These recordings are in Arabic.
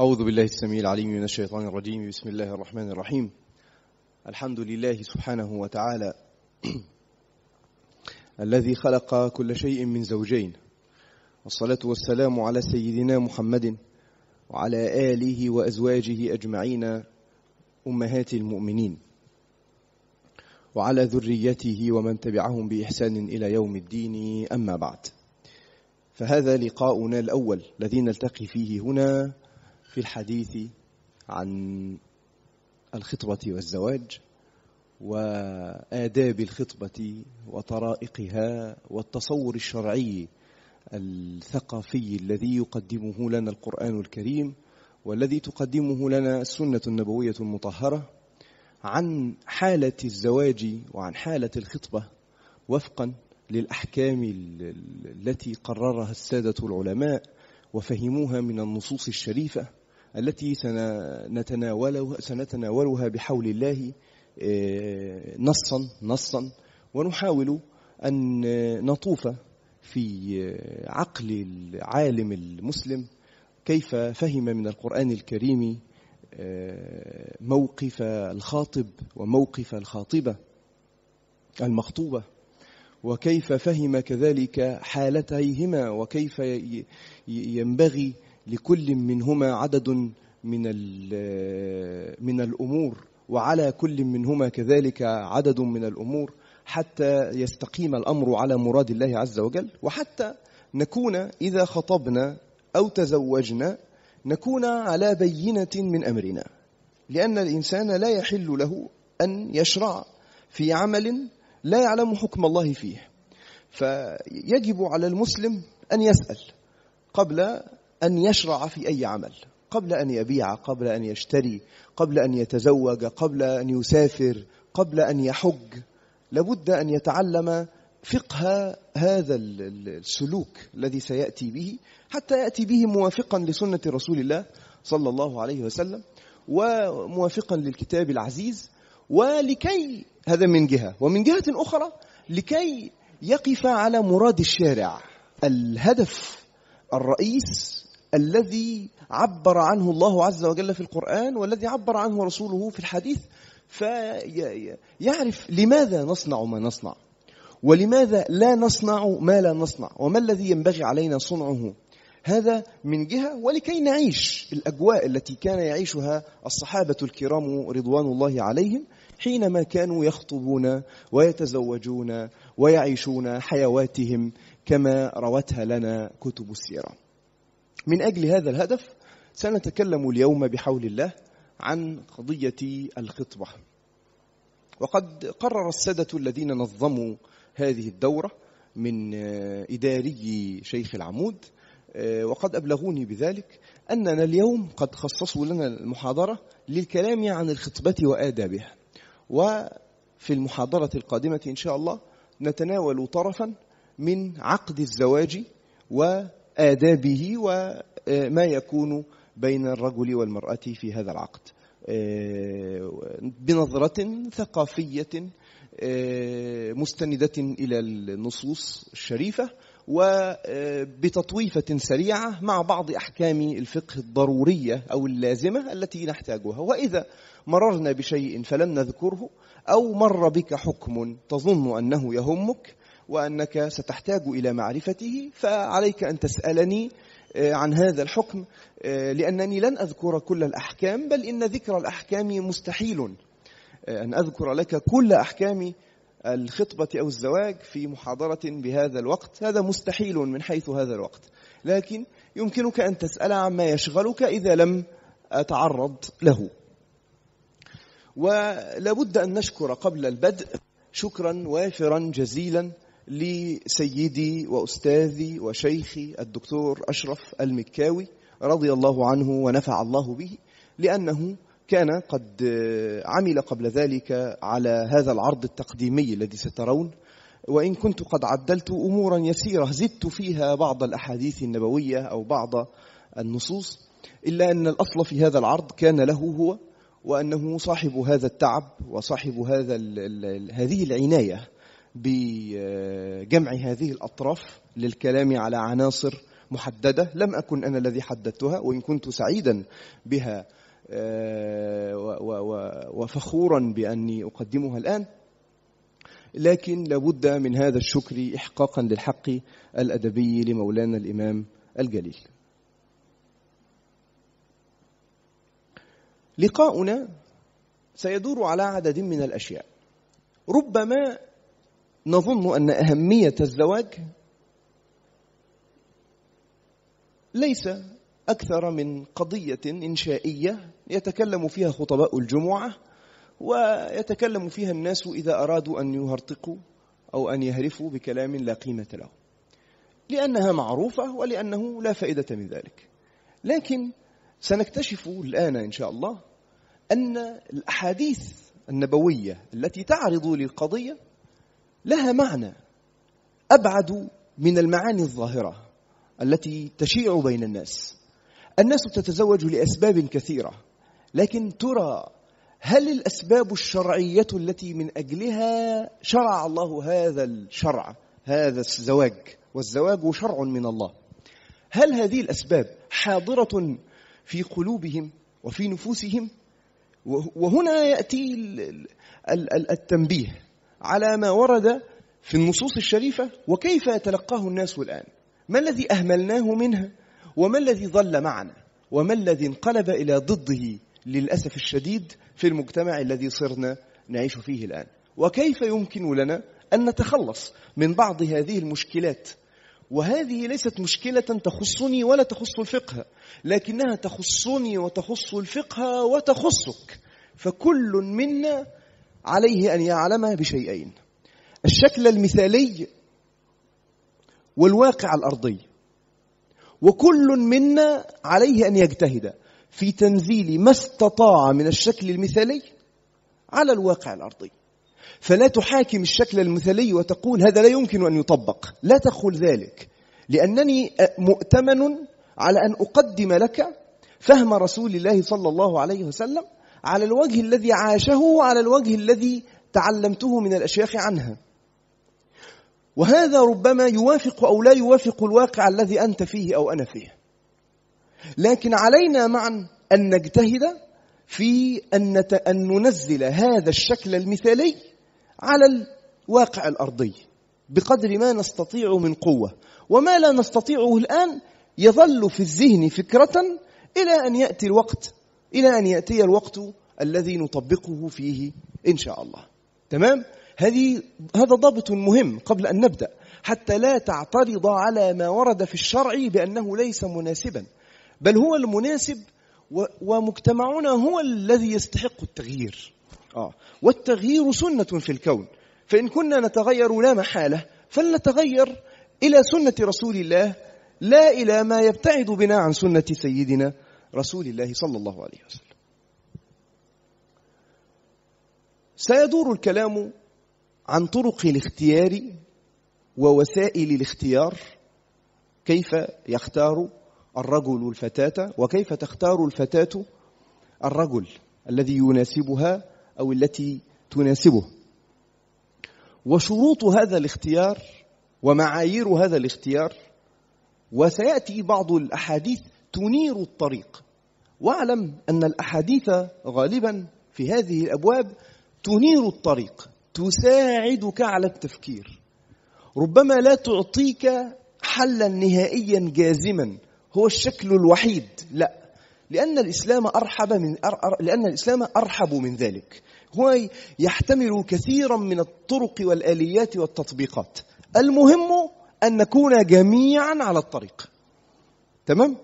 أعوذ بالله السميع العليم من الشيطان الرجيم. بسم الله الرحمن الرحيم. الحمد لله سبحانه وتعالى الذي خلق كل شيء من زوجين. والصلاة والسلام على سيدنا محمد وعلى آله وأزواجه أجمعين أمهات المؤمنين وعلى ذريته ومن تبعهم بإحسان إلى يوم الدين. أما بعد فهذا لقاؤنا الأول الذي نلتقي فيه هنا في الحديث عن الخطبة والزواج وآداب الخطبة وطرائقها والتصور الشرعي الثقافي الذي يقدمه لنا القرآن الكريم والذي تقدمه لنا السنة النبوية المطهرة عن حالة الزواج وعن حالة الخطبة وفقا للأحكام التي قررها السادة العلماء وفهموها من النصوص الشريفة التي سنتناولها, سنتناولها بحول الله نصا نصا. ونحاول أن نطوف في عقل العالم المسلم. كيف فهم من القرآن الكريم موقف الخاطب وموقف الخاطبة المخطوبة؟ وكيف فهم كذلك حالتيهما؟ وكيف ينبغي لكل منهما عدد من من الأمور وعلى كل منهما كذلك عدد من الأمور حتى يستقيم الأمر على مراد الله عز وجل وحتى نكون إذا خطبنا أو تزوجنا نكون على بينة من أمرنا. لأن الإنسان لا يحل له أن يشرع في عمل لا يعلم حكم الله فيه. فيجب على المسلم أن يسأل قبل أن يشرع في أي عمل. قبل أن يبيع قبل أن يشتري قبل أن يتزوج قبل أن يسافر قبل أن يحج لابد أن يتعلم فقه هذا السلوك الذي سيأتي به حتى يأتي به موافقا لسنة رسول الله صلى الله عليه وسلم وموافقا للكتاب العزيز ولكي هذا من جهة. ومن جهة أخرى لكي يقف على مراد الشارع. الهدف الرئيس الذي عبر عنه الله عز وجل في القرآن والذي عبر عنه رسوله في الحديث فيعرف لماذا نصنع ما نصنع ولماذا لا نصنع ما لا نصنع وما الذي ينبغي علينا صنعه. هذا من جهة ولكي نعيش الأجواء التي كان يعيشها الصحابة الكرام رضوان الله عليهم حينما كانوا يخطبون ويتزوجون ويعيشون حيواتهم كما روتها لنا كتب السيرة. من أجل هذا الهدف سنتكلم اليوم بحول الله عن قضية الخطبة. وقد قرر السادة الذين نظموا هذه الدورة من إداري شيخ العمود وقد أبلغوني بذلك أننا اليوم قد خصصوا لنا المحاضرة للكلام عن الخطبة وآدابها. وفي المحاضرة القادمة إن شاء الله نتناول طرفا من عقد الزواج و آدابه وما يكون بين الرجل والمرأة في هذا العقد. بنظرة ثقافية مستندة إلى النصوص الشريفة وبتطويفة سريعة مع بعض أحكام الفقه الضرورية أو اللازمة التي نحتاجها. وإذا مررنا بشيء فلم نذكره أو مر بك حكم تظن أنه يهمك وأنك ستحتاج إلى معرفته فعليك أن تسألني عن هذا الحكم لأنني لن أذكر كل الأحكام بل إن ذكر الأحكام مستحيل. أن أذكر لك كل أحكام الخطبة أو الزواج في محاضرة بهذا الوقت. هذا مستحيل من حيث هذا الوقت. لكن يمكنك أن تسأل عما يشغلك إذا لم أتعرض له. ولابد أن نشكر قبل البدء شكرا وافرا جزيلا. لسيدي وأستاذي وشيخي الدكتور أشرف المكاوي رضي الله عنه ونفع الله به لأنه كان قد عمل قبل ذلك على هذا العرض التقديمي الذي سترون. وإن كنت قد عدلت أمورا يسيرة زدت فيها بعض الأحاديث النبوية أو بعض النصوص إلا أن الأصل في هذا العرض كان له هو وأنه صاحب هذا التعب وصاحب هذا هذه العناية. بجمع هذه الأطراف للكلام على عناصر محددة. لم أكن أنا الذي حددتها وإن كنت سعيدا بها آه، وفخورا بأني أقدمها الآن. لكن لابد من هذا الشكر إحقاقا للحق الأدبي لمولانا الإمام الجليل. لقاؤنا سيدور على عدد من الأشياء. ربما نظن أن أهمية الزواج ليس أكثر من قضية إنشائية يتكلم فيها خطباء الجمعة ويتكلم فيها الناس إذا أرادوا أن يهرطقوا أو أن يهرفوا بكلام لا قيمة له. لأنها معروفة ولأنه لا فائدة من ذلك. لكن سنكتشف الآن إن شاء الله أن الأحاديث النبوية التي تعرض للقضية لها معنى. أبعد من المعاني الظاهرة التي تشيع بين الناس. الناس تتزوج لأسباب كثيرة لكن ترى هل الأسباب الشرعية التي من أجلها شرع الله هذا الشرع هذا الزواج والزواج شرع من الله؟ هل هذه الأسباب حاضرة في قلوبهم وفي نفوسهم؟ وهنا يأتي التنبيه. على ما ورد في النصوص الشريفة وكيف يتلقاه الناس الآن؟ ما الذي أهملناه منها؟ وما الذي ظل معنا؟ وما الذي انقلب إلى ضده للأسف الشديد في المجتمع الذي صرنا نعيش فيه الآن؟ وكيف يمكن لنا أن نتخلص من بعض هذه المشكلات؟ وهذه ليست مشكلة تخصني ولا تخص الفقه لكنها تخصني وتخص الفقه وتخصك فكل منا عليه أن يعلم بشيئين. الشكل المثالي والواقع الأرضي. وكل منا عليه أن يجتهد في تنزيل ما استطاع من الشكل المثالي على الواقع الأرضي. فلا تحاكم الشكل المثالي وتقول هذا لا يمكن أن يطبق. لا تقل ذلك. لأنني مؤتمن على أن أقدم لك فهم رسول الله صلى الله عليه وسلم على الوجه الذي عاشه وعلى الوجه الذي تعلمته من الأشياخ عنها. وهذا ربما يوافق أو لا يوافق الواقع الذي أنت فيه أو أنا فيه. لكن علينا معا أن نجتهد في أن أن ننزل هذا الشكل المثالي على الواقع الأرضي بقدر ما نستطيع من قوة. وما لا نستطيعه الآن يظل في الذهن فكرة إلى أن يأتي الوقت إلى أن يأتي الوقت الذي نطبقه فيه إن شاء الله. تمام؟ هذه هذا ضابط مهم قبل أن نبدأ. حتى لا تعترض على ما ورد في الشرع بأنه ليس مناسبا. بل هو المناسب ومجتمعنا هو الذي يستحق التغيير. آه. والتغيير سنة في الكون. فإن كنا نتغير لا محالة فلنتغير إلى سنة رسول الله لا إلى ما يبتعد بنا عن سنة سيدنا رسول الله صلى الله عليه وسلم. سيدور الكلام عن طرق الاختيار ووسائل الاختيار كيف يختار الرجل الفتاة وكيف تختار الفتاة الرجل الذي يناسبها أو التي تناسبه. وشروط هذا الاختيار ومعايير هذا الاختيار وسيأتي بعض الأحاديث تنير الطريق. واعلم أن الأحاديث غالبا في هذه الأبواب تنير الطريق تساعدك على التفكير. ربما لا تعطيك حلا نهائيا جازما هو الشكل الوحيد. لا لأن الإسلام أرحب من لأن الإسلام أرحب من ذلك. هو يحتمل كثيرا من الطرق والآليات والتطبيقات. المهم أن نكون جميعا على الطريق. تمام؟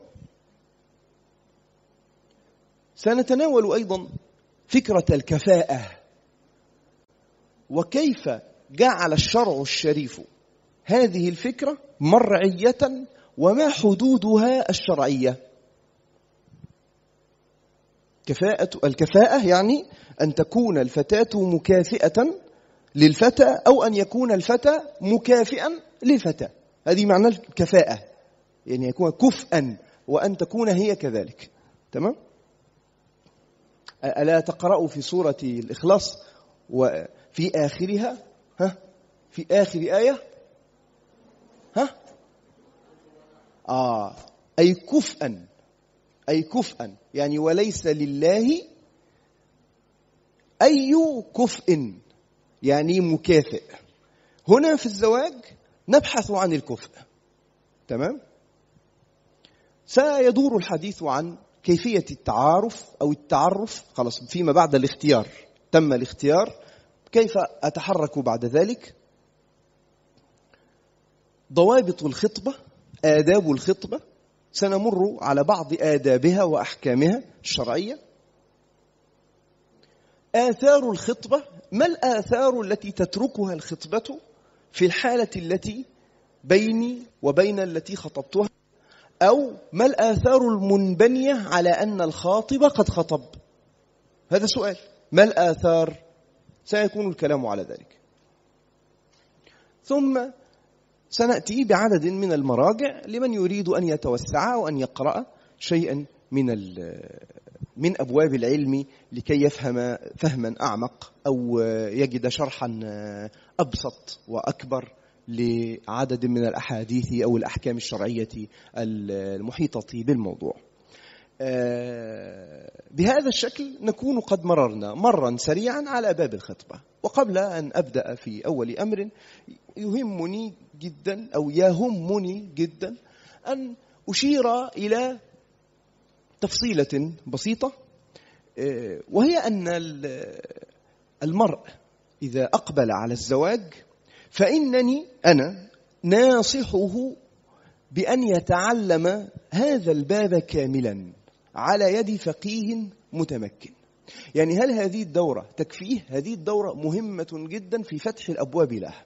سنتناول أيضا فكرة الكفاءة. وكيف جعل الشرع الشريف هذه الفكرة مرعية وما حدودها الشرعية؟ كفاءة الكفاءة يعني أن تكون الفتاة مكافئة للفتى أو أن يكون الفتى مكافئا للفتى. هذه معنى الكفاءة يعني يكون كفءا وأن تكون هي كذلك. تمام؟ ألا تقرأوا في سورة الإخلاص وفي آخرها؟ ها؟ في آخر آية؟ ها؟ آه. أي كفءا. أي كفءا. يعني وليس لله أي كفء. يعني مكافئ. هنا في الزواج نبحث عن الكفء. تمام؟ سيدور الحديث عن كيفية التعارف أو التعرف خلاص فيما بعد الاختيار. تم الاختيار. كيف أتحرك بعد ذلك؟ ضوابط الخطبة آداب الخطبة. سنمر على بعض آدابها وأحكامها الشرعية. آثار الخطبة. ما الآثار التي تتركها الخطبة في الحالة التي بيني وبين التي خطبتها؟ أو ما الآثار المنبنية على أن الخاطب قد خطب؟ هذا سؤال. ما الآثار؟ سيكون الكلام على ذلك. ثم سنأتي بعدد من المراجع لمن يريد أن يتوسع وأن يقرأ شيئا من من أبواب العلم لكي يفهم فهما أعمق أو يجد شرحا أبسط وأكبر. لعدد من الأحاديث أو الأحكام الشرعية المحيطة بالموضوع. بهذا الشكل نكون قد مررنا مرا سريعا على باب الخطبة. وقبل أن أبدأ في أول أمر يهمني جدا أو يهمني جدا أن أشير إلى تفصيلة بسيطة وهي أن المرء إذا أقبل على الزواج فإنني أنا ناصحه بأن يتعلم هذا الباب كاملا على يد فقيه متمكن. يعني هل هذه الدورة تكفيه؟ هذه الدورة مهمة جدا في فتح الأبواب لها؟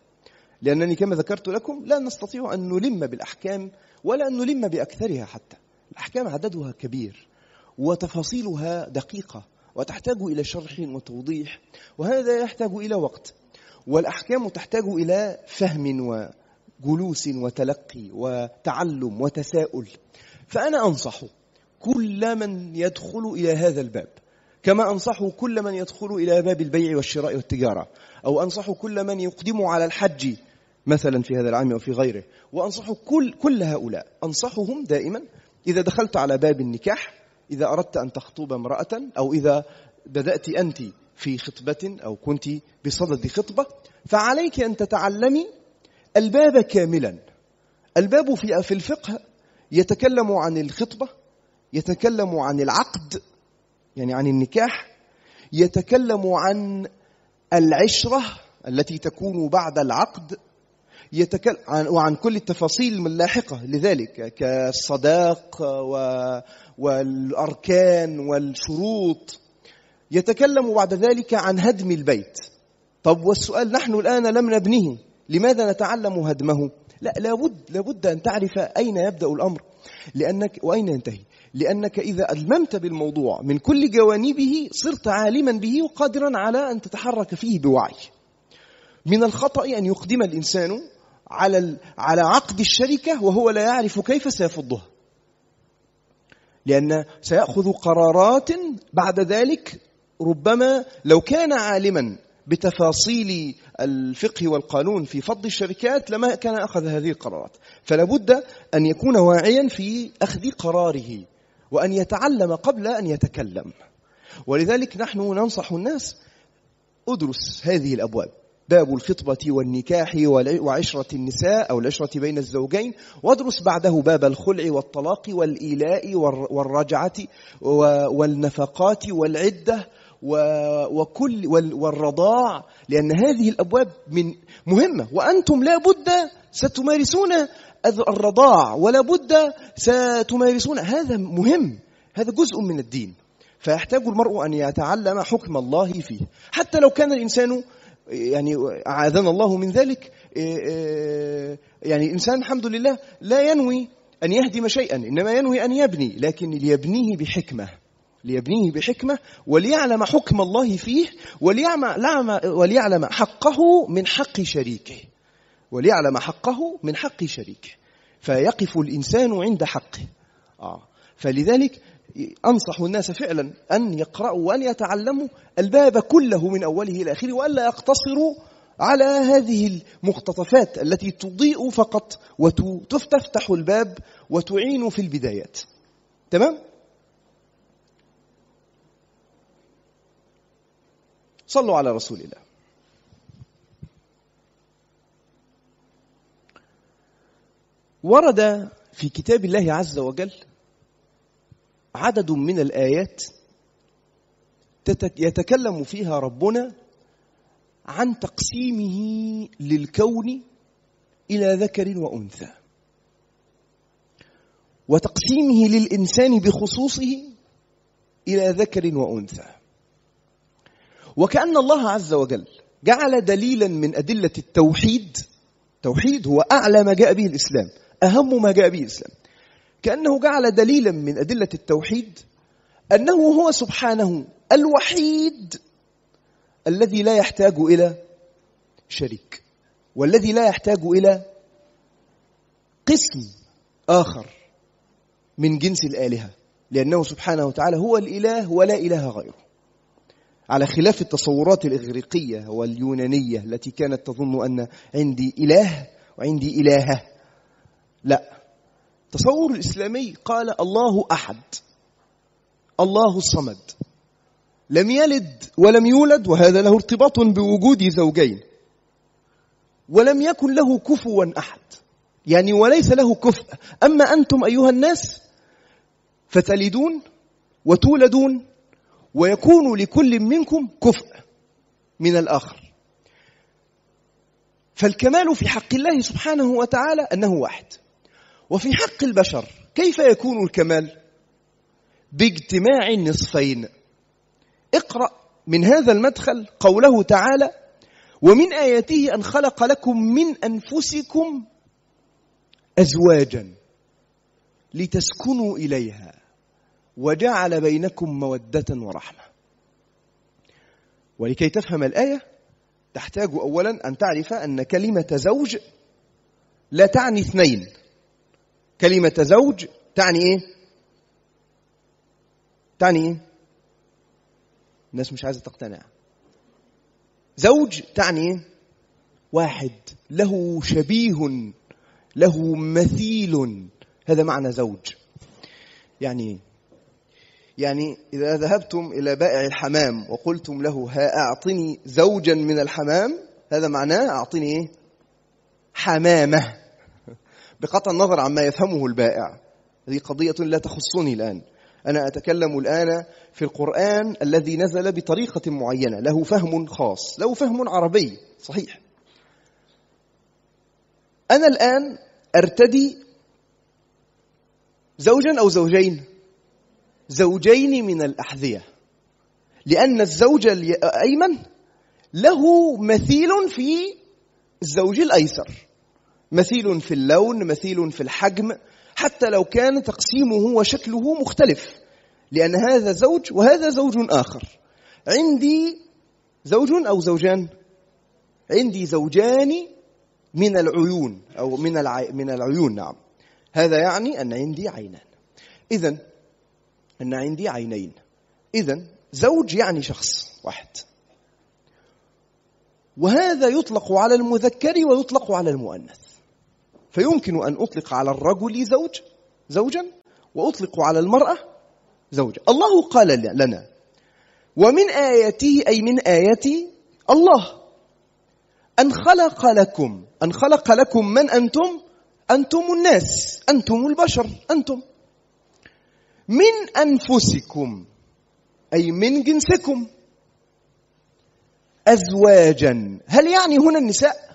لأنني كما ذكرت لكم لا نستطيع أن نلم بالأحكام ولا أن نلم بأكثرها حتى. الأحكام عددها كبير وتفاصيلها دقيقة وتحتاج إلى شرح وتوضيح وهذا يحتاج إلى وقت. والأحكام تحتاج إلى فهم وجلوس وتلقي وتعلم وتساؤل. فأنا أنصح كل من يدخل إلى هذا الباب كما أنصح كل من يدخل إلى باب البيع والشراء والتجارة أو أنصح كل من يقدم على الحج مثلا في هذا العام أو في غيره وأنصح كل, كل هؤلاء أنصحهم دائما إذا دخلت على باب النكاح إذا أردت أن تخطب امرأة أو إذا بدأت أنت في خطبة أو كنت بصدد خطبة فعليك أن تتعلمي الباب كاملا. الباب في في الفقه يتكلم عن الخطبة يتكلم عن العقد يعني عن النكاح يتكلم عن العشرة التي تكون بعد العقد وعن كل التفاصيل اللاحقة لذلك كالصداق والأركان والشروط. يتكلم بعد ذلك عن هدم البيت. طب والسؤال نحن الآن لم نبنيه لماذا نتعلم هدمه؟ لا لابد لابد أن تعرف أين يبدأ الأمر. لأنك وأين ينتهي؟ لأنك إذا ألممت بالموضوع من كل جوانبه صرت عالما به وقادرا على أن تتحرك فيه بوعي. من الخطأ أن يقدم الإنسان على على عقد الشركة وهو لا يعرف كيف سيفضها لأن سيأخذ قرارات بعد ذلك ربما لو كان عالما بتفاصيل الفقه والقانون في فض الشركات لما كان أخذ هذه القرارات. فلا بد أن يكون واعيا في أخذ قراره وأن يتعلم قبل أن يتكلم. ولذلك نحن ننصح الناس ادرس هذه الأبواب. باب الخطبة والنكاح وعشرة النساء أو العشرة بين الزوجين وادرس بعده باب الخلع والطلاق والإيلاء والرجعة والنفقات والعدة وكل والرضاع لأن هذه الأبواب من مهمة. وأنتم لا بد ستمارسون الرضاع ولا بد ستمارسون. هذا مهم. هذا جزء من الدين. فيحتاج المرء أن يتعلم حكم الله فيه. حتى لو كان الإنسان يعني أعاذنا الله من ذلك يعني الإنسان الحمد لله لا ينوي أن يهدم شيئا إنما ينوي أن يبني لكن ليبنيه بحكمة. ليبنيه بحكمة وليعلم حكم الله فيه وليعلم, وليعلم حقه من حق شريكه. وليعلم حقه من حق شريكه. فيقف الإنسان عند حقه. آه. فلذلك أنصح الناس فعلا أن يقرأوا وأن يتعلموا الباب كله من أوله إلى آخره وألا يقتصروا على هذه المقتطفات التي تضيء فقط وتفتح الباب وتعين في البدايات. تمام؟ صلوا على رسول الله. ورد في كتاب الله عز وجل عدد من الآيات يتكلم فيها ربنا عن تقسيمه للكون إلى ذكر وأنثى. وتقسيمه للإنسان بخصوصه إلى ذكر وأنثى. وكأن الله عز وجل جعل دليلا من أدلة التوحيد. توحيد هو أعلى ما جاء به الإسلام أهم ما جاء به الإسلام. كأنه جعل دليلا من أدلة التوحيد أنه هو سبحانه الوحيد الذي لا يحتاج إلى شريك والذي لا يحتاج إلى قسم آخر من جنس الآلهة لأنه سبحانه وتعالى هو الإله ولا إله غيره. على خلاف التصورات الإغريقية واليونانية التي كانت تظن أن عندي إله وعندي إلهة. لا. التصور الإسلامي قال الله أحد الله الصمد. لم يلد ولم يولد وهذا له ارتباط بوجود زوجين. ولم يكن له كفوا أحد. يعني وليس له كفء. أما أنتم أيها الناس فتلدون وتولدون ويكون لكل منكم كفء من الآخر. فالكمال في حق الله سبحانه وتعالى أنه واحد. وفي حق البشر كيف يكون الكمال؟ باجتماع النصفين. اقرأ من هذا المدخل قوله تعالى ومن آياته أن خلق لكم من أنفسكم أزواجا لتسكنوا إليها. وجعل بينكم مودة ورحمة ولكي تفهم الآية تحتاج أولا أن تعرف أن كلمة زوج لا تعني اثنين كلمة زوج تعني إيه؟ تعني إيه؟ الناس مش عايزة تقتنع زوج تعني إيه؟ واحد له شبيه له مثيل هذا معنى زوج يعني؟ يعني إذا ذهبتم إلى بائع الحمام وقلتم له ها أعطني زوجا من الحمام هذا معناه أعطني إيه؟ حمامة. بقطع النظر عما يفهمه البائع. هذه قضية لا تخصني الآن. أنا أتكلم الآن في القرآن الذي نزل بطريقة معينة له فهم خاص له فهم عربي صحيح. أنا الآن أرتدي زوجا أو زوجين؟ زوجين من الأحذية لأن الزوج الأيمن له مثيل في الزوج الأيسر مثيل في اللون مثيل في الحجم حتى لو كان تقسيمه وشكله مختلف لأن هذا زوج وهذا زوج آخر. عندي زوج أو زوجان؟ عندي زوجان من العيون أو من من العيون نعم. هذا يعني أن عندي عينان. إذا أن عندي عينين. إذا زوج يعني شخص واحد. وهذا يطلق على المذكر ويطلق على المؤنث. فيمكن أن أطلق على الرجل زوج زوجا وأطلق على المرأة زوجا. الله قال لنا ومن آياته أي من آياتي الله أن خلق لكم أن خلق لكم من أنتم؟ أنتم الناس أنتم البشر أنتم. من أنفسكم أي من جنسكم. أزواجا. هل يعني هنا النساء؟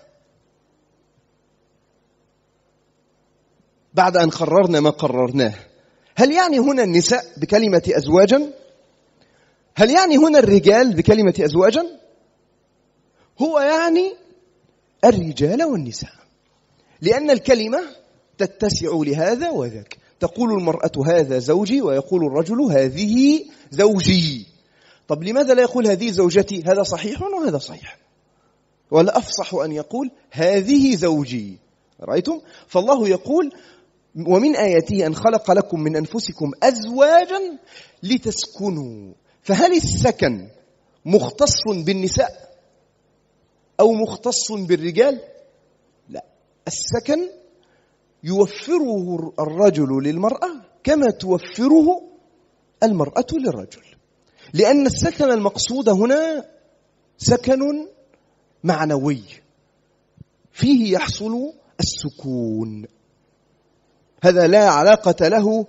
بعد أن قررنا ما قررناه هل يعني هنا النساء بكلمة أزواجا؟ هل يعني هنا الرجال بكلمة أزواجا؟ هو يعني الرجال والنساء لأن الكلمة تتسع لهذا وذاك. تقول المرأة هذا زوجي ويقول الرجل هذه زوجي. طب لماذا لا يقول هذه زوجتي؟ هذا صحيح وهذا صحيح. ولا أفصح أن يقول هذه زوجي. رأيتم؟ فالله يقول ومن آياته أن خلق لكم من أنفسكم أزواجا لتسكنوا. فهل السكن مختص بالنساء أو مختص بالرجال؟ لا. السكن يوفره الرجل للمرأة كما توفره المرأة للرجل. لأن السكن المقصود هنا سكن معنوي. فيه يحصل السكون. هذا لا علاقة له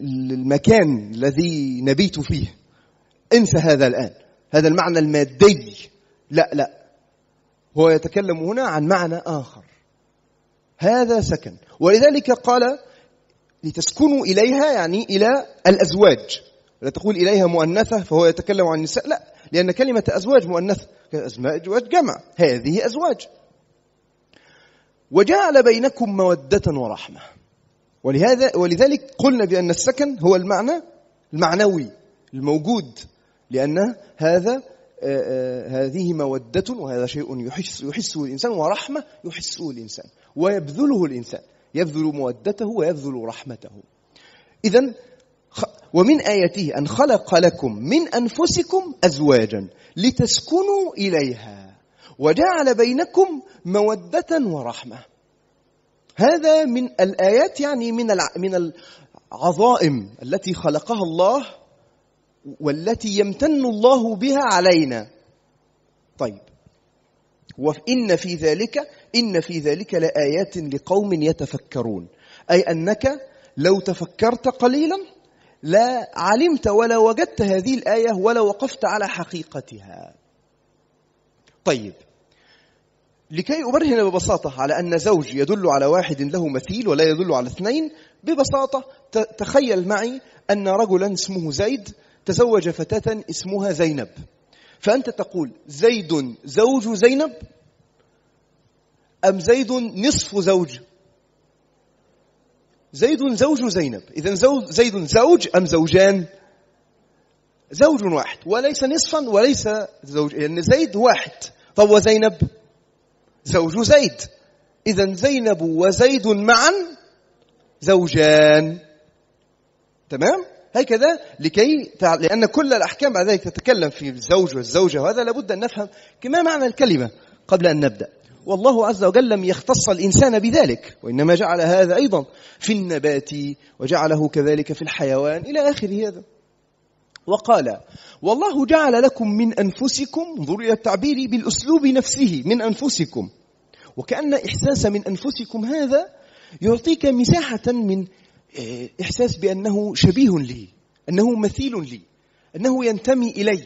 بالمكان الذي نبيت فيه. انسى هذا الآن. هذا المعنى المادي. لا لا. هو يتكلم هنا عن معنى آخر. هذا سكن. ولذلك قال لتسكنوا إليها يعني إلى الأزواج. لا تقول إليها مؤنثة فهو يتكلم عن النساء لا. لأن كلمة أزواج مؤنثة أزواج جمع هذه أزواج. وجعل بينكم مودة ورحمة. ولهذا ولذلك قلنا بأن السكن هو المعنى المعنوي الموجود لأن هذا هذه مودة وهذا شيء يحس يحسه الإنسان ورحمة يحسه الإنسان ويبذله الإنسان يبذل مودته ويبذل رحمته. إذا ومن آياته أن خلق لكم من أنفسكم أزواجا لتسكنوا إليها وجعل بينكم مودة ورحمة. هذا من الآيات يعني من من العظائم التي خلقها الله والتي يمتن الله بها علينا. طيب. وإن في ذلك إن في ذلك لآيات لقوم يتفكرون. أي أنك لو تفكرت قليلا لا علمت ولا وجدت هذه الآية ولا وقفت على حقيقتها. طيب. لكي أبرهن ببساطة على أن زوج يدل على واحد له مثيل ولا يدل على اثنين ببساطة تخيل معي أن رجلا اسمه زيد تزوج فتاة اسمها زينب. فأنت تقول زيد زوج زينب؟ أم زيد نصف زوج؟ زيد زوج زينب. إذا زيد زوج أم زوجان؟ زوج واحد. وليس نصفا وليس زوج. لأن زيد واحد. طب وزينب زوج زيد. إذا زينب وزيد معا زوجان. تمام؟ هكذا لكي لأن كل الأحكام بعد ذلك تتكلم في الزوج والزوجة وهذا لابد أن نفهم ما معنى الكلمة قبل أن نبدأ. والله عز وجل لم يختص الإنسان بذلك وإنما جعل هذا أيضا في النبات وجعله كذلك في الحيوان إلى آخر هذا. وقال والله جعل لكم من أنفسكم انظروا إلى التعبير بالأسلوب نفسه من أنفسكم. وكأن إحساس من أنفسكم هذا يعطيك مساحة من إحساس بأنه شبيه لي أنه مثيل لي أنه ينتمي إلي.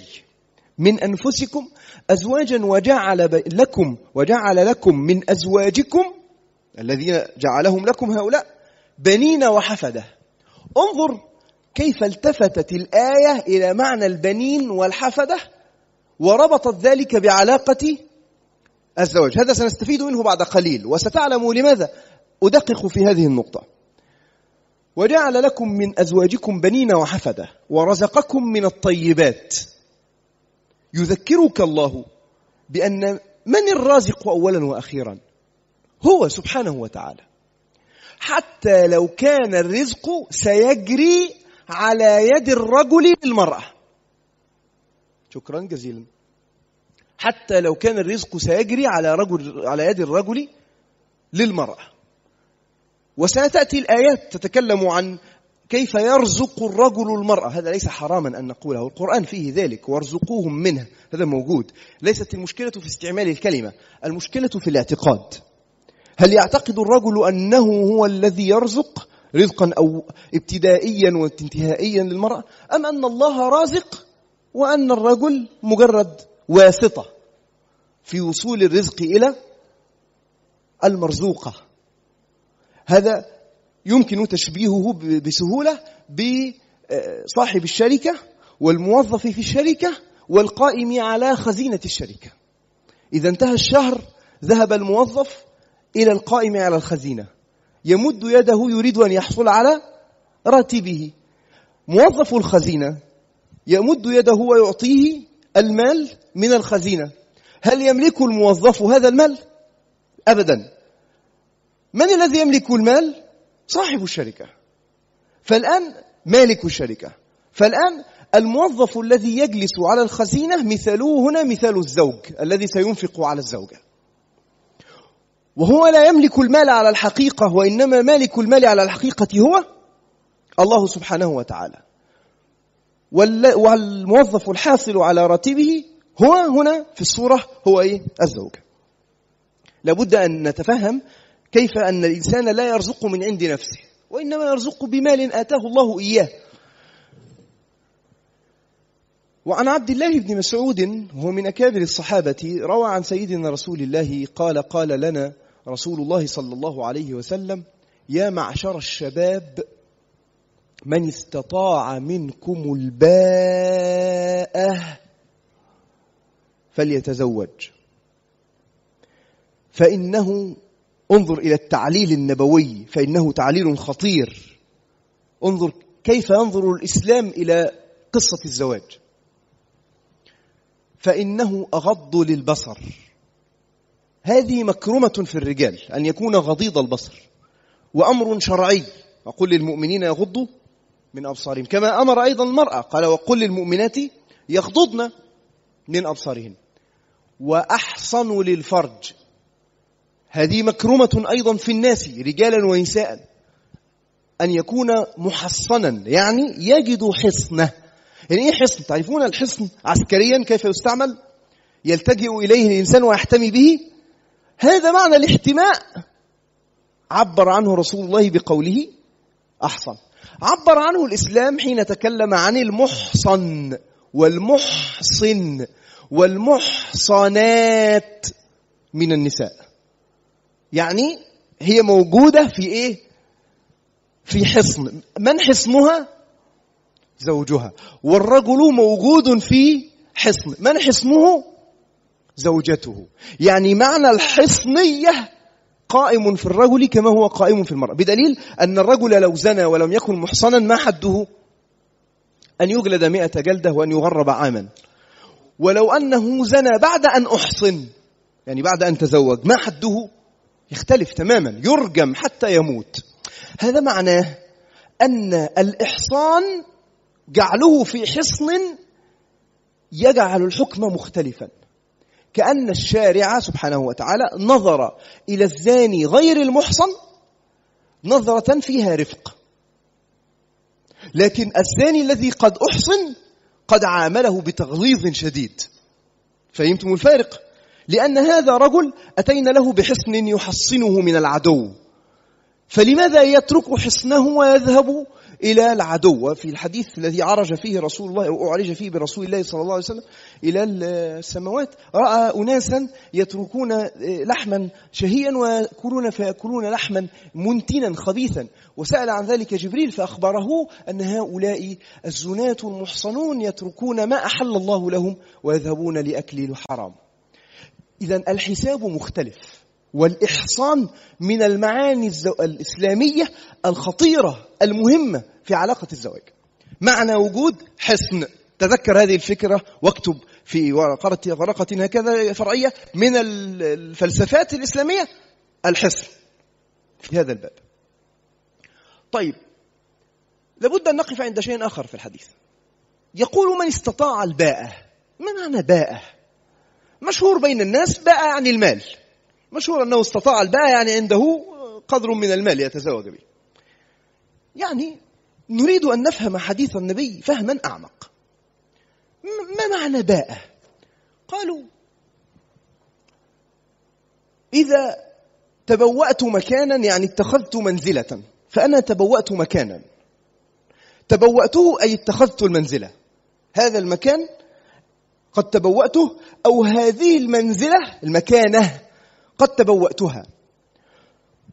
من أنفسكم أزواجا وجعل لكم وجعل لكم من أزواجكم الذين جعلهم لكم هؤلاء بنين وحفدة. انظر كيف التفتت الآية إلى معنى البنين والحفدة وربطت ذلك بعلاقة الزواج هذا سنستفيد منه بعد قليل. وستعلموا لماذا؟ أدقق في هذه النقطة. وجعل لكم من أزواجكم بنين وحفدة ورزقكم من الطيبات. يذكرك الله بأن من الرازق أولا وأخيرا؟ هو سبحانه وتعالى. حتى لو كان الرزق سيجري على يد الرجل للمرأة. شكرا جزيلا. حتى لو كان الرزق سيجري على رجل على يد الرجل للمرأة. وستأتي الآيات تتكلم عن كيف يرزق الرجل المرأة. هذا ليس حراما أن نقوله. القرآن فيه ذلك وارزقوهم منه. هذا موجود. ليست المشكلة في استعمال الكلمة المشكلة في الاعتقاد. هل يعتقد الرجل أنه هو الذي يرزق رزقا أو ابتدائيا وانتهائيا للمرأة؟ أم أن الله رازق وأن الرجل مجرد واسطة في وصول الرزق إلى المرزوقة؟ هذا يمكن تشبيهه بسهولة بصاحب الشركة والموظف في الشركة والقائم على خزينة الشركة. إذا انتهى الشهر ذهب الموظف إلى القائم على الخزينة. يمد يده يريد أن يحصل على راتبه. موظف الخزينة يمد يده ويعطيه المال من الخزينة. هل يملك الموظف هذا المال؟ أبدا. من الذي يملك المال؟ صاحب الشركة. فالآن مالك الشركة. فالآن الموظف الذي يجلس على الخزينة مثاله هنا مثال الزوج الذي سينفق على الزوجة. وهو لا يملك المال على الحقيقة وإنما مالك المال على الحقيقة هو الله سبحانه وتعالى. والموظف الحاصل على راتبه هو هنا في الصورة هو إيه؟ الزوج. لابد أن نتفهم كيف أن الإنسان لا يرزق من عند نفسه؟ وإنما يرزق بمال آتاه الله إياه. وعن عبد الله بن مسعود وهو من أكابر الصحابة روى عن سيدنا رسول الله قال قال لنا رسول الله صلى الله عليه وسلم يا معشر الشباب من استطاع منكم الباءة فليتزوج فإنه انظر إلى التعليل النبوي فإنه تعليل خطير. انظر كيف ينظر الإسلام إلى قصة الزواج. فإنه أغض للبصر. هذه مكرمة في الرجال أن يكون غضيض البصر. وأمر شرعي. وقل للمؤمنين يغضوا من أبصارهم. كما أمر أيضا المرأة. قال وقل للمؤمنات يغضضن من أبصارهن. وأحصن للفرج. هذه مكرمة أيضا في الناس رجالا ونساء. أن يكون محصنا يعني يجد حصنة. يعني إيه حصن؟ تعرفون الحصن عسكريا كيف يستعمل؟ يلتجئ إليه الإنسان ويحتمي به. هذا معنى الاحتماء. عبر عنه رسول الله بقوله أحصن. عبر عنه الإسلام حين تكلم عن المحصن والمحصن والمحصنات من النساء. يعني هي موجودة في إيه؟ في حصن. من حصنها؟ زوجها. والرجل موجود في حصن. من حصنه؟ زوجته. يعني معنى الحصنية قائم في الرجل كما هو قائم في المرأة. بدليل أن الرجل لو زنى ولم يكن محصنا ما حده؟ أن يجلد مئة جلدة وأن يغرب عاما. ولو أنه زنى بعد أن أحصن يعني بعد أن تزوج ما حده؟ يختلف تماما يرجم حتى يموت. هذا معناه أن الإحصان جعله في حصن يجعل الحكم مختلفا. كأن الشارع سبحانه وتعالى نظر إلى الزاني غير المحصن نظرة فيها رفق. لكن الزاني الذي قد أحصن قد عامله بتغليظ شديد. فهمتم الفارق؟ لأن هذا رجل أتينا له بحصن يحصنه من العدو. فلماذا يترك حصنه ويذهب إلى العدو؟ في الحديث الذي عرج فيه رسول الله أو أعرج فيه برسول الله صلى الله عليه وسلم إلى السماوات رأى أناسا يتركون لحما شهيا ويأكلون فيأكلون لحما منتنا خبيثا. وسأل عن ذلك جبريل فأخبره أن هؤلاء الزناة المحصنون يتركون ما أحل الله لهم ويذهبون لأكل الحرام. إذا الحساب مختلف والإحصان من المعاني الإسلامية الخطيرة المهمة في علاقة الزواج. معنى وجود حصن. تذكر هذه الفكرة واكتب في ورقة هكذا فرعية من الفلسفات الإسلامية الحصن في هذا الباب. طيب لابد أن نقف عند شيء آخر في الحديث. يقول من استطاع الباءة؟ ما معنى باءة؟ مشهور بين الناس باء يعني المال. مشهور أنه استطاع الباء يعني عنده قدر من المال يتزوج به. يعني نريد أن نفهم حديث النبي فهما أعمق. ما معنى باء قالوا إذا تبوأت مكانا يعني اتخذت منزلة. فأنا تبوأت مكانا. تبوأته أي اتخذت المنزلة. هذا المكان قد تبوأته أو هذه المنزلة المكانة قد تبوأتها.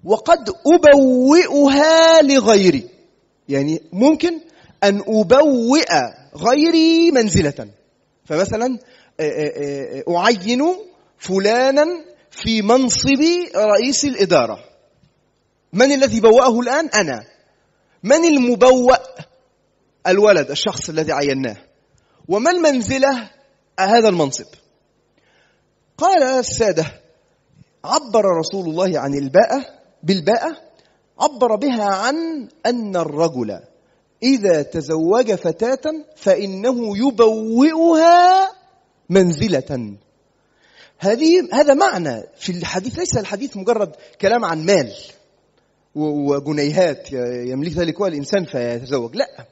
وقد أبوئها لغيري. يعني ممكن أن أبوئ غيري منزلة. فمثلا أعين فلانا في منصب رئيس الإدارة. من الذي بوأه الآن؟ أنا. من المبوأ؟ الولد الشخص الذي عيناه. وما المنزلة؟ هذا المنصب. قال السادة عبر رسول الله عن الباءة بالباءة عبر بها عن أن الرجل إذا تزوج فتاة فإنه يبوئها منزلة. هذه هذا معنى في الحديث ليس الحديث مجرد كلام عن مال وجنيهات يملك ذلك الإنسان فيتزوج لا.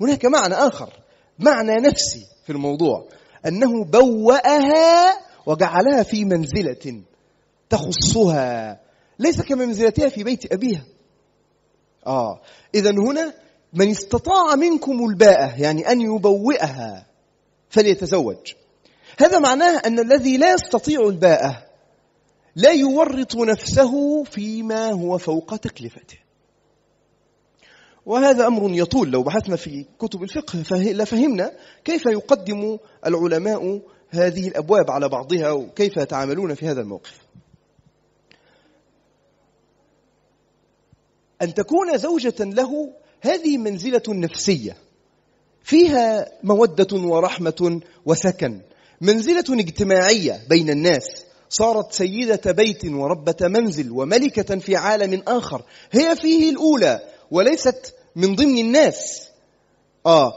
هناك معنى آخر معنى نفسي في الموضوع. أنه بوأها وجعلها في منزلة تخصها. ليس كمنزلتها في بيت أبيها. آه. إذا هنا من استطاع منكم الباءة يعني أن يبوئها فليتزوج. هذا معناه أن الذي لا يستطيع الباءة لا يورط نفسه فيما هو فوق تكلفته. وهذا أمر يطول. لو بحثنا في كتب الفقه لفهمنا كيف يقدم العلماء هذه الأبواب على بعضها وكيف يتعاملون في هذا الموقف. أن تكون زوجة له هذه منزلة نفسية. فيها مودة ورحمة وسكن. منزلة اجتماعية بين الناس. صارت سيدة بيت وربة منزل وملكة في عالم آخر. هي فيه الأولى وليست من ضمن الناس. آه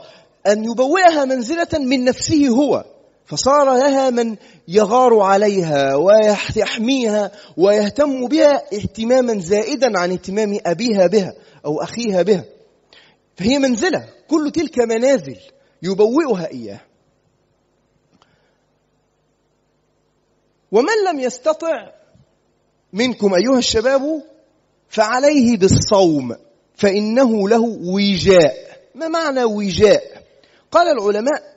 أن يبوئها منزلة من نفسه هو. فصار لها من يغار عليها ويحميها ويهتم بها اهتماما زائدا عن اهتمام أبيها بها أو أخيها بها. فهي منزلة كل تلك منازل يبوئها إياه. ومن لم يستطع منكم أيها الشباب فعليه بالصوم. فإنه له وجاء. ما معنى وجاء؟ قال العلماء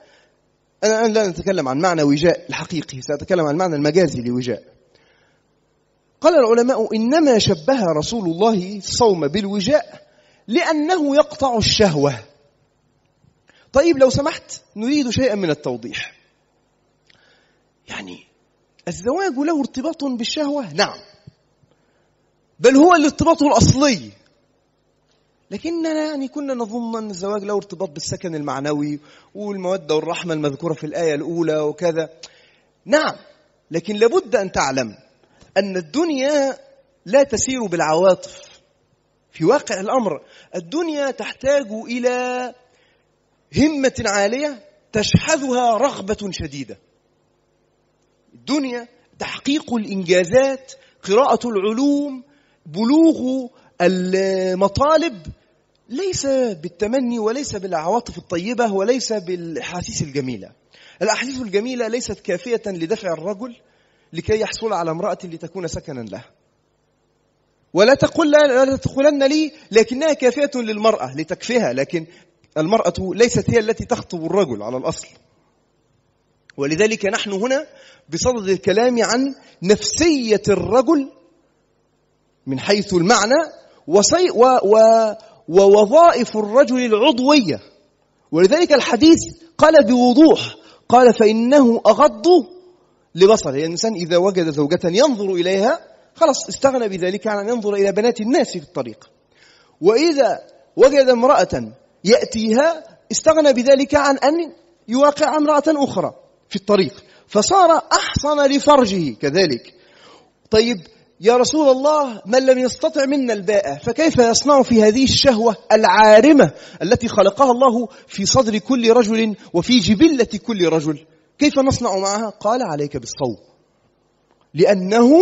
أنا الآن لا نتكلم عن معنى وجاء الحقيقي سأتكلم عن معنى المجازي لوجاء. قال العلماء إنما شبه رسول الله الصوم بالوجاء لأنه يقطع الشهوة. طيب لو سمحت نريد شيئا من التوضيح. يعني الزواج له ارتباط بالشهوة؟ نعم. بل هو الارتباط الأصلي. لكننا يعني كنا نظن أن الزواج له ارتباط بالسكن المعنوي والمودة والرحمة المذكورة في الآية الأولى وكذا. نعم لكن لابد أن تعلم أن الدنيا لا تسير بالعواطف. في واقع الأمر الدنيا تحتاج إلى همة عالية تشحذها رغبة شديدة. الدنيا تحقيق الإنجازات قراءة العلوم بلوغ المطالب ليس بالتمني وليس بالعواطف الطيبة وليس بالأحاسيس الجميلة. الأحاسيس الجميلة ليست كافية لدفع الرجل لكي يحصل على امرأة لتكون سكنا له. ولا تقول لا تقولن لي لكنها كافية للمرأة لتكفيها لكن المرأة ليست هي التي تخطب الرجل على الأصل. ولذلك نحن هنا بصدد الكلام عن نفسية الرجل من حيث المعنى وصي و و ووظائف الرجل العضوية. ولذلك الحديث قال بوضوح قال فإنه أغض لبصره. يعني الإنسان إذا وجد زوجة ينظر إليها خلاص استغنى بذلك عن أن ينظر إلى بنات الناس في الطريق. وإذا وجد امرأة يأتيها استغنى بذلك عن أن يواقع امرأة أخرى في الطريق. فصار أحصن لفرجه كذلك. طيب يا رسول الله من لم يستطع منا الباء فكيف يصنع في هذه الشهوة العارمة التي خلقها الله في صدر كل رجل وفي جبلة كل رجل؟ كيف نصنع معها؟ قال عليك بالصوم. لأنه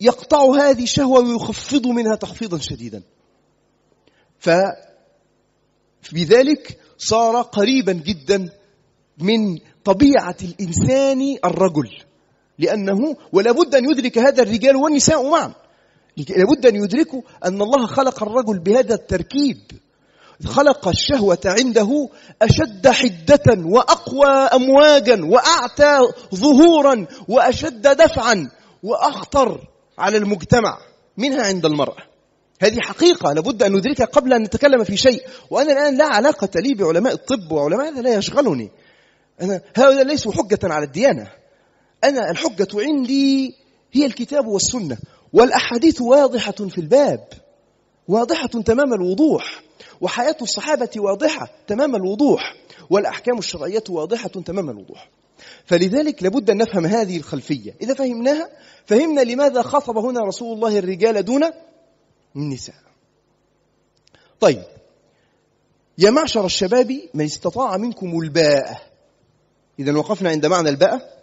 يقطع هذه الشهوة ويخفض منها تخفيضا شديدا. فبذلك صار قريبا جدا من طبيعة الإنسان الرجل. لأنه ولا بد أن يدرك هذا الرجال والنساء معا. لابد أن يدركوا أن الله خلق الرجل بهذا التركيب. خلق الشهوة عنده أشد حدة وأقوى أمواجا وأعتى ظهورا وأشد دفعا وأخطر على المجتمع. منها عند المرأة. هذه حقيقة. لابد أن ندركها قبل أن نتكلم في شيء. وأنا الآن لا علاقة لي بعلماء الطب وعلماء هذا لا يشغلني. أنا هؤلاء ليسوا حجة على الديانة. أنا الحجة عندي هي الكتاب والسنة والأحاديث واضحة في الباب واضحة تمام الوضوح وحياة الصحابة واضحة تمام الوضوح والأحكام الشرعية واضحة تمام الوضوح. فلذلك لابد أن نفهم هذه الخلفية. إذا فهمناها فهمنا لماذا خاطب هنا رسول الله الرجال دون النساء. طيب يا معشر الشباب من استطاع منكم الباءة. إذا وقفنا عند معنى الباءة.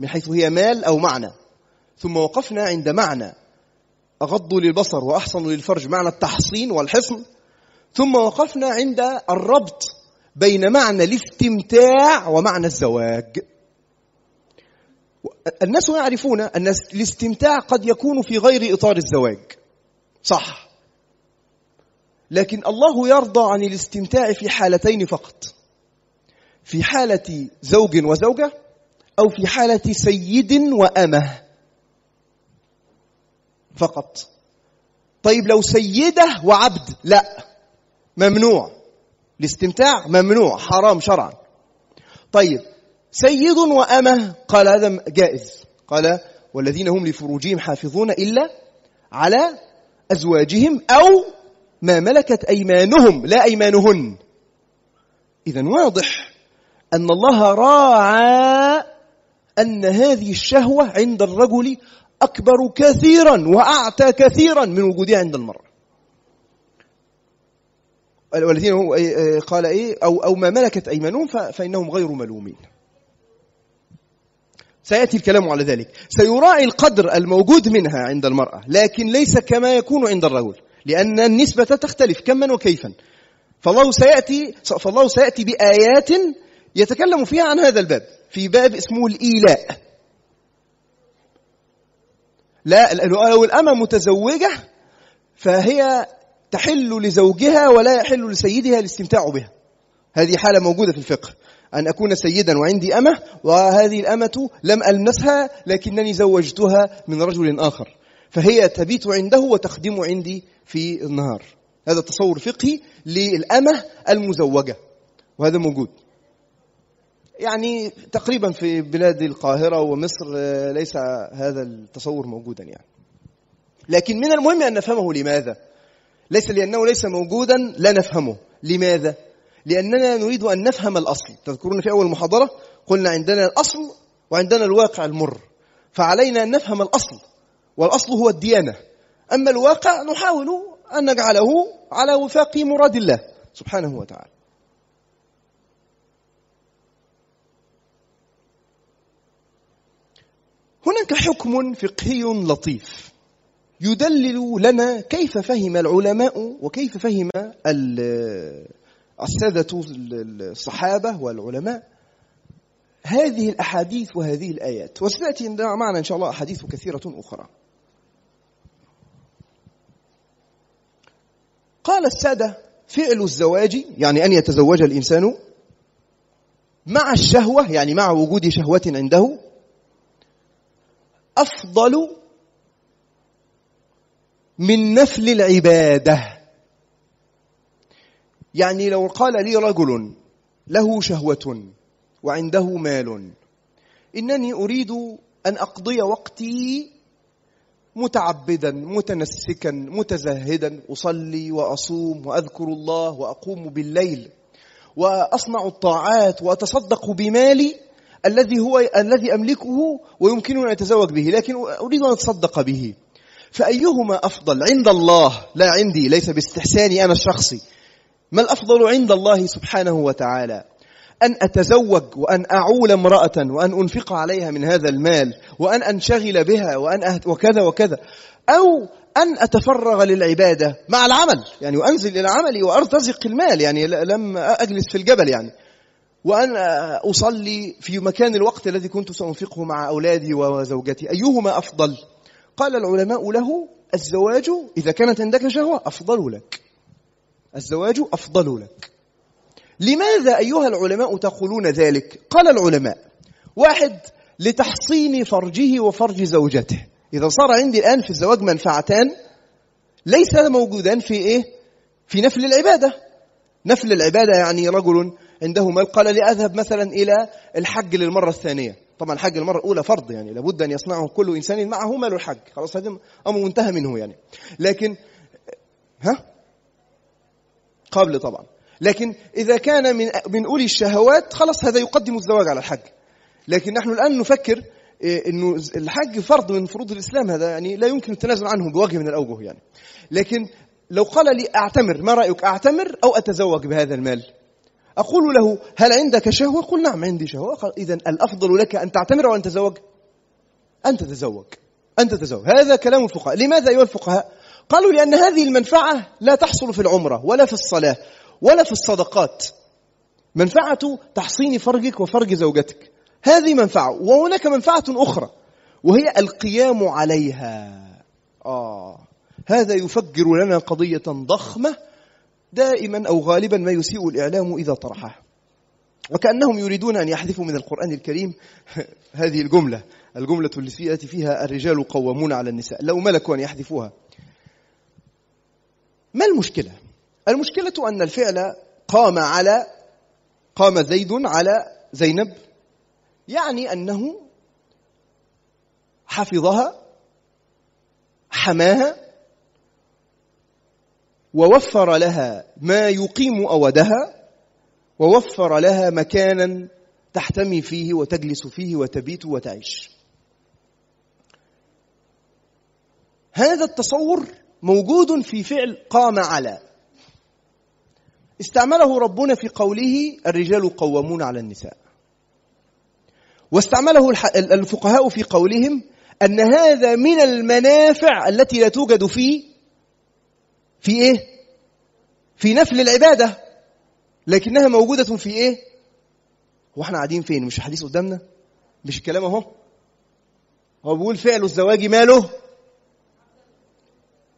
من حيث هي مال أو معنى. ثم وقفنا عند معنى. أغض للبصر وأحصن للفرج معنى التحصين والحصن. ثم وقفنا عند الربط بين معنى الاستمتاع ومعنى الزواج. الناس يعرفون أن الاستمتاع قد يكون في غير إطار الزواج. صح. لكن الله يرضى عن الاستمتاع في حالتين فقط. في حالة زوج وزوجة أو في حالة سيد وأمة فقط. طيب لو سيدة وعبد لا. ممنوع. الاستمتاع ممنوع حرام شرعا. طيب سيد وأمة قال هذا جائز. قال والذين هم لفروجهم حافظون إلا على أزواجهم أو ما ملكت أيمانهم لا أيمانهن. إذا واضح أن الله راعى أن هذه الشهوة عند الرجل أكبر كثيرا وأعتى كثيرا من وجودها عند المرأة والذين هو قال إيه؟ أو, أو ما ملكت أيمانهم فإنهم غير ملومين. سيأتي الكلام على ذلك. سيراعي القدر الموجود منها عند المرأة لكن ليس كما يكون عند الرجل لأن النسبة تختلف كما وكيفا. فالله سيأتي فالله سيأتي بآيات يتكلم فيها عن هذا الباب. في باب اسمه الإيلاء. لا لو الأمة متزوجة فهي تحل لزوجها ولا يحل لسيدها الاستمتاع بها. هذه حالة موجودة في الفقه. أن أكون سيدا وعندي أمة وهذه الأمة لم ألمسها لكنني زوجتها من رجل آخر. فهي تبيت عنده وتخدم عندي في النهار. هذا تصور فقهي للأمة المزوجة. وهذا موجود. يعني تقريبا في بلاد القاهرة ومصر ليس هذا التصور موجودا يعني. لكن من المهم أن نفهمه لماذا. ليس لأنه ليس موجودا لا نفهمه. لماذا؟ لأننا نريد أن نفهم الأصل. تذكرون في أول محاضرة قلنا عندنا الأصل وعندنا الواقع المر. فعلينا أن نفهم الأصل والأصل هو الديانة. أما الواقع نحاول أن نجعله على وفاق مراد الله سبحانه وتعالى. هناك حكم فقهي لطيف. يدلل لنا كيف فهم العلماء وكيف فهم السادة الصحابة والعلماء هذه الأحاديث وهذه الآيات. وستأتي معنا إن شاء الله أحاديث كثيرة أخرى. قال السادة فعل الزواج يعني أن يتزوج الإنسان مع الشهوة يعني مع وجود شهوة عنده أفضل من نفل العبادة. يعني لو قال لي رجل له شهوة وعنده مال إنني أريد أن أقضي وقتي متعبدا متنسكا متزهدا أصلي وأصوم وأذكر الله وأقوم بالليل وأصنع الطاعات وأتصدق بمالي الذي هو الذي أملكه ويمكنني أن أتزوج به لكن أريد أن أتصدق به. فأيهما أفضل عند الله؟ لا عندي ليس باستحساني أنا الشخصي. ما الأفضل عند الله سبحانه وتعالى؟ أن أتزوج وأن أعول امرأة وأن أنفق عليها من هذا المال وأن أنشغل بها وأن أهت وكذا وكذا. أو أن أتفرغ للعبادة مع العمل يعني وأنزل إلى عملي وأرتزق المال يعني لم أجلس في الجبل يعني. وأن أصلي في مكان الوقت الذي كنت سأنفقه مع أولادي وزوجتي. أيهما أفضل؟ قال العلماء له الزواج إذا كانت عندك شهوة أفضل لك. الزواج أفضل لك. لماذا أيها العلماء تقولون ذلك؟ قال العلماء واحد لتحصين فرجه وفرج زوجته. إذا صار عندي الآن في الزواج منفعتان ليس موجودان في إيه؟ في نفل العبادة. نفل العبادة يعني رجل عنده مال قال لي أذهب مثلا إلى الحج للمرة الثانية. طبعا الحج المرة الأولى فرض يعني لابد أن يصنعه كل إنسان معه مال الحج. خلاص هذا أمر منتهى منه يعني. لكن ها؟ قبل طبعا. لكن إذا كان من من أولي الشهوات خلاص هذا يقدم الزواج على الحج. لكن نحن الآن نفكر إيه، إنه الحج فرض من فروض الإسلام. هذا يعني لا يمكن التنازل عنه بوجه من الأوجه يعني. لكن لو قال لي أعتمر ما رأيك أعتمر أو أتزوج بهذا المال؟ أقول له هل عندك شهوة؟ قل نعم عندي شهوة. إذا الأفضل لك أن تعتمر أو أن تتزوج. أن تتزوج. أن تتزوج. هذا كلام الفقهاء. لماذا أيها الفقهاء؟ قالوا لأن هذه المنفعة لا تحصل في العمرة ولا في الصلاة ولا في الصدقات. منفعة تحصين فرجك وفرج زوجتك. هذه منفعة وهناك منفعة أخرى وهي القيام عليها. آه هذا يفجر لنا قضية ضخمة دائما أو غالبا ما يسيء الإعلام إذا طرحها وكأنهم يريدون أن يحذفوا من القرآن الكريم هذه الجملة الجملة التي فيها الرجال قوامون على النساء. لو ملكوا أن يحذفوها. ما المشكلة؟ المشكلة أن الفعل قام على قام زيد على زينب يعني أنه حفظها حماها ووفر لها ما يقيم أودها ووفر لها مكانا تحتمي فيه وتجلس فيه وتبيت وتعيش. هذا التصور موجود في فعل قام على. استعمله ربنا في قوله الرجال قوامون على النساء. واستعمله الفقهاء في قولهم أن هذا من المنافع التي لا توجد في في إيه؟ في نفل العبادة لكنها موجودة في إيه؟ هو إحنا قاعدين فين؟ مش الحديث قدامنا؟ مش الكلام أهو؟ هو بيقول فعل الزواج ماله؟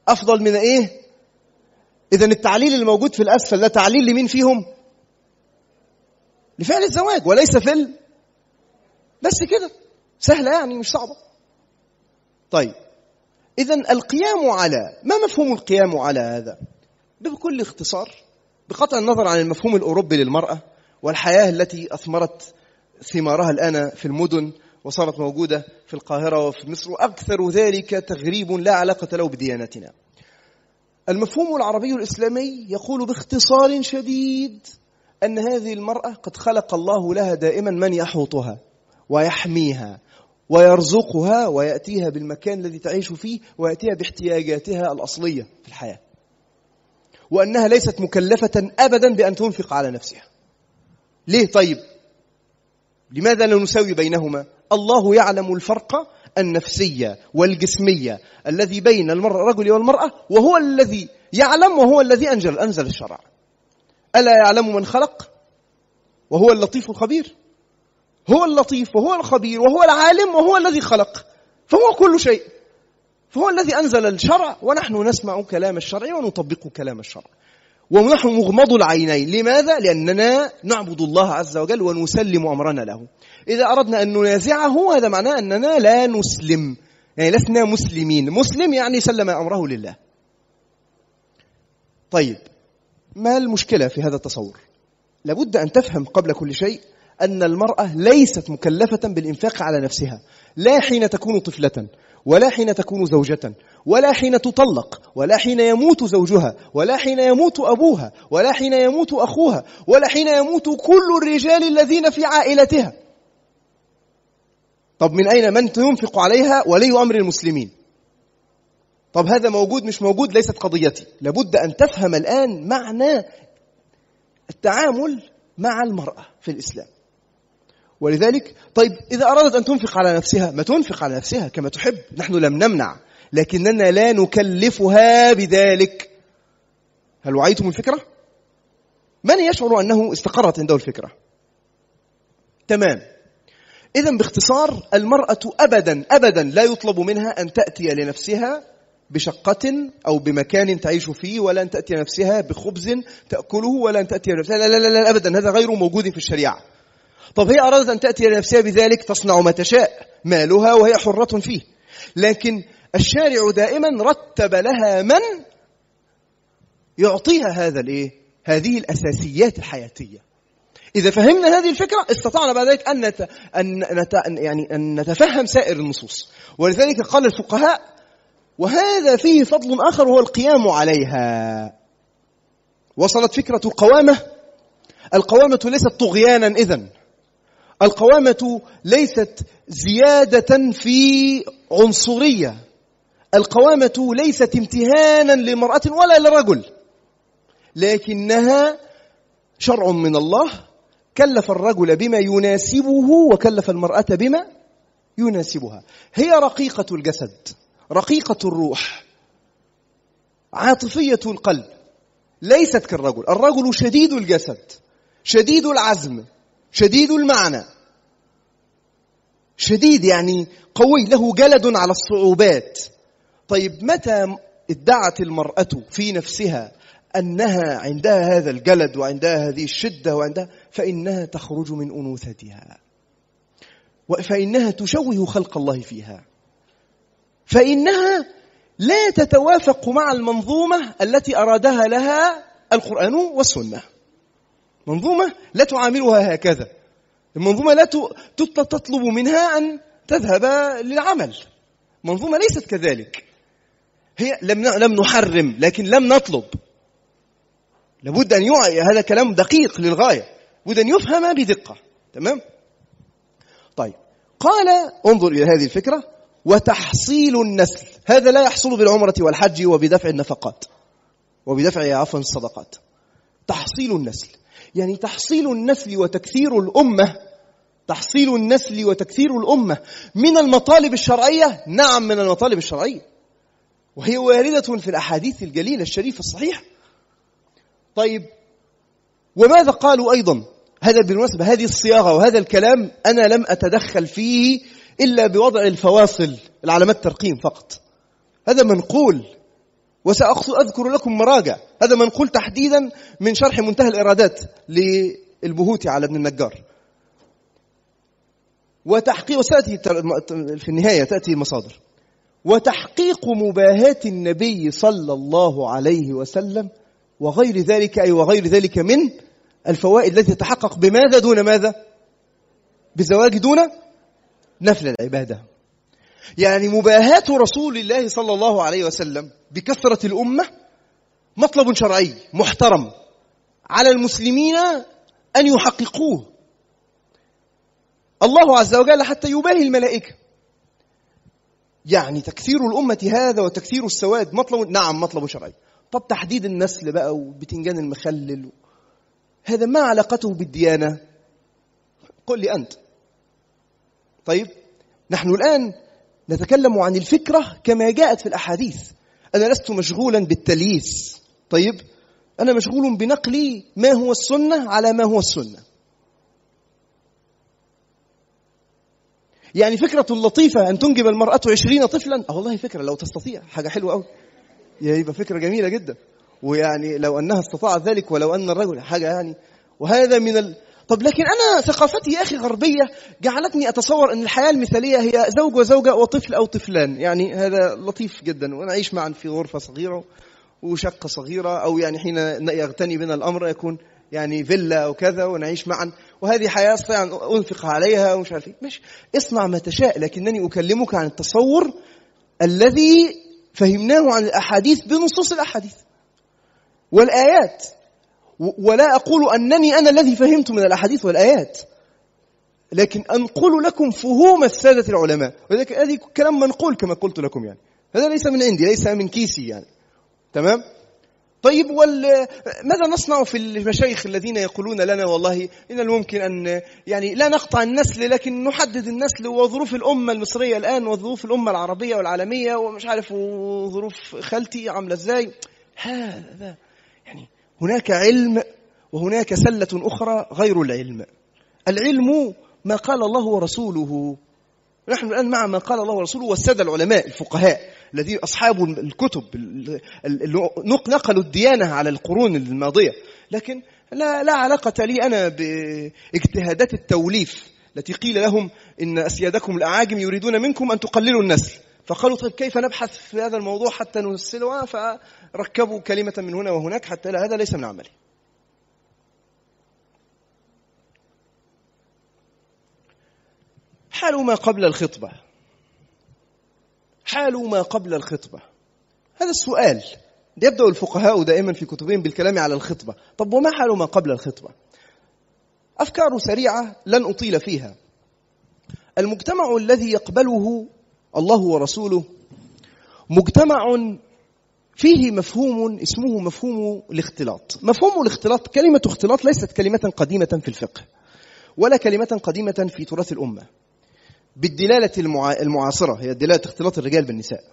أفضل من إيه؟ إذا التعليل الموجود في الأسفل ده تعليل لمين فيهم؟ لفعل الزواج وليس في ال... بس كده سهلة يعني مش صعبة طيب إذا القيام على ما مفهوم القيام على هذا؟ بكل اختصار بقطع النظر عن المفهوم الأوروبي للمرأة والحياة التي أثمرت ثمارها الآن في المدن وصارت موجودة في القاهرة وفي مصر وأكثر ذلك تغريب لا علاقة له بديانتنا المفهوم العربي الإسلامي يقول باختصار شديد أن هذه المرأة قد خلق الله لها دائما من يحوطها ويحميها ويرزقها ويأتيها بالمكان الذي تعيش فيه ويأتيها باحتياجاتها الأصلية في الحياة. وأنها ليست مكلفة أبدا بأن تنفق على نفسها. ليه طيب؟ لماذا لا نساوي بينهما؟ الله يعلم الفرق النفسية والجسمية الذي بين الرجل والمرأة وهو الذي يعلم وهو الذي أنزل أنزل الشرع. ألا يعلم من خلق؟ وهو اللطيف الخبير. هو اللطيف وهو الخبير وهو العالم وهو الذي خلق. فهو كل شيء. فهو الذي أنزل الشرع ونحن نسمع كلام الشرع ونطبق كلام الشرع. ونحن مغمض العينين. لماذا؟ لأننا نعبد الله عز وجل ونسلم أمرنا له. إذا أردنا أن ننازعه هذا معناه أننا لا نسلم. يعني لسنا مسلمين. مسلم يعني سلم أمره لله. طيب ما المشكلة في هذا التصور؟ لابد أن تفهم قبل كل شيء أن المرأة ليست مكلفة بالإنفاق على نفسها. لا حين تكون طفلة ولا حين تكون زوجة ولا حين تطلق ولا حين يموت زوجها ولا حين يموت أبوها ولا حين يموت أخوها ولا حين يموت كل الرجال الذين في عائلتها. طب من أين من ينفق عليها ولي أمر المسلمين؟ طب هذا موجود مش موجود ليست قضيتي. لابد أن تفهم الآن معنى التعامل مع المرأة في الإسلام. ولذلك طيب إذا أرادت أن تنفق على نفسها ما تنفق على نفسها كما تحب نحن لم نمنع لكننا لا نكلفها بذلك هل وعيتم الفكرة؟ من يشعر أنه استقرت عنده الفكرة؟ تمام إذا باختصار المرأة أبدا أبدا لا يطلب منها أن تأتي لنفسها بشقة أو بمكان تعيش فيه ولا أن تأتي نفسها بخبز تأكله ولا أن تأتي نفسها لا لا لا, لا أبدا هذا غير موجود في الشريعة طب هي أرادت أن تأتي لنفسها بذلك تصنع ما تشاء مالها وهي حرة فيه. لكن الشارع دائما رتب لها من يعطيها هذا الإيه؟ هذه الأساسيات الحياتية. إذا فهمنا هذه الفكرة استطعنا بعد ذلك أن نت... أن نت... يعني أن نتفهم سائر النصوص. ولذلك قال الفقهاء وهذا فيه فضل آخر وهو القيام عليها. وصلت فكرة القوامه القوامة ليست طغيانا إذن. القوامة ليست زيادة في عنصرية. القوامة ليست امتهانا لمرأة ولا لرجل. لكنها شرع من الله. كلف الرجل بما يناسبه وكلف المرأة بما يناسبها. هي رقيقة الجسد رقيقة الروح عاطفية القلب. ليست كالرجل. الرجل شديد الجسد شديد العزم. شديد المعنى. شديد يعني قوي له جلد على الصعوبات. طيب متى ادعت المرأة في نفسها أنها عندها هذا الجلد وعندها هذه الشدة وعندها فإنها تخرج من أنوثتها. فإنها تشوه خلق الله فيها. فإنها لا تتوافق مع المنظومة التي أرادها لها القرآن والسنة. منظومة لا تعاملها هكذا. المنظومة لا تطلب منها أن تذهب للعمل. منظومة ليست كذلك. هي لم لم نحرم لكن لم نطلب. لابد أن يوعي هذا كلام دقيق للغاية. لابد أن يفهم بدقة. تمام؟ طيب. قال انظر إلى هذه الفكرة. وتحصيل النسل. هذا لا يحصل بالعمرة والحج وبدفع النفقات. وبدفع عفوا الصدقات. تحصيل النسل. يعني تحصيل النسل وتكثير الأمة تحصيل النسل وتكثير الأمة من المطالب الشرعية؟ نعم من المطالب الشرعية. وهي واردة في الأحاديث الجليلة الشريفة الصحيحة. طيب وماذا قالوا أيضا؟ هذا بالمناسبة هذه الصياغة وهذا الكلام أنا لم أتدخل فيه إلا بوضع الفواصل العلامات ترقيم فقط. هذا منقول. وسأذكر لكم مراجع. هذا منقول تحديدا من شرح منتهى الإرادات للبهوتي على ابن النجار. وتحقيق وسأتي في النهاية تأتي المصادر. وتحقيق مباهاة النبي صلى الله عليه وسلم وغير ذلك أي وغير ذلك من الفوائد التي تتحقق بماذا دون ماذا؟ بزواج دون نفل العبادة. يعني مباهاة رسول الله صلى الله عليه وسلم بكثرة الأمة مطلب شرعي محترم على المسلمين أن يحققوه. الله عز وجل حتى يباهي الملائكة. يعني تكثير الأمة هذا وتكثير السواد مطلب نعم مطلب شرعي. طب تحديد النسل بقى وبتنجان المخلل هذا ما علاقته بالديانة؟ قل لي أنت. طيب نحن الآن نتكلم عن الفكرة كما جاءت في الأحاديث. أنا لست مشغولا بالتلييس طيب أنا مشغول بنقل ما هو السنة على ما هو السنة. يعني فكرة لطيفة أن تنجب المرأة عشرين طفلا؟ أه والله فكرة لو تستطيع. حاجة حلوة أوي. يبقى فكرة جميلة جدا. ويعني لو أنها استطاعت ذلك ولو أن الرجل حاجة يعني. وهذا من. طب لكن أنا ثقافتي يا أخي غربية جعلتني أتصور أن الحياة المثالية هي زوج وزوجة وطفل أو طفلان. يعني هذا لطيف جدا ونعيش معا في غرفة صغيرة وشقة صغيرة أو يعني حين يغتني بنا الأمر يكون يعني فيلا أو كذا ونعيش معا. وهذه حياة أستطيع أن أنفق عليها ومش عارف إيه. ماشي. اصنع ما تشاء لكنني أكلمك عن التصور الذي فهمناه عن الأحاديث بنصوص الأحاديث والآيات. ولا أقول أنني أنا الذي فهمت من الأحاديث والآيات لكن أنقل لكم فهوم السادة العلماء. هذه كلام منقول كما قلت لكم يعني. هذا ليس من عندي ليس من كيسي يعني. تمام؟ طيب وال ماذا نصنع في المشايخ الذين يقولون لنا والله إن الممكن ان يعني لا نقطع النسل لكن نحدد النسل وظروف الأمة المصرية الآن وظروف الأمة العربية والعالمية ومش عارف وظروف خالتي عاملة إزاي؟ هذا يعني هناك علم وهناك سلة أخرى غير العلم. العلم ما قال الله ورسوله. نحن الآن مع ما قال الله ورسوله والسادة العلماء الفقهاء الذين أصحاب الكتب نقلوا الديانة على القرون الماضية. لكن لا, لا علاقة لي أنا باجتهادات التوليف التي قيل لهم إن أسيادكم الأعاجم يريدون منكم أن تقللوا النسل. فقالوا طيب كيف نبحث في هذا الموضوع حتى نسلها فركبوا كلمة من هنا وهناك حتى لا هذا ليس من عملي. حال ما قبل الخطبة. حال ما قبل الخطبة. هذا السؤال يبدأ الفقهاء دائما في كتبهم بالكلام على الخطبة. طب وما حال ما قبل الخطبة؟ أفكار سريعة لن أطيل فيها. المجتمع الذي يقبله الله ورسوله مجتمع فيه مفهوم اسمه مفهوم الاختلاط. مفهوم الاختلاط كلمة اختلاط ليست كلمة قديمة في الفقه ولا كلمة قديمة في تراث الأمة. بالدلالة المعاصرة هي دلالة اختلاط الرجال بالنساء.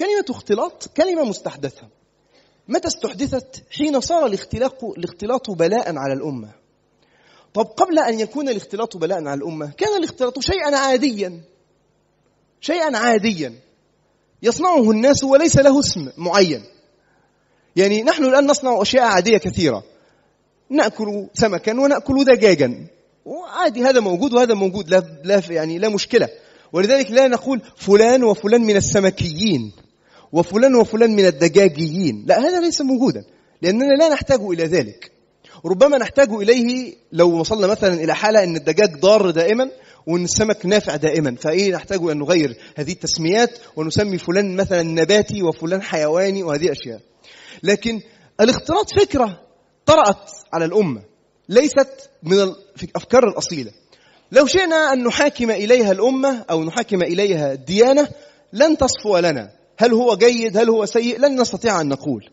كلمة اختلاط كلمة مستحدثة. متى استحدثت؟ حين صار الاختلاط الاختلاط بلاء على الأمة. طب قبل أن يكون الاختلاط بلاء على الأمة كان الاختلاط شيئا عاديا. شيئا عاديا. يصنعه الناس وليس له اسم معين. يعني نحن الآن نصنع أشياء عادية كثيرة. نأكل سمكا ونأكل دجاجا. وعادي هذا موجود وهذا موجود. لا, لا يعني لا مشكلة. ولذلك لا نقول فلان وفلان من السمكيين وفلان وفلان من الدجاجيين. لا هذا ليس موجودا. لأننا لا نحتاج إلى ذلك. ربما نحتاج إليه لو وصلنا مثلا إلى حالة أن الدجاج ضار دائما وأن السمك نافع دائما. فإيه نحتاج أن نغير هذه التسميات ونسمي فلان مثلا نباتي وفلان حيواني وهذه أشياء. لكن الاختلاط فكرة طرأت على الأمة. ليست من الأفكار الأصيلة. لو شئنا أن نحاكم إليها الأمة أو نحاكم إليها الديانة لن تصفو لنا. هل هو جيد؟ هل هو سيء؟ لن نستطيع أن نقول.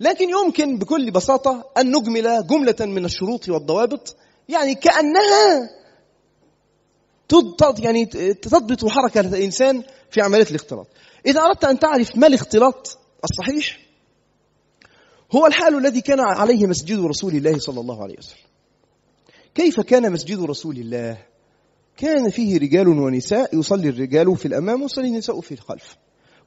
لكن يمكن بكل بساطة أن نجمل جملة من الشروط والضوابط يعني كأنها يعني تضبط حركة الإنسان في عملية الاختلاط. إذا أردت أن تعرف ما الاختلاط الصحيح هو الحال الذي كان عليه مسجد رسول الله صلى الله عليه وسلم. كيف كان مسجد رسول الله؟ كان فيه رجال ونساء يصلي الرجال في الأمام ويصلي النساء في الخلف.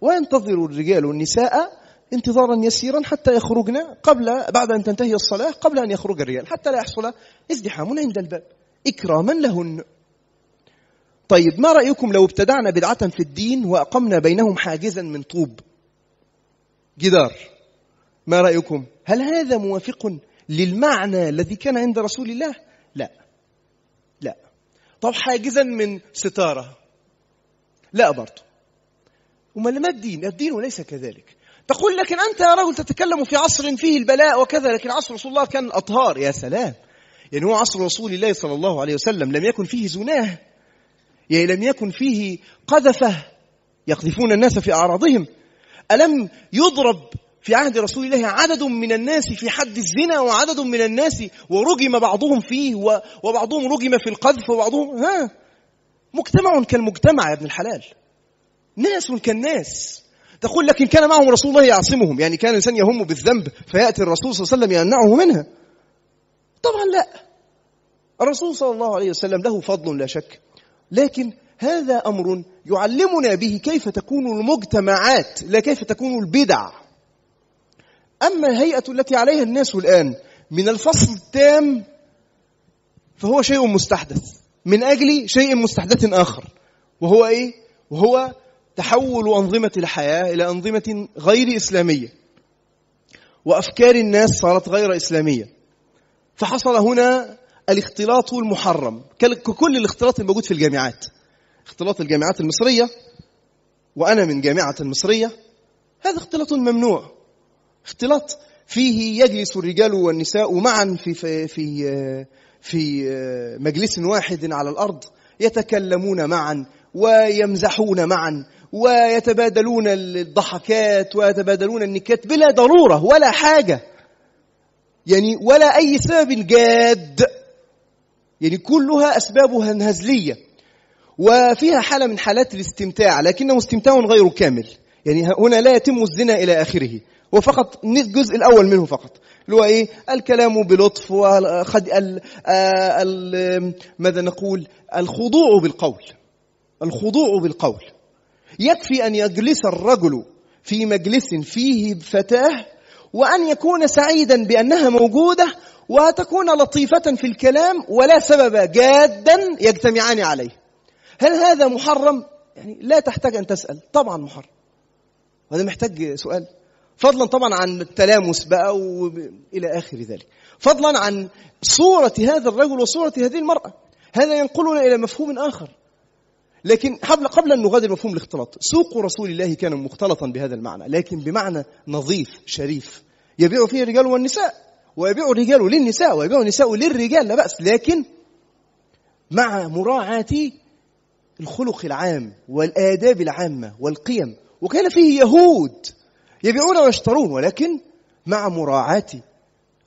وينتظر الرجال والنساء انتظارا يسيرا حتى يخرجن قبل بعد أن تنتهي الصلاة قبل أن يخرج الرجال حتى لا يحصل ازدحام عند الباب. إكراما لهن. طيب ما رأيكم لو ابتدعنا بدعة في الدين وأقمنا بينهم حاجزا من طوب؟ جدار ما رأيكم؟ هل هذا موافق للمعنى الذي كان عند رسول الله؟ لا. لا. طب حاجزا من ستارة. لا برضه وما ما الدين؟ الدين ليس كذلك. تقول لكن أنت يا رجل تتكلم في عصر فيه البلاء وكذا لكن عصر رسول الله كان أطهار. يا سلام. يعني هو عصر رسول الله صلى الله عليه وسلم لم يكن فيه زناه. يعني لم يكن فيه قذفة يقذفون الناس في أعراضهم. ألم يضرب في عهد رسول الله عدد من الناس في حد الزنا وعدد من الناس ورجم بعضهم فيه وبعضهم رجم في القذف وبعضهم ها؟ مجتمع كالمجتمع يا ابن الحلال. ناس كالناس. تقول لكن كان معهم رسول الله يعصمهم. يعني كان الإنسان يهم بالذنب فيأتي الرسول صلى الله عليه وسلم يمنعه منها. طبعا لا. الرسول صلى الله عليه وسلم له فضل لا شك. لكن هذا أمر يعلمنا به كيف تكون المجتمعات لا كيف تكون البدع. أما الهيئة التي عليها الناس الآن من الفصل التام فهو شيء مستحدث. من أجل شيء مستحدث آخر وهو إيه؟ وهو تحول أنظمة الحياة إلى أنظمة غير إسلامية. وأفكار الناس صارت غير إسلامية. فحصل هنا الاختلاط المحرم. ككل الاختلاط الموجود في الجامعات. اختلاط الجامعات المصرية وأنا من جامعة مصرية هذا اختلاط ممنوع. اختلاط فيه يجلس الرجال والنساء معا في في في, في مجلس واحد على الأرض يتكلمون معا ويمزحون معا ويتبادلون الضحكات ويتبادلون النكات بلا ضرورة ولا حاجة. يعني ولا أي سبب جاد. يعني كلها أسبابها هزلية وفيها حالة من حالات الاستمتاع لكنه استمتاع غير كامل. يعني هنا لا يتم الزنا إلى آخره وفقط الجزء الأول منه فقط. اللي هو إيه؟ الكلام بلطف وخد ال ال ماذا نقول؟ الخضوع بالقول. الخضوع بالقول. يكفي أن يجلس الرجل في مجلس فيه فتاة وأن يكون سعيدا بأنها موجودة وتكون لطيفة في الكلام ولا سبب جادا يجتمعان عليه. هل هذا محرم؟ يعني لا تحتاج أن تسأل. طبعا محرم. وهذا محتاج سؤال. فضلا طبعا عن التلامس بقى وإلى آخر ذلك. فضلا عن صورة هذا الرجل وصورة هذه المرأة. هذا ينقلنا إلى مفهوم آخر. لكن قبل قبل أن نغادر مفهوم الاختلاط سوق رسول الله كان مختلطا بهذا المعنى. لكن بمعنى نظيف شريف يبيع فيه الرجال والنساء. ويبيع الرجال للنساء ويبيع النساء للرجال لا بأس. لكن مع مراعاة الخلق العام والآداب العامة والقيم وكان فيه يهود يبيعون ويشترون ولكن مع مراعاة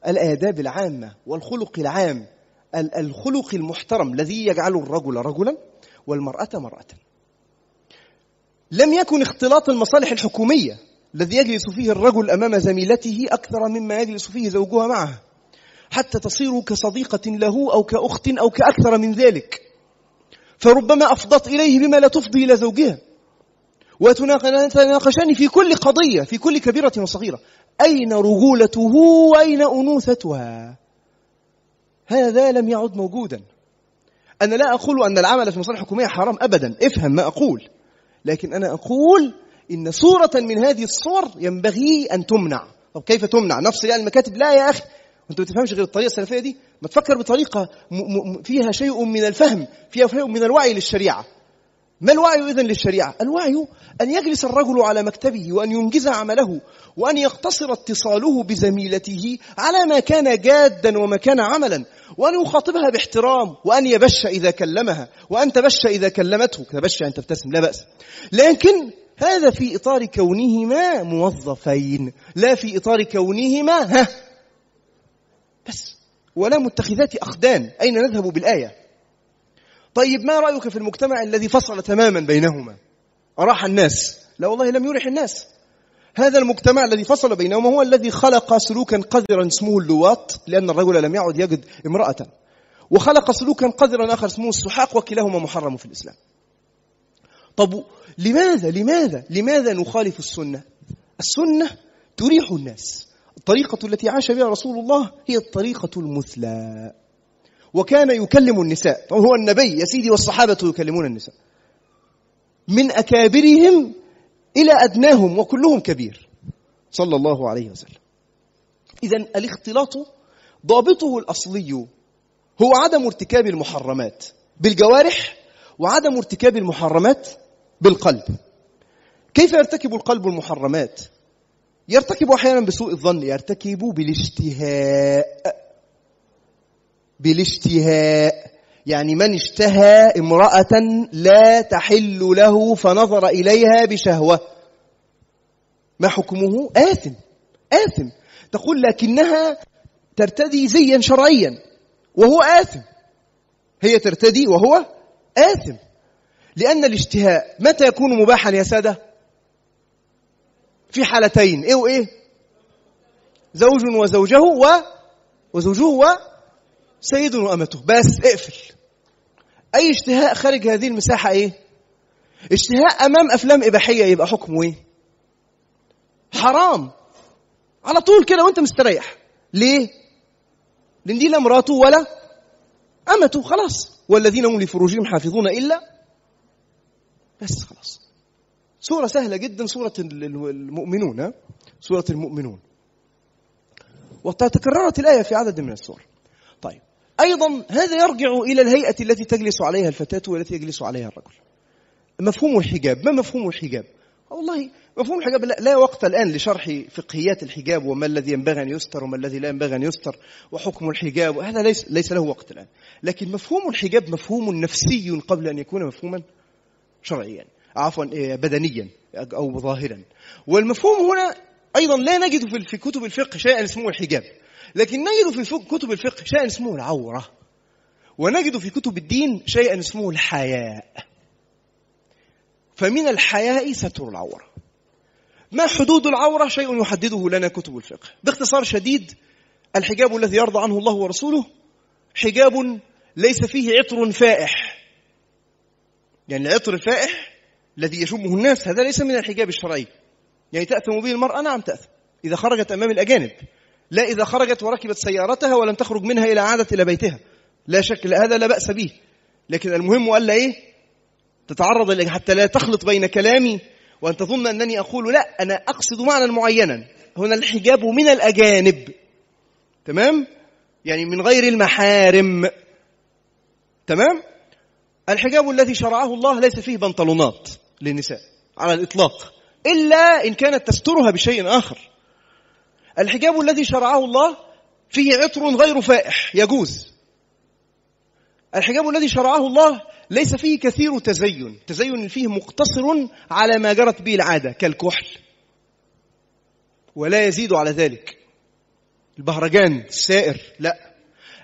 الآداب العامة والخلق العام الخلق المحترم الذي يجعل الرجل رجلا والمرأة مرأة. لم يكن اختلاط المصالح الحكومية الذي يجلس فيه الرجل أمام زميلته أكثر مما يجلس فيه زوجها معه حتى تصير كصديقة له أو كأخت أو كأكثر من ذلك. فربما أفضت إليه بما لا تفضي إلى زوجها. وتناقشان في كل قضية في كل كبيرة وصغيرة. أين رجولته وأين أنوثتها؟ هذا لم يعد موجودا. أنا لا أقول أن العمل في مصالح حكومية حرام أبدا. افهم ما أقول. لكن أنا أقول إن صورة من هذه الصور ينبغي أن تمنع. طب كيف تمنع؟ نفس يعني المكاتب. لا يا أخي. وانت ما تفهمش غير الطريقة السلفية دي؟ ما تفكر بطريقة فيها شيء من الفهم فيها شيء من الوعي للشريعة. ما الوعي إذن للشريعة؟ الوعي أن يجلس الرجل على مكتبه وأن ينجز عمله وأن يقتصر اتصاله بزميلته على ما كان جادا وما كان عملا وأن يخاطبها باحترام وأن يبش إذا كلمها وأن تبش إذا كلمته. تبش أن تبتسم لا بأس. لكن هذا في إطار كونهما موظفين لا في إطار كونهما ها؟ بس ولا متخذات أخدان أين نذهب بالآية؟ طيب ما رأيك في المجتمع الذي فصل تماما بينهما؟ أراح الناس. لا والله لم يرح الناس. هذا المجتمع الذي فصل بينهما هو الذي خلق سلوكا قذرا اسمه اللواط لأن الرجل لم يعد يجد امرأة. وخلق سلوكا قذرا آخر اسمه السحاق وكلاهما محرم في الإسلام. طب لماذا؟ لماذا؟ لماذا نخالف السنة؟ السنة تريح الناس. الطريقة التي عاش بها رسول الله هي الطريقة المثلى. وكان يكلم النساء هو النبي يا سيدي والصحابة يكلمون النساء. من أكابرهم إلى أدناهم وكلهم كبير. صلى الله عليه وسلم. إذا الاختلاط ضابطه الأصلي هو عدم ارتكاب المحرمات بالجوارح وعدم ارتكاب المحرمات بالقلب. كيف يرتكب القلب المحرمات؟ يرتكب أحيانا بسوء الظن يرتكب بالاشتهاء. بالاشتهاء. يعني من اشتهى امرأة لا تحل له فنظر إليها بشهوة. ما حكمه؟ آثم. آثم. تقول لكنها ترتدي زيا شرعيا وهو آثم. هي ترتدي وهو آثم. لأن الاشتهاء متى يكون مباحا يا سادة؟ في حالتين إيه وإيه؟ زوج وزوجه و وزوجه وسيد وأمته. بس اقفل. أي اشتهاء خارج هذه المساحة إيه؟ اشتهاء أمام أفلام إباحية يبقى حكمه إيه؟ حرام. على طول كده وأنت مستريح. ليه؟ لأن دي لا مراته ولا أمته خلاص. والذين هم لفروجهم حافظون إلا بس خلاص. سورة سهلة جدا سورة المؤمنون سورة المؤمنون. وتكررت الآية في عدد من السور. طيب. أيضا هذا يرجع إلى الهيئة التي تجلس عليها الفتاة والتي يجلس عليها الرجل. مفهوم الحجاب. ما مفهوم الحجاب؟ والله مفهوم الحجاب لا, لا وقت الآن لشرح فقهيات الحجاب وما الذي ينبغي أن يستر وما الذي لا ينبغي أن يستر وحكم الحجاب. هذا ليس, ليس له وقت الآن. لكن مفهوم الحجاب مفهوم نفسي قبل أن يكون مفهوما. شرعيا عفوا إيه، بدنيا أو ظاهرا. والمفهوم هنا أيضا لا نجد في كتب الفقه شيئا اسمه الحجاب. لكن نجد في كتب الفقه شيئا اسمه العورة. ونجد في كتب الدين شيئا اسمه الحياء. فمن الحياء ستر العورة. ما حدود العورة؟ شيء يحدده لنا كتب الفقه. باختصار شديد الحجاب الذي يرضى عنه الله ورسوله حجاب ليس فيه عطر فائح. يعني العطر الفائح الذي يشمه الناس هذا ليس من الحجاب الشرعي. يعني تأثم به المرأة؟ نعم تأثم. إذا خرجت أمام الأجانب. لا إذا خرجت وركبت سيارتها ولم تخرج منها إلى عادت إلى بيتها. لا شك هذا لا بأس به. لكن المهم ألا إيه؟ تتعرض حتى لا تخلط بين كلامي وأن تظن أنني أقول لا أنا أقصد معنى معينا. هنا الحجاب من الأجانب. تمام؟ يعني من غير المحارم. تمام؟ الحجاب الذي شرعه الله ليس فيه بنطلونات للنساء على الإطلاق إلا إن كانت تسترها بشيء آخر. الحجاب الذي شرعه الله فيه عطر غير فائح يجوز. الحجاب الذي شرعه الله ليس فيه كثير تزين تزين فيه مقتصر على ما جرت به العادة كالكحل. ولا يزيد على ذلك. البهرجان السائر لا.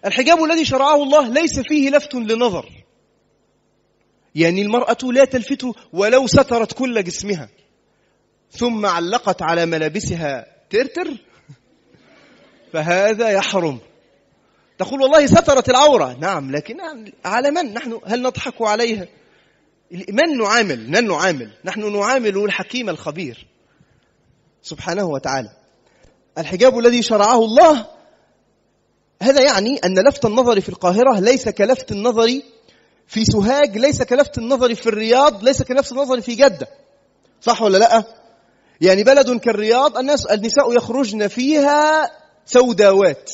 الحجاب الذي شرعه الله ليس فيه لفت لنظر. يعني المرأة لا تلفت ولو سترت كل جسمها. ثم علقت على ملابسها ترتر. فهذا يحرم. تقول والله سترت العورة. نعم لكن على من؟ نحن هل نضحك عليها؟ من نعامل؟ من نعامل؟ نحن نعامل الحكيم الخبير. سبحانه وتعالى. الحجاب الذي شرعه الله هذا يعني أن لفت النظر في القاهرة ليس كلفت النظر في سوهاج ليس كلفت النظر في الرياض ليس كلفت النظر في جدة. صح ولا لأ؟ يعني بلد كالرياض الناس النساء يخرجن فيها سوداوات.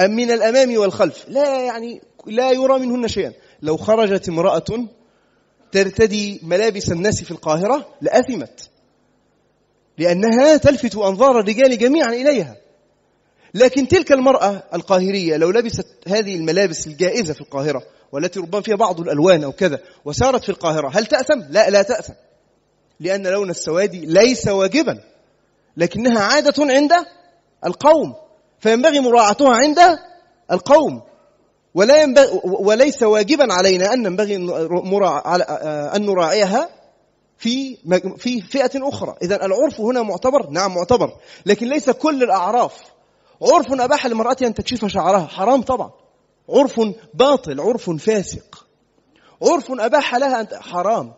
من الأمام والخلف. لا يعني لا يرى منهن شيئا. لو خرجت امرأة ترتدي ملابس الناس في القاهرة لأثمت. لأنها تلفت أنظار الرجال جميعا إليها. لكن تلك المرأة القاهرية لو لبست هذه الملابس الجائزة في القاهرة والتي ربما فيها بعض الألوان أو كذا وسارت في القاهرة. هل تأثم؟ لا لا تأثم. لأن لون السواد ليس واجبا لكنها عادة عند القوم فينبغي مراعاتها عند القوم. ولا ينبغي وليس واجبا علينا أن ننبغي أن نراعيها في في فئة أخرى. إذا العرف هنا معتبر؟ نعم معتبر. لكن ليس كل الأعراف. عرف أباح للمرأة أن تكشف شعرها. حرام طبعا. عرف باطل عرف فاسق. عرف أباح لها أن حرام.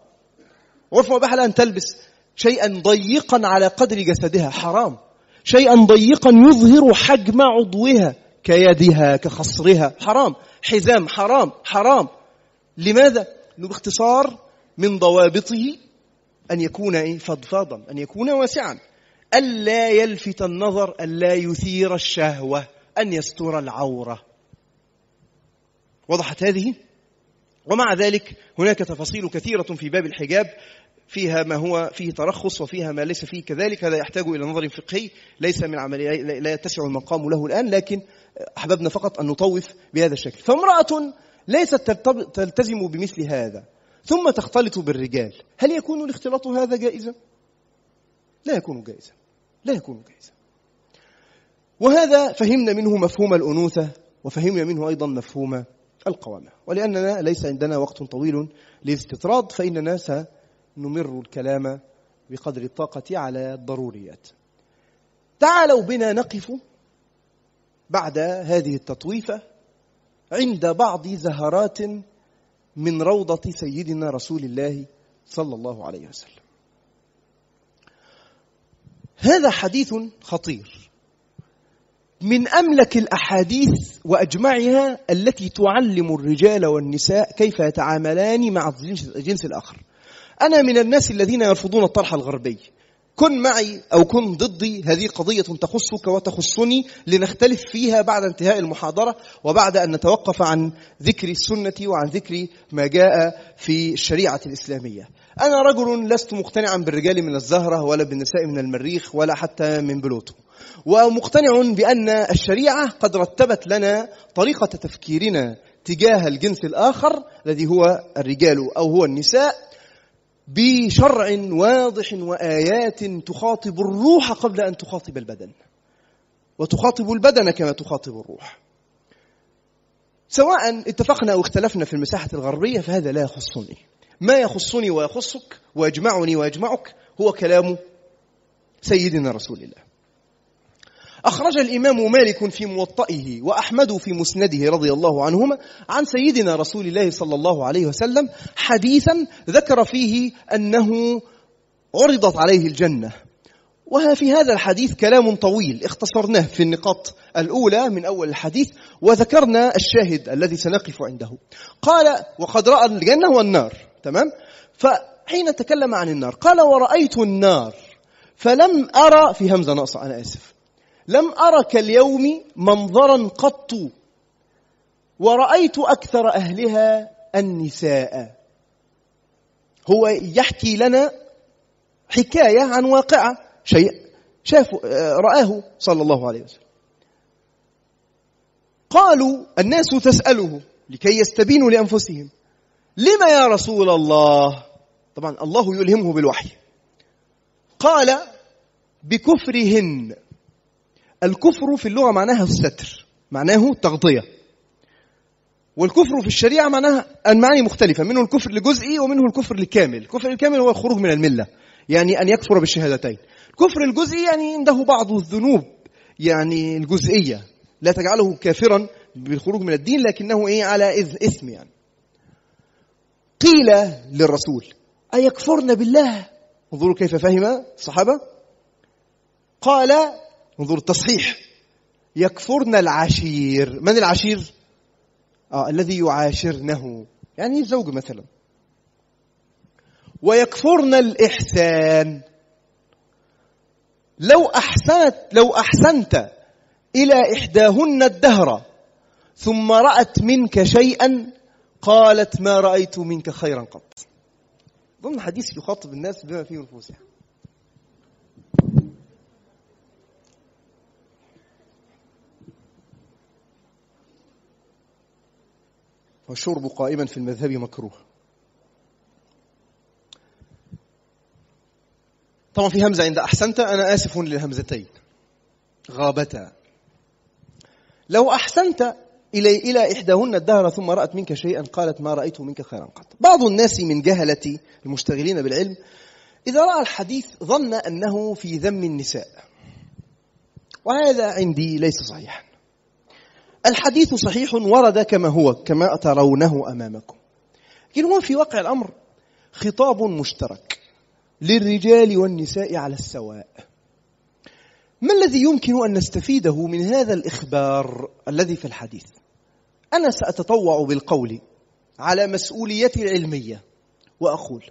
عرف أباح لها أن تلبس شيئا ضيقا على قدر جسدها حرام. شيئا ضيقا يظهر حجم عضوها كيدها كخصرها حرام. حزام حرام حرام. لماذا؟ باختصار من ضوابطه أن يكون إيه؟ فضفاضا أن يكون واسعا. ألا يلفت النظر ألا يثير الشهوة أن يستر العورة. وضحت هذه؟ ومع ذلك هناك تفاصيل كثيرة في باب الحجاب فيها ما هو فيه ترخص وفيها ما ليس فيه كذلك. هذا يحتاج إلى نظر فقهي ليس من عملية لا يتسع المقام له الآن لكن أحببنا فقط أن نطوف بهذا الشكل. فامرأة ليست تلتزم بمثل هذا ثم تختلط بالرجال. هل يكون الاختلاط هذا جائزا؟ لا يكون جائزا. لا يكون جائزا. وهذا فهمنا منه مفهوم الأنوثة وفهمنا منه أيضا مفهوم القوامة. ولأننا ليس عندنا وقت طويل للاستطراد فإننا سنمر الكلام بقدر الطاقة على الضروريات. تعالوا بنا نقف بعد هذه التطويفة عند بعض زهرات من روضة سيدنا رسول الله صلى الله عليه وسلم. هذا حديث خطير. من أملك الأحاديث وأجمعها التي تعلم الرجال والنساء كيف يتعاملان مع الجنس الآخر. أنا من الناس الذين يرفضون الطرح الغربي. كن معي أو كن ضدي هذه قضية تخصك وتخصني لنختلف فيها بعد انتهاء المحاضرة وبعد أن نتوقف عن ذكر السنة وعن ذكر ما جاء في الشريعة الإسلامية. أنا رجل لست مقتنعا بالرجال من الزهرة ولا بالنساء من المريخ ولا حتى من بلوتو. ومقتنع بأن الشريعة قد رتبت لنا طريقة تفكيرنا تجاه الجنس الآخر الذي هو الرجال أو هو النساء بشرع واضح وآيات تخاطب الروح قبل أن تخاطب البدن. وتخاطب البدن كما تخاطب الروح. سواء اتفقنا أو اختلفنا في المساحة الغربية فهذا لا يخصني. ما يخصني ويخصك ويجمعني ويجمعك هو كلام سيدنا رسول الله. أخرج الإمام مالك في موطئه وأحمد في مسنده رضي الله عنهما عن سيدنا رسول الله صلى الله عليه وسلم حديثا ذكر فيه أنه عرضت عليه الجنة. وفي هذا الحديث كلام طويل اختصرناه في النقاط الأولى من أول الحديث وذكرنا الشاهد الذي سنقف عنده. قال وقد رأى الجنة والنار. تمام؟ فحين تكلم عن النار قال ورأيت النار فلم أرى في همزة ناقصة أنا آسف. لم أرى كاليوم منظرا قط ورأيت أكثر أهلها النساء. هو يحكي لنا حكاية عن واقعة شيء شافه رآه صلى الله عليه وسلم. قالوا الناس تسأله لكي يستبينوا لأنفسهم. لما يا رسول الله؟ طبعا الله يلهمه بالوحي. قال بكفرهن. الكفر في اللغة معناها الستر معناه تغطية. والكفر في الشريعة معناها المعاني مختلفة منه الكفر الجزئي ومنه الكفر الكامل الكفر الكامل هو الخروج من الملة يعني أن يكفر بالشهادتين. الكفر الجزئي يعني عنده بعض الذنوب يعني الجزئية. لا تجعله كافرا بالخروج من الدين لكنه إيه؟ على إثم يعني. قيل للرسول. أيكفرن بالله؟ انظروا كيف فهم الصحابة. قال انظروا التصحيح. يكفرن العشير. من العشير؟ آه الذي يعاشرنه. يعني الزوج مثلا. ويكفرن الإحسان. لو أحسنت لو أحسنت إلى إحداهن الدهر ثم رأت منك شيئا قالت ما رأيت منك خيرا قط. ضمن حديث يخاطب الناس بما في نفوسها والشرب قائما في المذهب مكروه. طبعا في همزة عند أحسنت أنا آسف للهمزتين. غابتا. لو أحسنت إلى إلى إحداهن الدهر ثم رأت منك شيئا قالت ما رأيت منك خيرا قط. بعض الناس من جهلة المشتغلين بالعلم إذا رأى الحديث ظن أنه في ذم النساء. وهذا عندي ليس صحيحا. الحديث صحيح ورد كما هو كما ترونه أمامكم. لكن هو في واقع الأمر خطاب مشترك للرجال والنساء على السواء. ما الذي يمكن أن نستفيده من هذا الإخبار الذي في الحديث؟ أنا سأتطوع بالقول على مسؤوليتي العلمية وأقول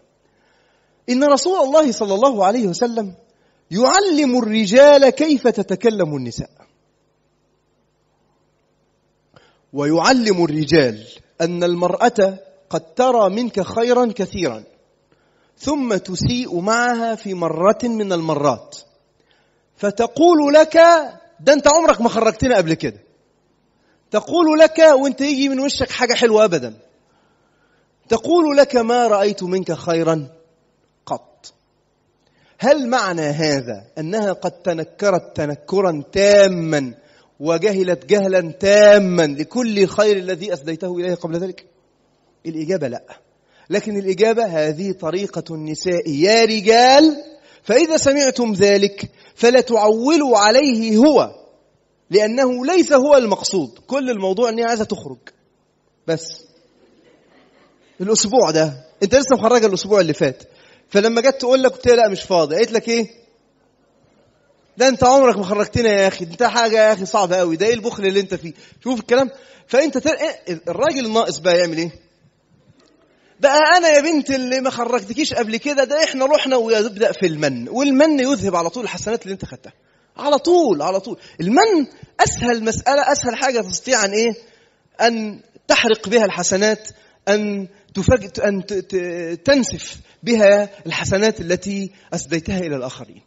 إن رسول الله صلى الله عليه وسلم يعلم الرجال كيف تتكلم النساء. ويعلم الرجال أن المرأة قد ترى منك خيرا كثيرا ثم تسيء معها في مرة من المرات فتقول لك ده أنت عمرك ما خرجتنا قبل كده. تقول لك وانت يجي من وشك حاجة حلوة أبدا. تقول لك ما رأيت منك خيرا قط. هل معنى هذا أنها قد تنكرت تنكرا تاما وجهلت جهلا تاما لكل الخير الذي أسديته إليه قبل ذلك؟ الإجابة لا. لكن الإجابة هذه طريقة النساء يا رجال فإذا سمعتم ذلك فلا تعولوا عليه هو. لأنه ليس هو المقصود. كل الموضوع أن هي عايزة تخرج. بس. الأسبوع ده. أنت لسه مخرجة الأسبوع اللي فات. فلما جت تقول لك قلت لا مش فاضي. قالت لك إيه؟ ده أنت عمرك ما خرجتنا يا أخي. انت حاجة يا أخي صعبة قوي ده إيه البخل اللي أنت فيه؟ شوف الكلام. فأنت تل... الراجل الناقص بقى يعمل إيه؟ بقى أنا يا بنت اللي ما خرجتكيش قبل كده ده إحنا رحنا ويبدا في المن. والمن يذهب على طول الحسنات اللي أنت خدتها. على طول على طول. المن أسهل مسألة أسهل حاجة تستطيع ان إيه؟ أن تحرق بها الحسنات أن تفاجئ أن تنسف بها الحسنات التي أسديتها إلى الآخرين.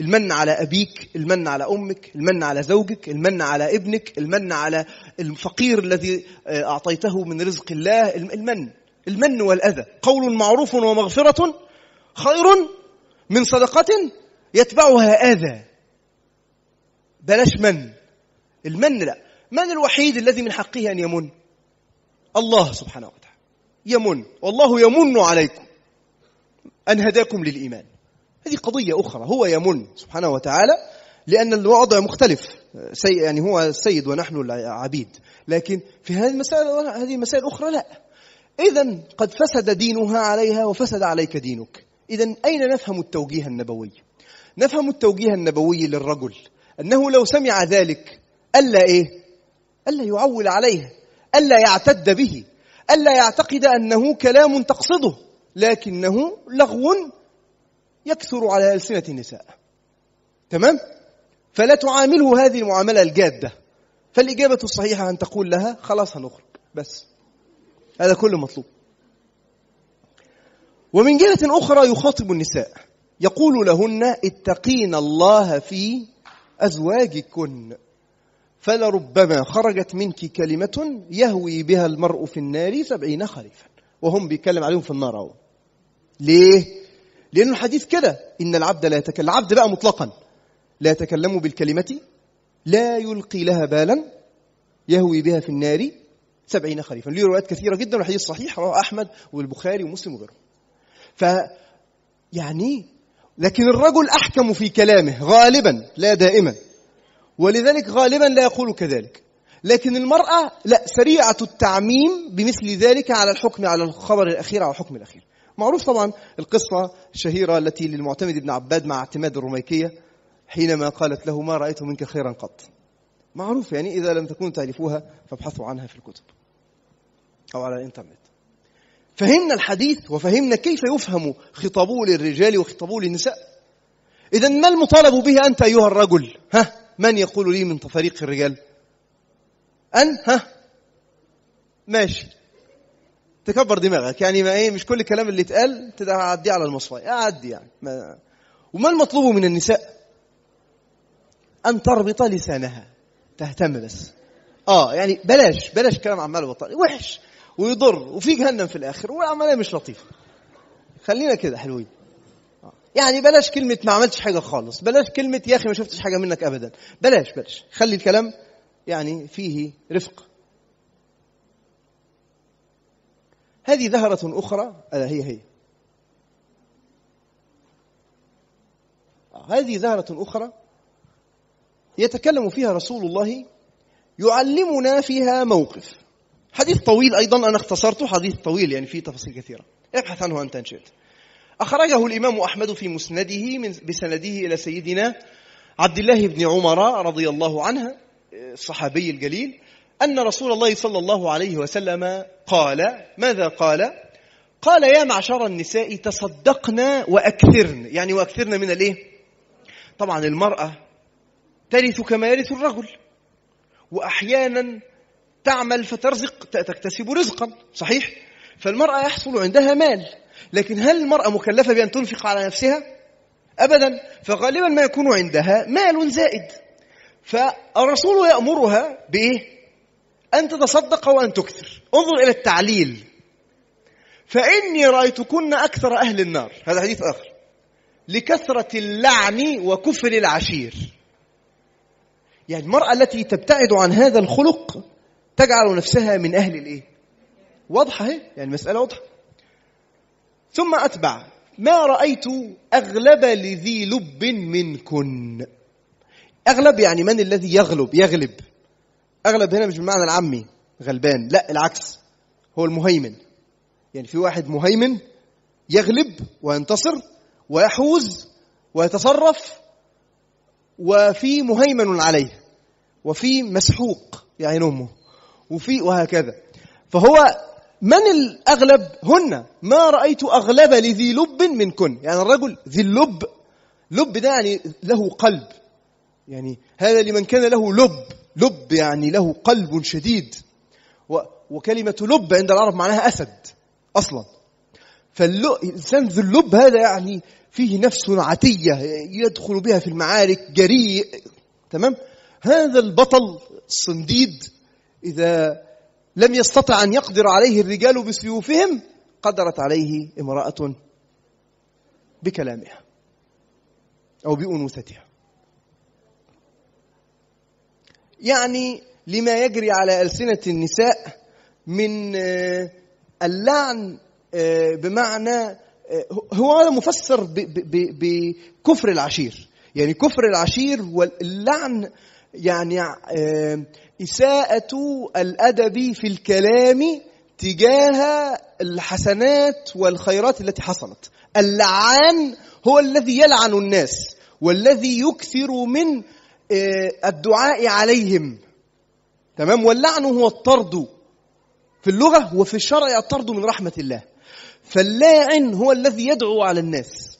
المن على أبيك المن على أمك المن على زوجك المن على ابنك المن على الفقير الذي أعطيته من رزق الله. المن المن والأذى. قول معروف ومغفرة خير من صدقة يتبعها أذى. بلاش من. المن لا. من الوحيد الذي من حقه أن يمن؟ الله سبحانه وتعالى. يمن. والله يمن عليكم أن هداكم للإيمان. هذه قضية أخرى. هو يمن سبحانه وتعالى لأن الوضع مختلف. سي يعني هو السيد ونحن العبيد. لكن في هذه المسائل هذه المسائل أخرى لا. إذا قد فسد دينها عليها وفسد عليك دينك. إذا أين نفهم التوجيه النبوي؟ نفهم التوجيه النبوي للرجل. أنه لو سمع ذلك ألا إيه؟ ألا يعول عليه ألا يعتد به ألا يعتقد أنه كلام تقصده لكنه لغو يكثر على ألسنة النساء. تمام؟ فلا تعامله هذه المعاملة الجادة. فالإجابة الصحيحة أن تقول لها خلاص هنخرج بس. هذا كل مطلوب. ومن جهة أخرى يخاطب النساء يقول لهن اتقين الله في أزواجكن. فلربما خرجت منك كلمة يهوي بها المرء في النار سبعين خريفا وهم بيتكلم عليهم في النار أهو. ليه؟ لأنه الحديث كده إن العبد لا يتكلم العبد بقى مطلقا. لا يتكلم بالكلمة لا يلقي لها بالا يهوي بها في النار سبعين خريفا. له روايات كثيرة جدا والحديث صحيح رواه أحمد والبخاري ومسلم وغيرهم. ف يعني لكن الرجل أحكم في كلامه غالبا لا دائما. ولذلك غالبا لا يقول كذلك. لكن المرأة لا سريعة التعميم بمثل ذلك على الحكم على الخبر الأخير أو الحكم الأخير. معروف طبعا القصة الشهيرة التي للمعتمد بن عباد مع اعتماد الرميكية حينما قالت له ما رأيت منك خيرا قط. معروف يعني إذا لم تكونوا تعرفوها فابحثوا عنها في الكتب أو على الإنترنت. فهمنا الحديث وفهمنا كيف يفهم خطابه للرجال وخطابه للنساء. إذا ما المطالب به أنت أيها الرجل؟ ها؟ من يقول لي من فريق الرجال؟ أن؟ ها؟ ماشي. تكبر دماغك. يعني ما إيه مش كل الكلام اللي اتقال تعديه على المصفاي اعدي يعني. ما وما المطلوب من النساء؟ أن تربط لسانها تهتم بس. آه يعني بلاش بلاش كلام عمال وبطال وحش. ويضر وفي جهنم في الآخر والعملية مش لطيفة. خلينا كده حلوين. يعني بلاش كلمة ما عملتش حاجة خالص بلاش كلمة يا أخي ما شفتش حاجة منك أبدا. بلاش بلاش. خلي الكلام يعني فيه رفق. هذه ذهرة أخرى ألا هي هي. هذه ذهرة أخرى يتكلم فيها رسول الله يعلمنا فيها موقف. حديث طويل أيضا أنا اختصرته حديث طويل يعني فيه تفاصيل كثيرة. ابحث عنه أنت إن شئت. أخرجه الإمام أحمد في مسنده من بسنده إلى سيدنا عبد الله بن عمر رضي الله عنه الصحابي الجليل أن رسول الله صلى الله عليه وسلم قال ماذا قال؟ قال يا معشر النساء تصدقنا وأكثرن. يعني وأكثرن من الإيه؟ طبعا المرأة ترث كما يرث الرجل وأحيانا تعمل فترزق تكتسب رزقا صحيح؟ فالمرأة يحصل عندها مال لكن هل المرأة مكلفة بأن تنفق على نفسها؟ أبدا فغالبا ما يكون عندها مال زائد. فالرسول يأمرها بإيه؟ أن تتصدق وأن تكثر. انظر إلى التعليل. فإني رأيتكن أكثر أهل النار. هذا حديث آخر. لكثرة اللعن وكفر العشير. يعني المرأة التي تبتعد عن هذا الخلق تجعل نفسها من أهل الإيه؟ واضحة هي يعني مسألة واضحة. ثم أتبع. ما رأيت أغلب لذي لب منكن. أغلب يعني من الذي يغلب؟ يغلب. أغلب هنا مش بالمعنى العامي غلبان. لا العكس. هو المهيمن. يعني في واحد مهيمن يغلب وينتصر ويحوز ويتصرف وفي مهيمن عليه وفي مسحوق يعني أمه. وفي وهكذا. فهو من الأغلب هن؟ ما رأيت أغلب لذي لب منكن يعني الرجل ذي اللب. لب ده يعني له قلب. يعني هذا لمن كان له لب. لب يعني له قلب شديد. وكلمة لب عند العرب معناها أسد أصلا. فالإنسان ذو اللب هذا يعني فيه نفس عتية يدخل بها في المعارك جريء. تمام؟ هذا البطل الصنديد إذا لم يستطع أن يقدر عليه الرجال بسيوفهم قدرت عليه امرأة بكلامها أو بأنوثتها. يعني لما يجري على ألسنة النساء من اللعن بمعنى هو هذا مفسر بكفر العشير. يعني كفر العشير واللعن يعني إساءة الأدب في الكلام تجاه الحسنات والخيرات التي حصلت. اللعان هو الذي يلعن الناس والذي يكثر من الدعاء عليهم. تمام؟ واللعن هو الطرد في اللغة وفي الشرع الطرد من رحمة الله. فاللاعن هو الذي يدعو على الناس.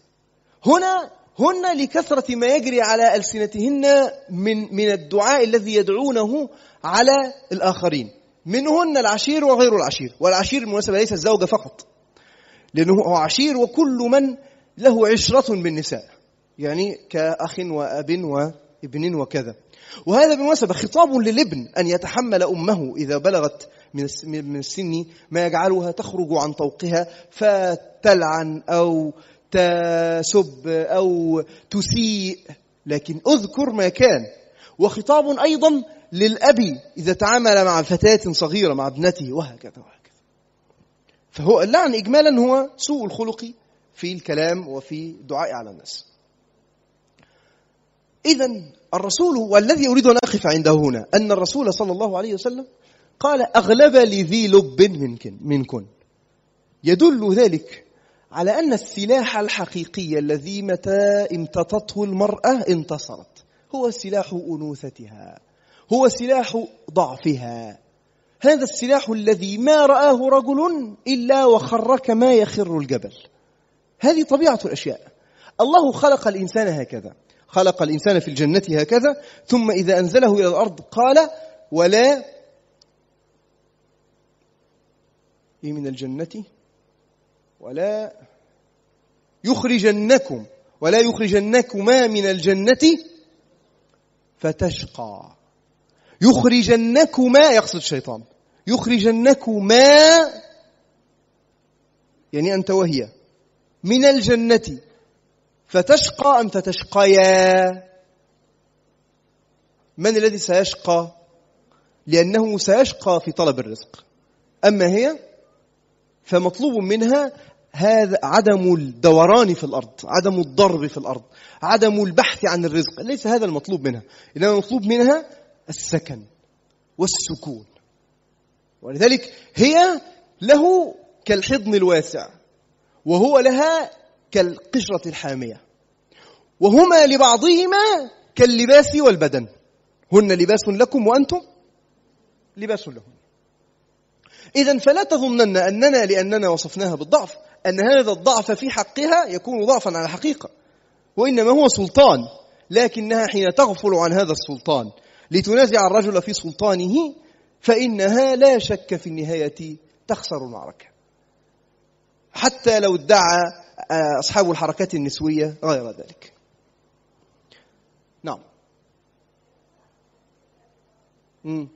هنا هن لكثرة ما يجري على ألسنتهن من من الدعاء الذي يدعونه على الآخرين. منهن العشير وغير العشير. والعشير بالمناسبة ليس الزوجة فقط. لأنه هو عشير وكل من له عشرة بالنساء يعني كأخ وأب وابن وكذا. وهذا بالمناسبة خطاب للابن أن يتحمل أمه إذا بلغت من السن ما يجعلها تخرج عن طوقها فتلعن أو تسب أو تسيء لكن أذكر ما كان. وخطاب أيضا للأب إذا تعامل مع فتاة صغيرة مع ابنته وهكذا وهكذا. فهو اللعن إجمالا هو سوء الخلق في الكلام وفي الدعاء على الناس. إذا الرسول والذي أريد أن أقف عنده هنا. أن الرسول صلى الله عليه وسلم قال أغلب لذي لب منكن منكن. يدل ذلك على أن السلاح الحقيقي الذي متى امتطته المرأة انتصرت. هو سلاح أنوثتها. هو سلاح ضعفها. هذا السلاح الذي ما رآه رجل إلا وخر كما يخر الجبل. هذه طبيعة الأشياء. الله خلق الإنسان هكذا. خلق الإنسان في الجنة هكذا ثم إذا أنزله إلى الأرض قال ولا من الجنة ولا يخرجنكم ولا يخرجنكما من الجنة فتشقى. يخرجنكما يقصد الشيطان يخرجنكما يعني أنت وهي من الجنة. فتشقى أم فتشقيا من الذي سيشقى؟ لأنه سيشقى في طلب الرزق. أما هي فمطلوب منها هذا عدم الدوران في الأرض عدم الضرب في الأرض عدم البحث عن الرزق ليس هذا المطلوب منها إنما المطلوب منها السكن والسكون. ولذلك هي له كالحضن الواسع وهو لها كالقشرة الحامية وهما لبعضهما كاللباس والبدن. هن لباس لكم وأنتم لباس لهم. إذا فلا تظنن أننا لأننا وصفناها بالضعف أن هذا الضعف في حقها يكون ضعفا على حقيقة وإنما هو سلطان لكنها حين تغفل عن هذا السلطان لتنازع الرجل في سلطانه فإنها لا شك في النهاية تخسر المعركة. حتى لو ادعى آه، أصحاب الحركات النسوية غير ذلك. نعم. مم.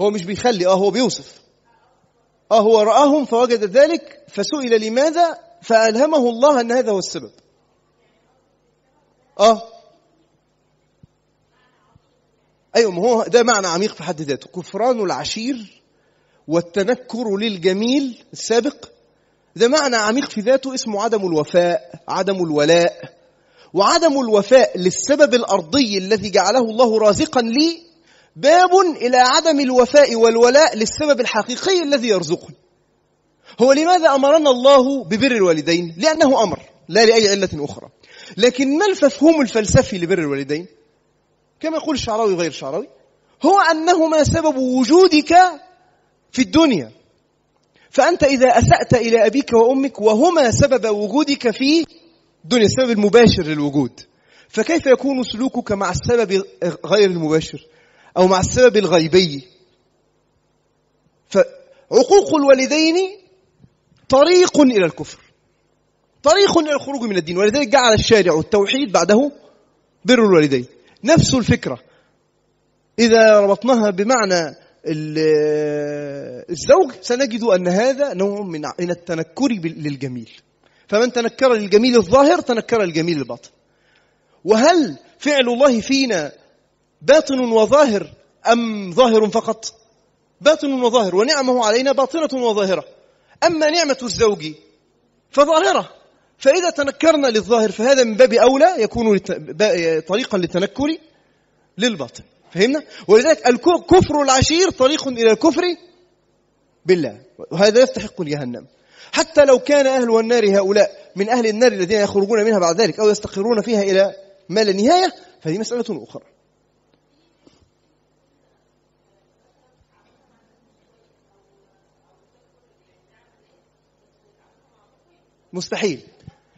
هو مش بيخلي آه هو بيوصف. آه هو رآهم فوجد ذلك فسئل لماذا؟ فألهمه الله أن هذا هو السبب. آه. أيوه ما هو ده معنى عميق في حد ذاته. كفران العشير والتنكر للجميل السابق ده معنى عميق في ذاته اسمه عدم الوفاء عدم الولاء. وعدم الوفاء للسبب الأرضي الذي جعله الله رازقا لي باب إلى عدم الوفاء والولاء للسبب الحقيقي الذي يرزقني. هو لماذا أمرنا الله ببر الوالدين؟ لأنه أمر لا لأي علة أخرى. لكن ما المفهوم الفلسفي لبر الوالدين؟ كما يقول الشعراوي غير الشعراوي هو أنهما سبب وجودك في الدنيا. فأنت إذا أسأت إلى أبيك وأمك وهما سبب وجودك في الدنيا السبب المباشر للوجود. فكيف يكون سلوكك مع السبب غير المباشر؟ أو مع السبب الغيبي. فعقوق الوالدين طريق إلى الكفر. طريق إلى الخروج من الدين. ولذلك جعل الشارع التوحيد بعده بر الوالدين. نفس الفكرة. إذا ربطناها بمعنى الزوج سنجد أن هذا نوع من التنكر للجميل. فمن تنكر للجميل الظاهر تنكر للجميل الباطن. وهل فعل الله فينا باطن وظاهر أم ظاهر فقط؟ باطن وظاهر ونعمه علينا باطنة وظاهرة. أما نعمة الزوج فظاهرة. فإذا تنكرنا للظاهر فهذا من باب أولى يكون طريقا للتنكر للباطن. فهمنا؟ ولذلك الكفر العشير طريق إلى الكفر بالله. وهذا يستحق جهنم حتى لو كان أهل النار هؤلاء من أهل النار الذين يخرجون منها بعد ذلك أو يستقرون فيها إلى ما لا نهاية فهذه مسألة أخرى. مستحيل.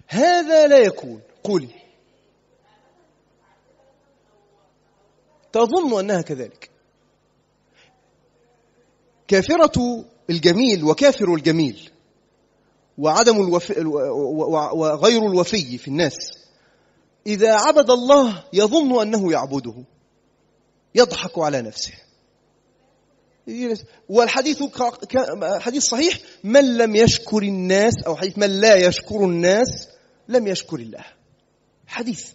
هذا لا يكون. قولي. تظن أنها كذلك. كافرة الجميل وكافر الجميل وعدم الوف... وغير الوفي في الناس. إذا عبد الله يظن أنه يعبده يضحك على نفسه. والحديث حديث صحيح من لم يشكر الناس أو حديث من لا يشكر الناس لم يشكر الله حديث.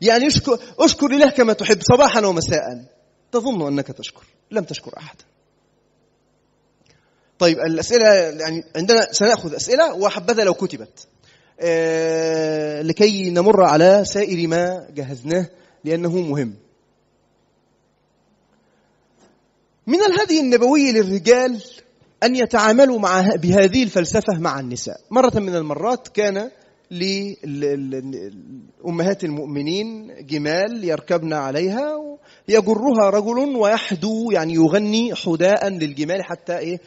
يعني اشكر, اشكر الله كما تحب صباحا ومساء. تظن أنك تشكر لم تشكر أحدا. طيب الأسئلة يعني عندنا سنأخذ أسئلة وحبذا لو كتبت. آه لكي نمر على سائر ما جهزناه لأنه مهم. من الهدي النبوي للرجال أن يتعاملوا مع بهذه الفلسفة مع النساء. مرة من المرات كان لأمهات المؤمنين جمال يركبن عليها يجرها رجل ويحدو يعني يغني حداء للجمال حتى إيه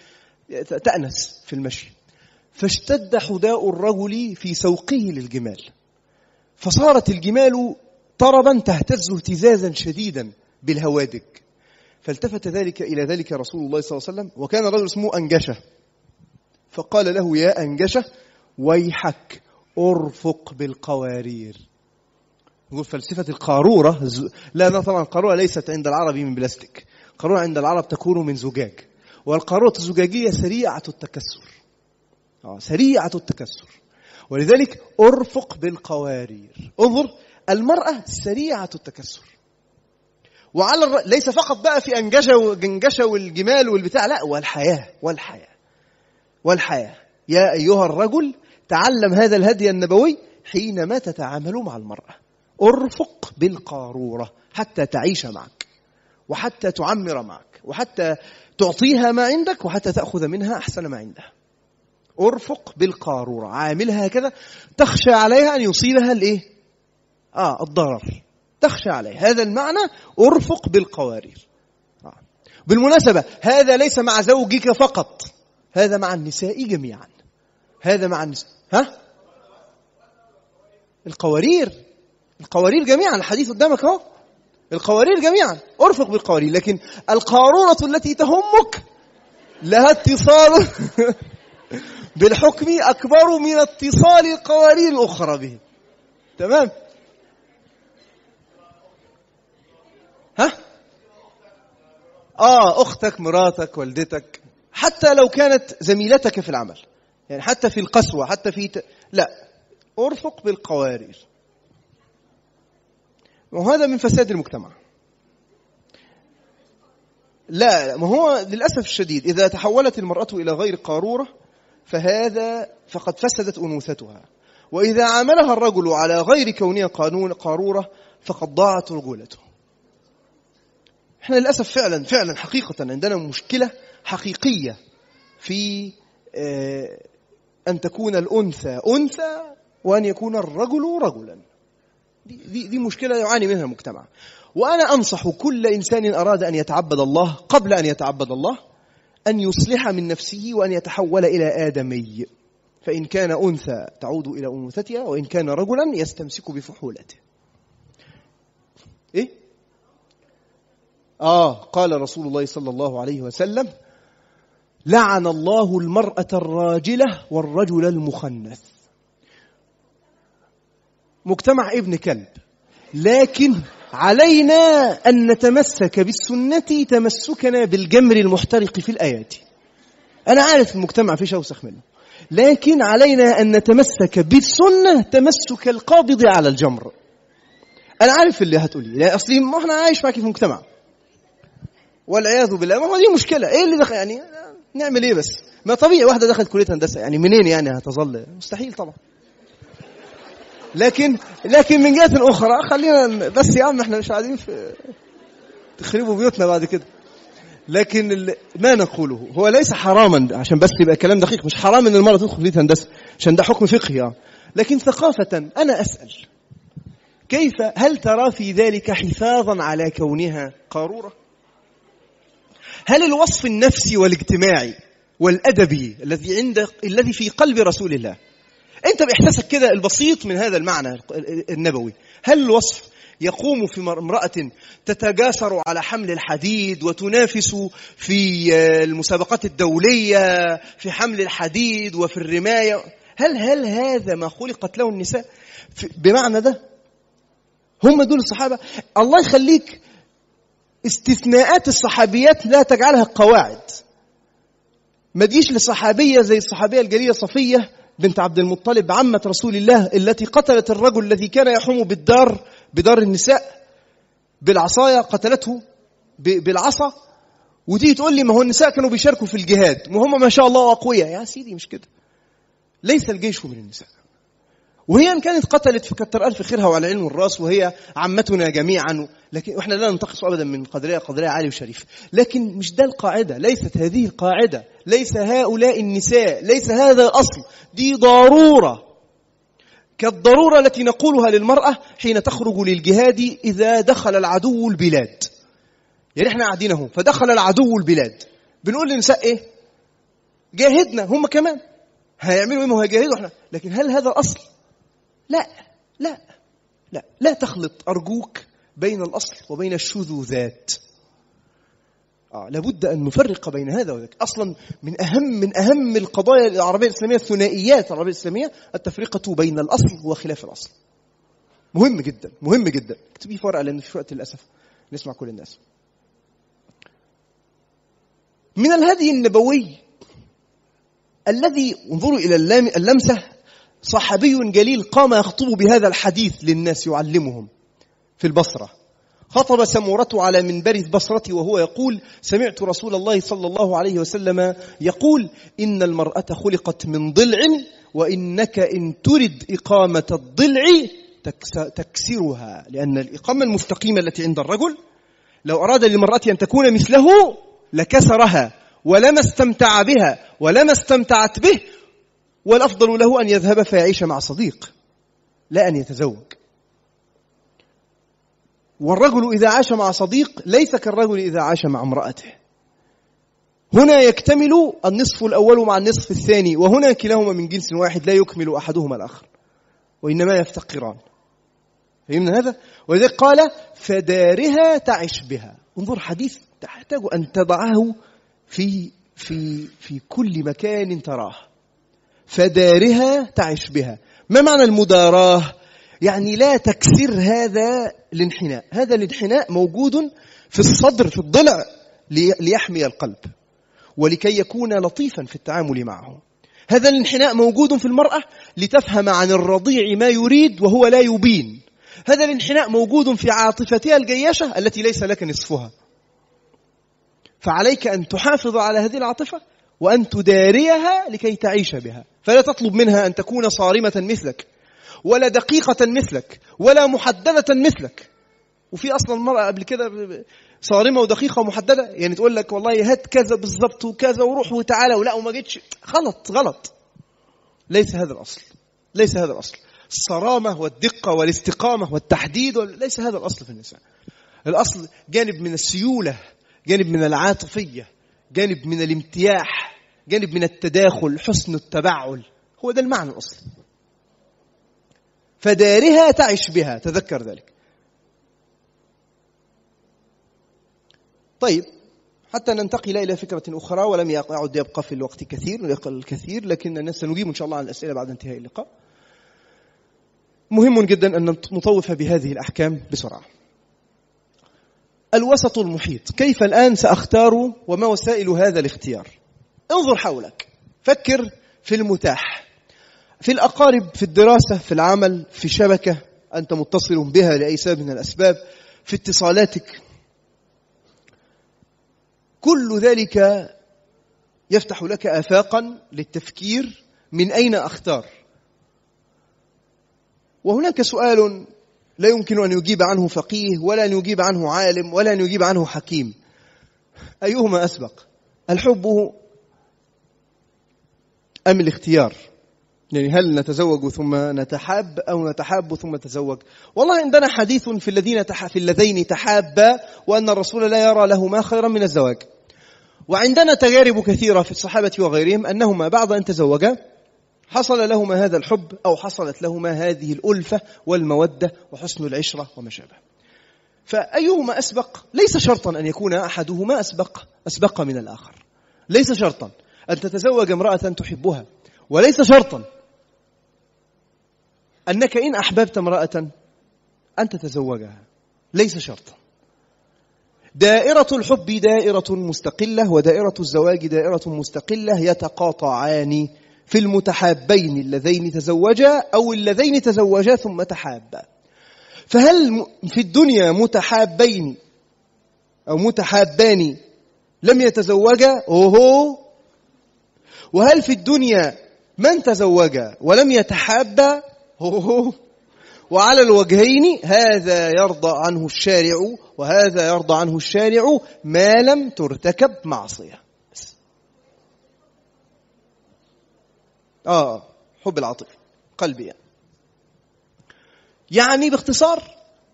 تأنس في المشي. فاشتد حداء الرجل في سوقه للجمال. فصارت الجمال طربا تهتز اهتزازا شديدا بالهوادج فالتفت ذلك إلى ذلك رسول الله صلى الله عليه وسلم وكان رجل اسمه أنجشة. فقال له يا أنجشة ويحك أرفق بالقوارير. يقول فلسفة القارورة لا لا طبعا القارورة ليست عند العرب من بلاستيك. القارورة عند العرب تكون من زجاج. والقارورة الزجاجية سريعة التكسر. آه، سريعة التكسر. ولذلك أرفق بالقوارير. انظر المرأة سريعة التكسر. وعلى الر... ليس فقط بقى في أنجشة وجنجشة والجمال والبتاع لا والحياة والحياة والحياة. يا أيها الرجل تعلم هذا الهدي النبوي حينما تتعامل مع المرأة. ارفق بالقارورة حتى تعيش معك وحتى تعمر معك وحتى تعطيها ما عندك وحتى تأخذ منها أحسن ما عندها. ارفق بالقارورة. عاملها هكذا تخشى عليها أن يصيبها الإيه؟ آه الضرر. تخشى عليه. هذا المعنى أرفق بالقوارير. آه. بالمناسبة هذا ليس مع زوجك فقط. هذا مع النساء جميعا. هذا مع النساء ها؟ القوارير. القوارير جميعا. الحديث قدامك أهو. القوارير جميعا. أرفق بالقوارير. لكن القارورة التي تهمك لها اتصال بالحكم أكبر من اتصال القوارير الأخرى به. تمام؟ ها؟ آه أختك مراتك والدتك حتى لو كانت زميلتك في العمل. يعني حتى في القسوة حتى في ت... لا أرفق بالقوارير. وهذا من فساد المجتمع. لا ما هو للأسف الشديد إذا تحولت المرأة إلى غير قارورة فهذا فقد فسدت أنوثتها. وإذا عاملها الرجل على غير كونها قانون قارورة فقد ضاعت رجولته. إحنا للأسف فعلا فعلا حقيقة عندنا مشكلة حقيقية في آه، أن تكون الأنثى أنثى وأن يكون الرجل رجلا. دي, دي مشكلة يعاني منها المجتمع. وأنا أنصح كل إنسان أراد أن يتعبد الله قبل أن يتعبد الله أن يصلح من نفسه وأن يتحول إلى آدمي. فإن كان أنثى تعود إلى أنوثتها وإن كان رجلا يستمسك بفحولته. آه قال رسول الله صلى الله عليه وسلم لعن الله المرأة الراجلة والرجل المخنث. مجتمع ابن كلب. لكن علينا أن نتمسك بالسنة تمسكنا بالجمر المحترق في الآيات أنا عارف المجتمع فيه أوسخ منه. لكن علينا أن نتمسك بالسنة تمسك القابض على الجمر. أنا عارف اللي هتقولي لا أصلي ما إحنا عايش معك في مجتمع والعياذ بالله. ما دي مشكلة. إيه اللي دخل؟ يعني نعمل إيه بس؟ ما طبيعي واحدة دخلت كلية هندسة. يعني منين يعني هتظل؟ مستحيل طبعا. لكن لكن من جهة أخرى خلينا بس يا عم إحنا مش قاعدين في تخربوا بيوتنا بعد كده. لكن ما نقوله؟ هو ليس حراما عشان بس يبقى كلام دقيق. مش حرام إن المرأة تدخل كلية هندسة عشان ده حكم فقهي. لكن ثقافة أنا أسأل كيف هل ترى في ذلك حفاظا على كونها قارورة؟ هل الوصف النفسي والاجتماعي والأدبي الذي عند الذي في قلب رسول الله أنت بإحساسك كده البسيط من هذا المعنى النبوي هل الوصف يقوم في امرأة تتجاسر على حمل الحديد وتنافس في المسابقات الدولية في حمل الحديد وفي الرماية؟ هل هل هذا ما خلقت له النساء؟ بمعنى ده؟ هم دول الصحابة؟ الله يخليك استثناءات الصحابيات لا تجعلها قواعد. ما تجيش لصحابية زي الصحابية الجليلة صفية بنت عبد المطلب عمة رسول الله التي قتلت الرجل الذي كان يحوم بالدار بدار النساء بالعصاية قتلته بالعصا. وتيجي تقول لي ما هو النساء كانوا بيشاركوا في الجهاد. وهم ما شاء الله أقوياء. يا سيدي مش كده. ليس الجيش من النساء. وهي إن كانت قتلت فكتر ألف خيرها وعلى علم الرأس وهي عمتنا جميعا. لكن وإحنا لا ننتقص ابدا من قدرها قدرها عالي وشريف. لكن مش ده القاعدة ليست هذه القاعدة. ليس هؤلاء النساء ليس هذا الأصل. دي ضرورة. كالضرورة التي نقولها للمرأة حين تخرج للجهاد إذا دخل العدو البلاد. يعني إحنا قاعدين أهو فدخل العدو البلاد. بنقول للنساء إيه؟ جاهدنا هم كمان. هيعملوا إيه؟ هو هيجاهدوا إحنا. لكن هل هذا الأصل؟ لا لا لا لا تخلط أرجوك بين الأصل وبين الشذوذات. آه لابد أن نفرق بين هذا وذاك. أصلا من أهم من أهم القضايا العربية الإسلامية الثنائيات العربية الإسلامية التفرقة بين الأصل وخلاف الأصل. مهم جدا مهم جدا. اكتبي ورقة لأن في وقت للأسف نسمع كل الناس. من الهدي النبوي الذي انظروا إلى اللمسة صحابي جليل قام يخطب بهذا الحديث للناس يعلمهم في البصرة. خطب سمورة على منبر البصرة وهو يقول سمعت رسول الله صلى الله عليه وسلم يقول إن المرأة خلقت من ضلع وإنك إن ترد إقامة الضلع تكسرها لأن الإقامة المستقيمة التي عند الرجل لو أراد للمرأة أن تكون مثله لكسرها ولما استمتع بها ولما استمتعت به والأفضل له أن يذهب فيعيش مع صديق لا أن يتزوج. والرجل إذا عاش مع صديق ليس كالرجل إذا عاش مع امرأته. هنا يكتمل النصف الأول مع النصف الثاني وهنا كلاهما من جنس واحد لا يكمل أحدهما الآخر وإنما يفتقران. فهمنا هذا؟ ولذلك قال فدارها تعش بها. انظر حديث تحتاج أن تضعه في في في كل مكان تراه. فدارها تعش بها. ما معنى المداراة؟ يعني لا تكسر هذا الانحناء. هذا الانحناء موجود في الصدر في الضلع ليحمي القلب ولكي يكون لطيفا في التعامل معه. هذا الانحناء موجود في المرأة لتفهم عن الرضيع ما يريد وهو لا يبين. هذا الانحناء موجود في عاطفتها الجياشة التي ليس لك نصفها. فعليك أن تحافظ على هذه العاطفة وأن تداريها لكي تعيش بها. فلا تطلب منها أن تكون صارمة مثلك ولا دقيقة مثلك ولا محددة مثلك. وفي أصلا المرأة قبل كده صارمة ودقيقة ومحددة يعني تقول لك والله هات كذا بالظبط وكذا وروح وتعالى ولا وما جيتش. غلط غلط. ليس هذا الأصل ليس هذا الأصل. الصرامة والدقة والاستقامة والتحديد ليس هذا الأصل في النساء. الأصل جانب من السيولة جانب من العاطفية جانب من الامتياح. جانب من التداخل حسن التبعل. هو ده المعنى الأصلي. فدارها تعش بها تذكر ذلك. طيب حتى ننتقل إلى فكرة أخرى ولم يعد يبقى في الوقت كثير ويقل الكثير لكننا سنجيب إن شاء الله عن الأسئلة بعد انتهاء اللقاء. مهم جدا أن نطوف بهذه الأحكام بسرعة. الوسط المحيط. كيف الآن سأختار وما وسائل هذا الاختيار؟ انظر حولك. فكر في المتاح. في الأقارب في الدراسة في العمل في شبكة أنت متصل بها لأي سبب من الأسباب في اتصالاتك. كل ذلك يفتح لك آفاقا للتفكير من أين أختار. وهناك سؤال لا يمكن أن يجيب عنه فقيه ولا أن يجيب عنه عالم ولا أن يجيب عنه حكيم. أيهما أسبق؟ الحب أم الاختيار؟ يعني هل نتزوج ثم نتحاب أو نتحاب ثم نتزوج؟ والله عندنا حديث في الذين في اللذين تحابا وأن الرسول لا يرى لهما خيرا من الزواج. وعندنا تجارب كثيرة في الصحابة وغيرهم أنهما بعد أن تزوجا حصل لهما هذا الحب أو حصلت لهما هذه الألفة والمودة وحسن العشرة وما شابه. فأيهما أسبق؟ ليس شرطا أن يكون أحدهما أسبق أسبق من الآخر. ليس شرطا. أن تتزوج امرأة تحبها. وليس شرطا أنك إن أحببت امرأة أن تتزوجها. ليس شرطا. دائرة الحب دائرة مستقلة ودائرة الزواج دائرة مستقلة يتقاطعان في المتحابين اللذين تزوجا أو اللذين تزوجا ثم تحابا. فهل في الدنيا متحابين أو متحابان لم يتزوجا؟ أوهو! وهل في الدنيا من تزوجا ولم يتحابا أوهو وعلى الوجهين هذا يرضى عنه الشارع وهذا يرضى عنه الشارع ما لم ترتكب معصية بس. آه حب العاطفة قلبي يعني. يعني باختصار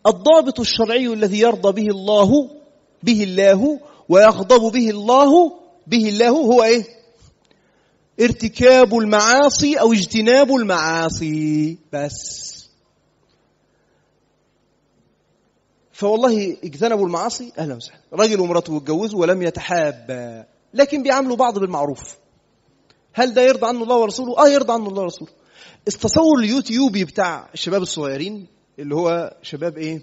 الضابط الشرعي الذي يرضى به الله به الله ويغضب به الله به الله هو إيه ارتكاب المعاصي أو اجتناب المعاصي. بس. فوالله اجتنبوا المعاصي أهلا وسهلا. راجل ومراته اتجوزوا ولم يتحابا لكن بيعاملوا بعض بالمعروف. هل ده يرضى عنه الله ورسوله؟ آه يرضى عنه الله ورسوله. التصور اليوتيوبي بتاع الشباب الصغيرين اللي هو شباب إيه؟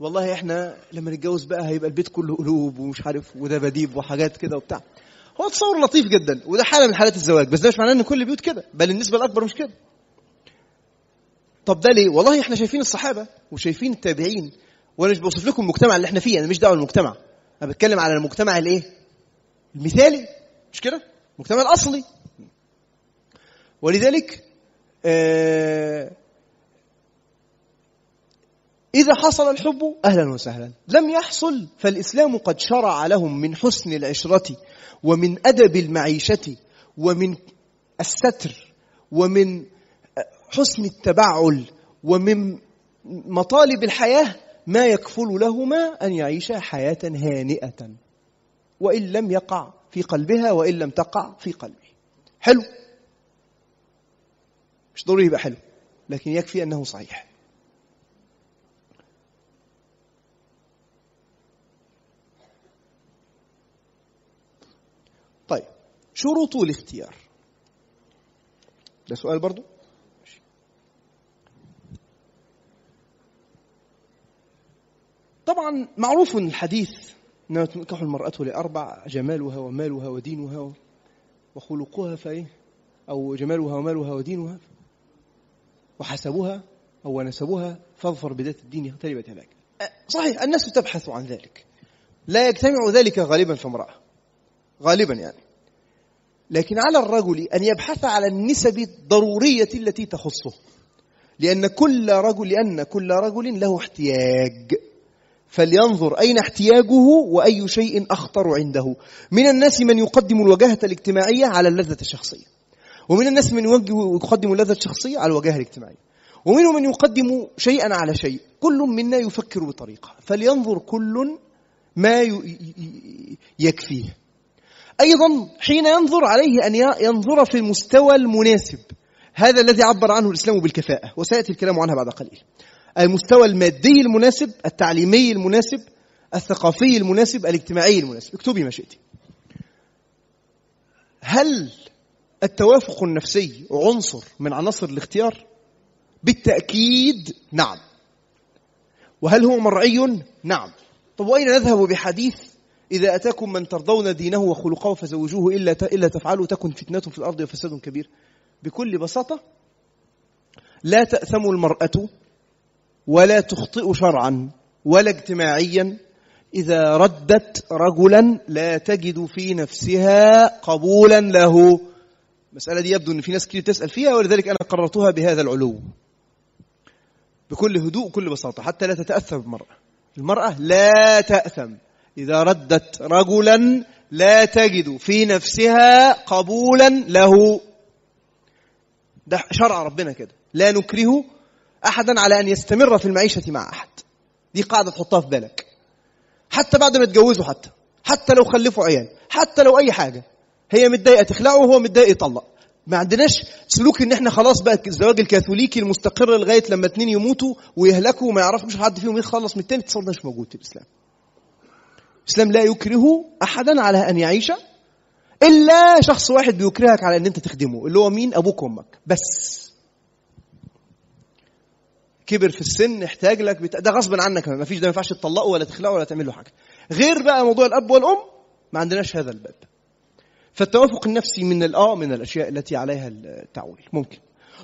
والله إحنا لما نتجوز بقى هيبقى البيت كله قلوب ومش عارف ودباديب وحاجات كده وبتاع. هو تصور لطيف جدا وده حالة من حالات الزواج بس ده مش معناه إن كل البيوت كده بل النسبة الأكبر مش كده. طب ده ليه؟ والله إحنا شايفين الصحابة وشايفين التابعين وأنا مش بوصف لكم المجتمع اللي إحنا فيه أنا مش دعوة بالمجتمع أنا بتكلم على المجتمع الإيه؟ المثالي مش كده؟ المجتمع الأصلي. ولذلك آه إذا حصل الحب أهلا وسهلا. لم يحصل فالإسلام قد شرع لهم من حسن العشرة. ومن أدب المعيشة ومن الستر ومن حسن التبعل ومن مطالب الحياة ما يكفل لهما أن يعيشا حياة هانئة. وإن لم يقع في قلبها وإن لم تقع في قلبه. حلو. مش ضروري يبقى حلو لكن يكفي أنه صحيح طيب شروط الاختيار. ده سؤال برضو؟ طبعا معروف الحديث إنما تنكح المرأة لأربع جمالها ومالها ودينها وخلقها فإيه؟ أو جمالها ومالها ودينها وحسبها أو نسبها فاظفر بذات الدين تربت هناك. صحيح الناس تبحث عن ذلك. لا يجتمع ذلك غالبا في امرأة. غالبا يعني. لكن على الرجل أن يبحث على النسب الضرورية التي تخصه. لأن كل رجل لأن كل رجل له احتياج. فلينظر أين احتياجه وأي شيء أخطر عنده. من الناس من يقدم الوجاهة الاجتماعية على اللذة الشخصية. ومن الناس من يقدم اللذة الشخصية على الوجاهة الاجتماعية. ومنهم من يقدم شيئا على شيء. كل منا يفكر بطريقة. فلينظر كل ما يكفيه. أيضا حين ينظر عليه أن ينظر في المستوى المناسب. هذا الذي عبر عنه الإسلام بالكفاءة وسيأتي الكلام عنها بعد قليل. المستوى المادي المناسب التعليمي المناسب الثقافي المناسب الاجتماعي المناسب. اكتبي ما شئتي هل التوافق النفسي عنصر من عناصر الاختيار؟ بالتأكيد نعم. وهل هو مرعي؟ نعم. طب وأين نذهب بحديث إذا أتاكم من ترضون دينه وخلقه فزوجوه إلا إلا تفعلوا تكن فتنة في الأرض وفساد كبير. بكل بساطة لا تأثم المرأة ولا تخطئ شرعا ولا اجتماعيا إذا ردت رجلا لا تجد في نفسها قبولا له. المسألة دي يبدو أن في ناس كتير تسأل فيها ولذلك أنا قررتها بهذا العلو. بكل هدوء وكل بساطة حتى لا تتأثر بالمرأة المرأة لا تأثم. إذا ردت رجلا لا تجد في نفسها قبولا له. ده شرع ربنا كده. لا نكره أحدا على أن يستمر في المعيشة مع أحد. دي قاعدة تحطها في بالك. حتى بعد ما تجوزوا حتى. حتى لو خلفوا عيال. حتى لو أي حاجة. هي متضايقة تخلعه وهو متضايق يطلق. ما عندناش سلوك إن إحنا خلاص بقى الزواج الكاثوليكي المستقر لغاية لما اتنين يموتوا ويهلكوا وما يعرفوش حد فيهم يتخلص من التاني. التصور ده مش موجود في الإسلام. الإسلام لا يكره احدا على أن يعيش إلا شخص واحد بيكرهك على أن أنت تخدمه اللي هو مين؟ أبوك وأمك. بس. كبر في السن احتاج لك بت... ده غصب عنك ما فيش ده ما ينفعش تطلقه ولا تخلعه ولا تعمل له حاجة. غير بقى موضوع الأب والأم ما عندناش هذا الباب. فالتوافق النفسي من الاه من الأشياء التي عليها التعويل. ممكن.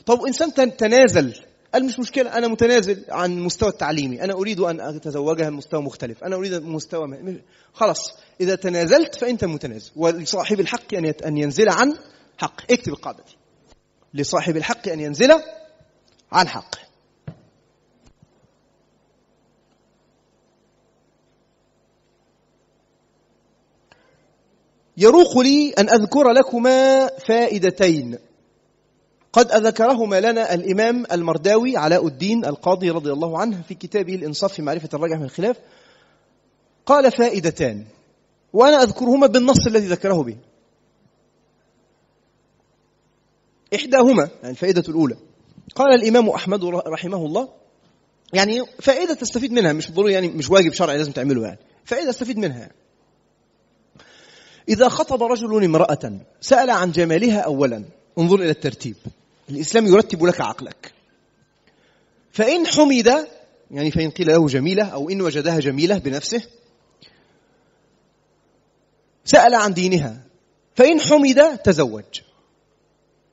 طب إنسان تن- تنازل قال مش مشكلة أنا متنازل عن المستوى التعليمي. أنا أريد أن أتزوجها مستوى مختلف. أنا أريد مستوى م- خلاص. إذا تنازلت فأنت متنازل. ولصاحب الحق يت- أن ينزل عن حق. اكتب القاعدة دي. لصاحب الحق أن ينزل عن حقه يروق لي أن أذكر لكما فائدتين. قد أذكرهما لنا الإمام المرداوي علاء الدين القاضي رضي الله عنه في كتابه الإنصاف في معرفة الراجح من الخلاف. قال فائدتان وأنا أذكرهما بالنص الذي ذكره به إحداهما يعني الفائدة الأولى. قال الإمام أحمد رحمه الله يعني فائدة تستفيد منها مش ضروري يعني مش واجب شرعي لازم تعمله يعني. فائدة تستفيد منها. يعني. إذا خطب رجل امرأة سأل عن جمالها أولا انظر إلى الترتيب. الإسلام يرتب لك عقلك. فإن حمد يعني فإن قيل له جميلة أو إن وجدها جميلة بنفسه سأل عن دينها. فإن حمد تزوج.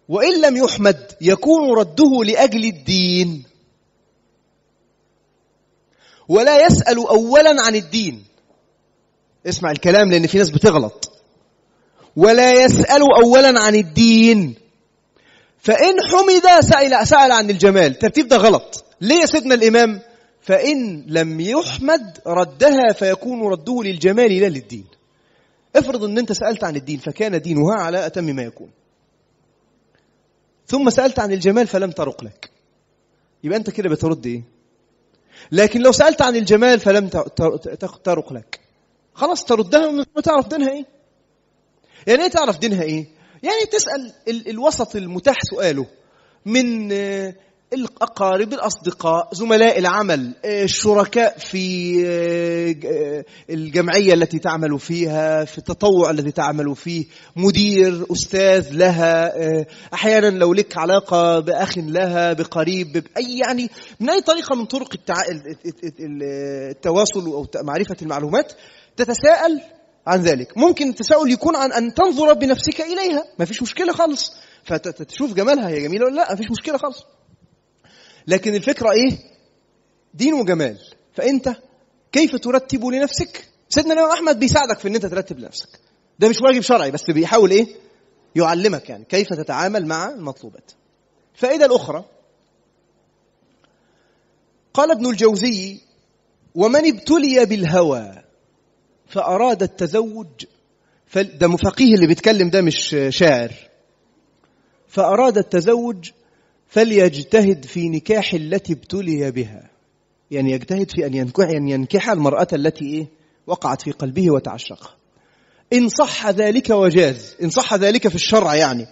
وإن لم يحمد يكون رده لأجل الدين. ولا يسأل أولا عن الدين. اسمع الكلام لأن في ناس بتغلط. ولا يسأل أولا عن الدين. فإن حمد سأل, سأل عن الجمال. ترتيب ده غلط. ليه يا سيدنا الإمام؟ فإن لم يحمد ردها فيكون رده للجمال لا للدين. افرض إن أنت سألت عن الدين فكان دينها على أتم ما يكون. ثم سألت عن الجمال فلم ترق لك. يبقى أنت كده بترد إيه؟ لكن لو سألت عن الجمال فلم ترق لك. خلاص تردها وتعرف دينها إيه؟ يعني إيه تعرف دينها إيه؟ يعني تسأل ال الوسط المتاح سؤاله من الأقارب الأصدقاء زملاء العمل الشركاء في الجمعية التي تعمل فيها في التطوع الذي تعمل فيه مدير أستاذ لها أحيانا لو لك علاقة بأخ لها بقريب باي يعني من أي طريقة من طرق. التواصل أو معرفة المعلومات تتساءل عن ذلك. ممكن التساؤل يكون عن أن تنظر بنفسك إليها. ما فيش مشكلة خالص. فتشوف جمالها هي جميلة ولا لا. ما فيش مشكلة خالص. لكن الفكرة إيه؟ دين وجمال. فأنت كيف ترتب لنفسك؟ سيدنا الإمام أحمد بيساعدك في أن أنت ترتب لنفسك. ده مش واجب شرعي بس بيحاول إيه؟ يعلمك يعني كيف تتعامل مع المطلوبات. الفائدة الأخرى قال ابن الجوزي ومن ابتلي بالهوى فأراد التزوج ده فقيه اللي بيتكلم ده مش شاعر. فأراد التزوج فليجتهد في نكاح التي ابتلي بها. يعني يجتهد في أن ينكح, أن ينكح المرأة التي إيه؟ وقعت في قلبه وتعشقها. إن صح ذلك وجاز. إن صح ذلك في الشرع يعني.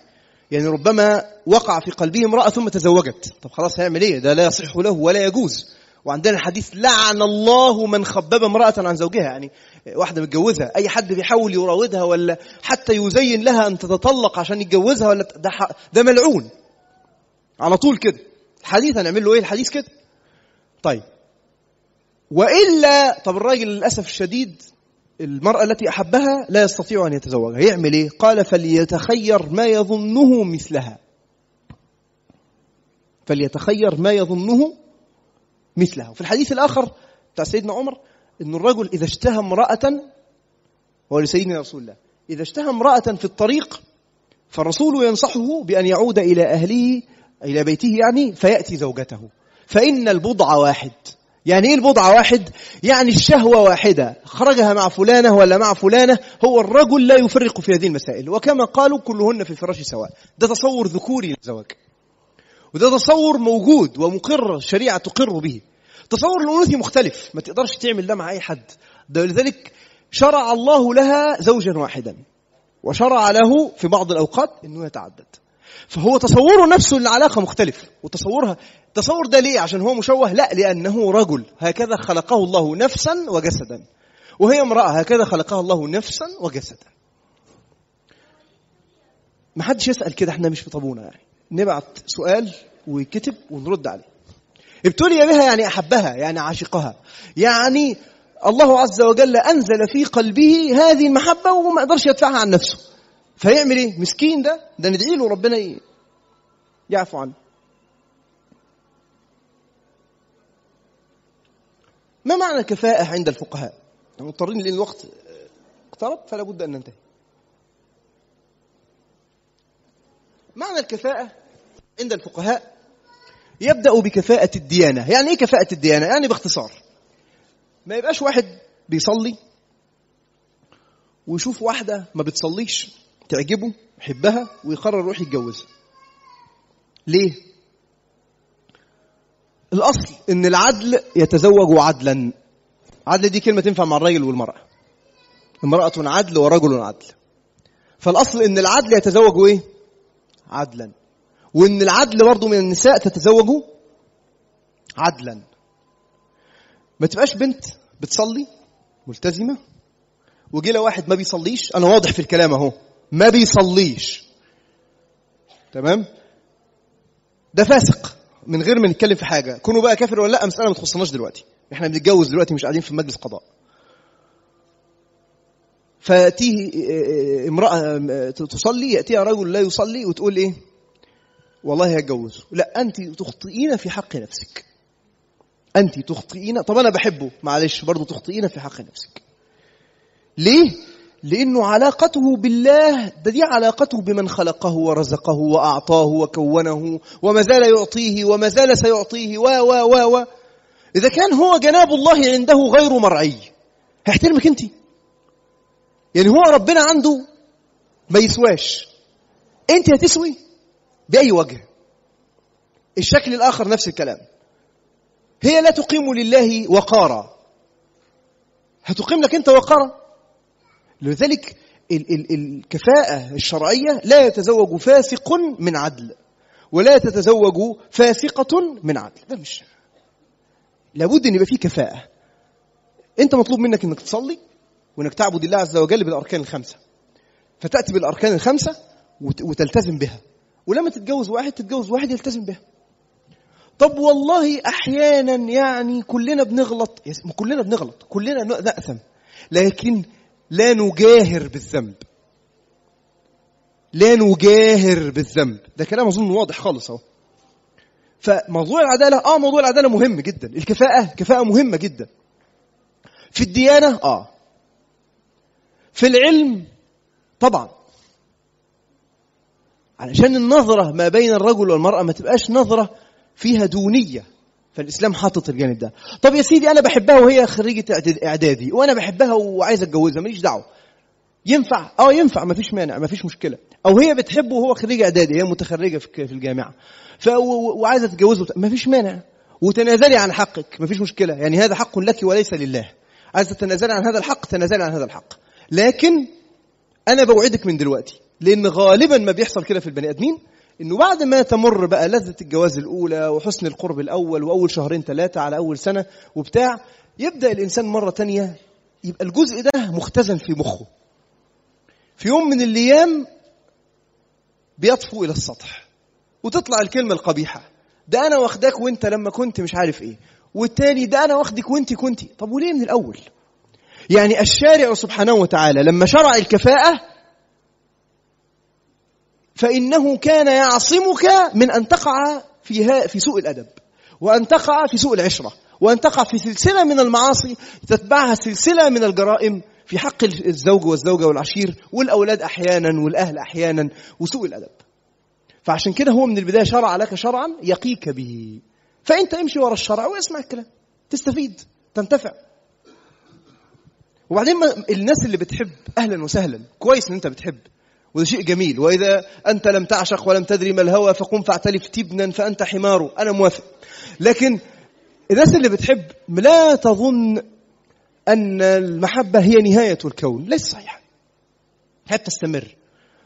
يعني ربما وقع في قلبه امرأة ثم تزوجت. طب خلاص هيعمل إيه؟ ده لا يصح له ولا يجوز. وعندنا حديث لعن الله من خبب امرأة عن زوجها. يعني واحدة متجوزها. أي حد بيحاول يراودها ولا حتى يزين لها أن تتطلق عشان يتجوزها ولا ده, ده ملعون. على طول كده. الحديث هنعمل له إيه؟ الحديث كده. طيب. وإلا طب الراجل للأسف الشديد المرأة التي أحبها لا يستطيع أن يتزوجها. يعمل إيه؟ قال فليتخير ما يظنه مثلها. فليتخير ما يظنه مثله في الحديث الآخر بتاع سيدنا عمر أن الرجل إذا اشتهى امرأة هو لسيدنا رسول الله إذا اشتهى امرأة في الطريق فالرسول ينصحه بأن يعود إلى أهله إلى بيته يعني فيأتي زوجته. فإن البضع واحد. يعني إيه البضع واحد؟ يعني الشهوة واحدة. خرجها مع فلانة ولا مع فلانة هو الرجل لا يفرق في هذه المسائل. وكما قالوا كلهن في الفراش سواء. ده تصور ذكوري للزواج. وده تصور موجود ومقر الشريعة تقر به. تصور الأنوثي مختلف. ما تقدرش تعمل ده مع أي حد. ده لذلك شرع الله لها زوجا واحدا. وشرع له في بعض الأوقات أنه يتعدد. فهو تصوره نفسه للعلاقة مختلف وتصورها تصور ده ليه؟ عشان هو مشوه. لا لأنه رجل. هكذا خلقه الله نفسا وجسدا. وهي امرأة. هكذا خلقها الله نفسا وجسدا. ما حدش يسأل كده. إحنا مش في يعني. نبعت سؤال ويكتب ونرد عليه. ابتلي بها يعني أحبها يعني عاشقها. يعني الله عز وجل أنزل في قلبه هذه المحبة وما قدرش يدفعها عن نفسه. فيعمل إيه؟ مسكين ده ده ندعي له ربنا يعفو عنه. ما معنى الكفاءة عند الفقهاء؟ مضطرين لأن الوقت اقترب فلا بد أن ننتهي. معنى الكفاءة عند الفقهاء يبدأ بكفاءة الديانة. يعني إيه كفاءة الديانة؟ يعني باختصار. ما يبقاش واحد بيصلي ويشوف واحدة ما بتصليش تعجبه يحبها ويقرر يروح يتجوزها. ليه؟ الأصل إن العدل يتزوج عدلا. عدل دي كلمة تنفع مع الرجل والمرأة. امرأة عدل ورجل عدل. فالأصل إن العدل يتزوج إيه؟ عدلا. وإن العدل برضه من النساء تتزوج عدلا. ما تبقاش بنت بتصلي ملتزمة وجي لها واحد ما بيصليش. أنا واضح في الكلام أهو ما بيصليش. تمام؟ ده فاسق. من غير ما نتكلم في حاجة. كونوا بقى كافر ولا لأ مساله ما تخصناش دلوقتي. إحنا بنتجوز دلوقتي مش قاعدين في مجلس قضاء. فتيه امرأة تصلي يأتيها رجل لا يصلي وتقول إيه؟ والله هتجوزه لا انت تخطئين في حق نفسك. انت تخطئين. طب أنا بحبه. معلش برضه تخطئين في حق نفسك. ليه؟ لأنه علاقته بالله ده دي علاقته بمن خلقه ورزقه وأعطاه وكونه وما زال يعطيه وما زال سيعطيه و و و و. إذا كان هو جناب الله عنده غير مرعي. هيحترمك انت. يعني هو ربنا عنده ما يسواش. انت هتسوي؟ بأي وجه؟ الشكل الآخر نفس الكلام. هي لا تقيم لله وقارا. هتقيم لك أنت وقارا؟ لذلك ال- ال- الكفاءة الشرعية لا يتزوج فاسق من عدل ولا تتزوج فاسقة من عدل. ده مش لابد أن يبقى فيه كفاءة. أنت مطلوب منك أنك تصلي وأنك تعبد الله عز وجل بالأركان الخمسة. فتأتي بالأركان الخمسة وت- وتلتزم بها. ولما تتجوز واحد تتجوز واحد يلتزم بها. طب والله أحيانا يعني كلنا بنغلط. كلنا بنغلط. كلنا نأثم. لكن لا نجاهر بالذنب. لا نجاهر بالذنب. ده كلام أظن واضح خالص أهو. فموضوع العدالة آه موضوع العدالة مهم جدا. الكفاءة كفاءة مهمة جدا. في الديانة آه. في العلم طبعا. علشان النظرة ما بين الرجل والمرأة ما تبقاش نظرة فيها دونية فالإسلام حاطط الجانب ده. طب يا سيدي أنا بحبها وهي خريجة إعداد- إعدادي وأنا بحبها وعايز أتجوزها ماليش دعوة. ينفع؟ آه ينفع ما فيش مانع ما فيش مشكلة. أو هي بتحبه وهو خريج إعدادي هي متخرجة في الجامعة. ف وعايزة تتجوزه ما فيش مانع. وتنازلي عن حقك ما فيش مشكلة. يعني هذا حق لك وليس لله. عايزة تتنازلي عن هذا الحق تنازلي عن هذا الحق. لكن أنا بوعدك من دلوقتي. لأن غالبا ما بيحصل كده في البني آدمين إنه بعد ما تمر بقى لذة الجواز الأولى وحسن القرب الأول وأول شهرين ثلاثة على أول سنة وبتاع يبدأ الإنسان مرة تانية يبقى الجزء ده مختزن في مخه. في يوم من الأيام بيطفو إلى السطح وتطلع الكلمة القبيحة ده أنا واخداك وأنت لما كنت مش عارف إيه والتاني ده أنا واخدك وأنت كنت طب وليه من الأول؟ يعني الشارع سبحانه وتعالى لما شرع الكفاءة فإنه كان يعصمك من أن تقع في في سوء الأدب وأن تقع في سوء العشرة وأن تقع في سلسلة من المعاصي تتبعها سلسلة من الجرائم في حق الزوج والزوجة والعشير والأولاد أحيانا والأهل أحيانا وسوء الأدب. فعشان كده هو من البداية شرع لك شرعا يقيك به. فأنت امشي ورا الشرع واسمع الكلام تستفيد تنتفع. وبعدين الناس اللي بتحب أهلا وسهلا كويس إن أنت بتحب وده شيء جميل. وإذا أنت لم تعشق ولم تدري ما الهوى فقم فاعتلف تبنا فأنت حمار. أنا موافق. لكن الناس اللي بتحب لا تظن أن المحبة هي نهاية الكون. ليس صحيح هي تستمر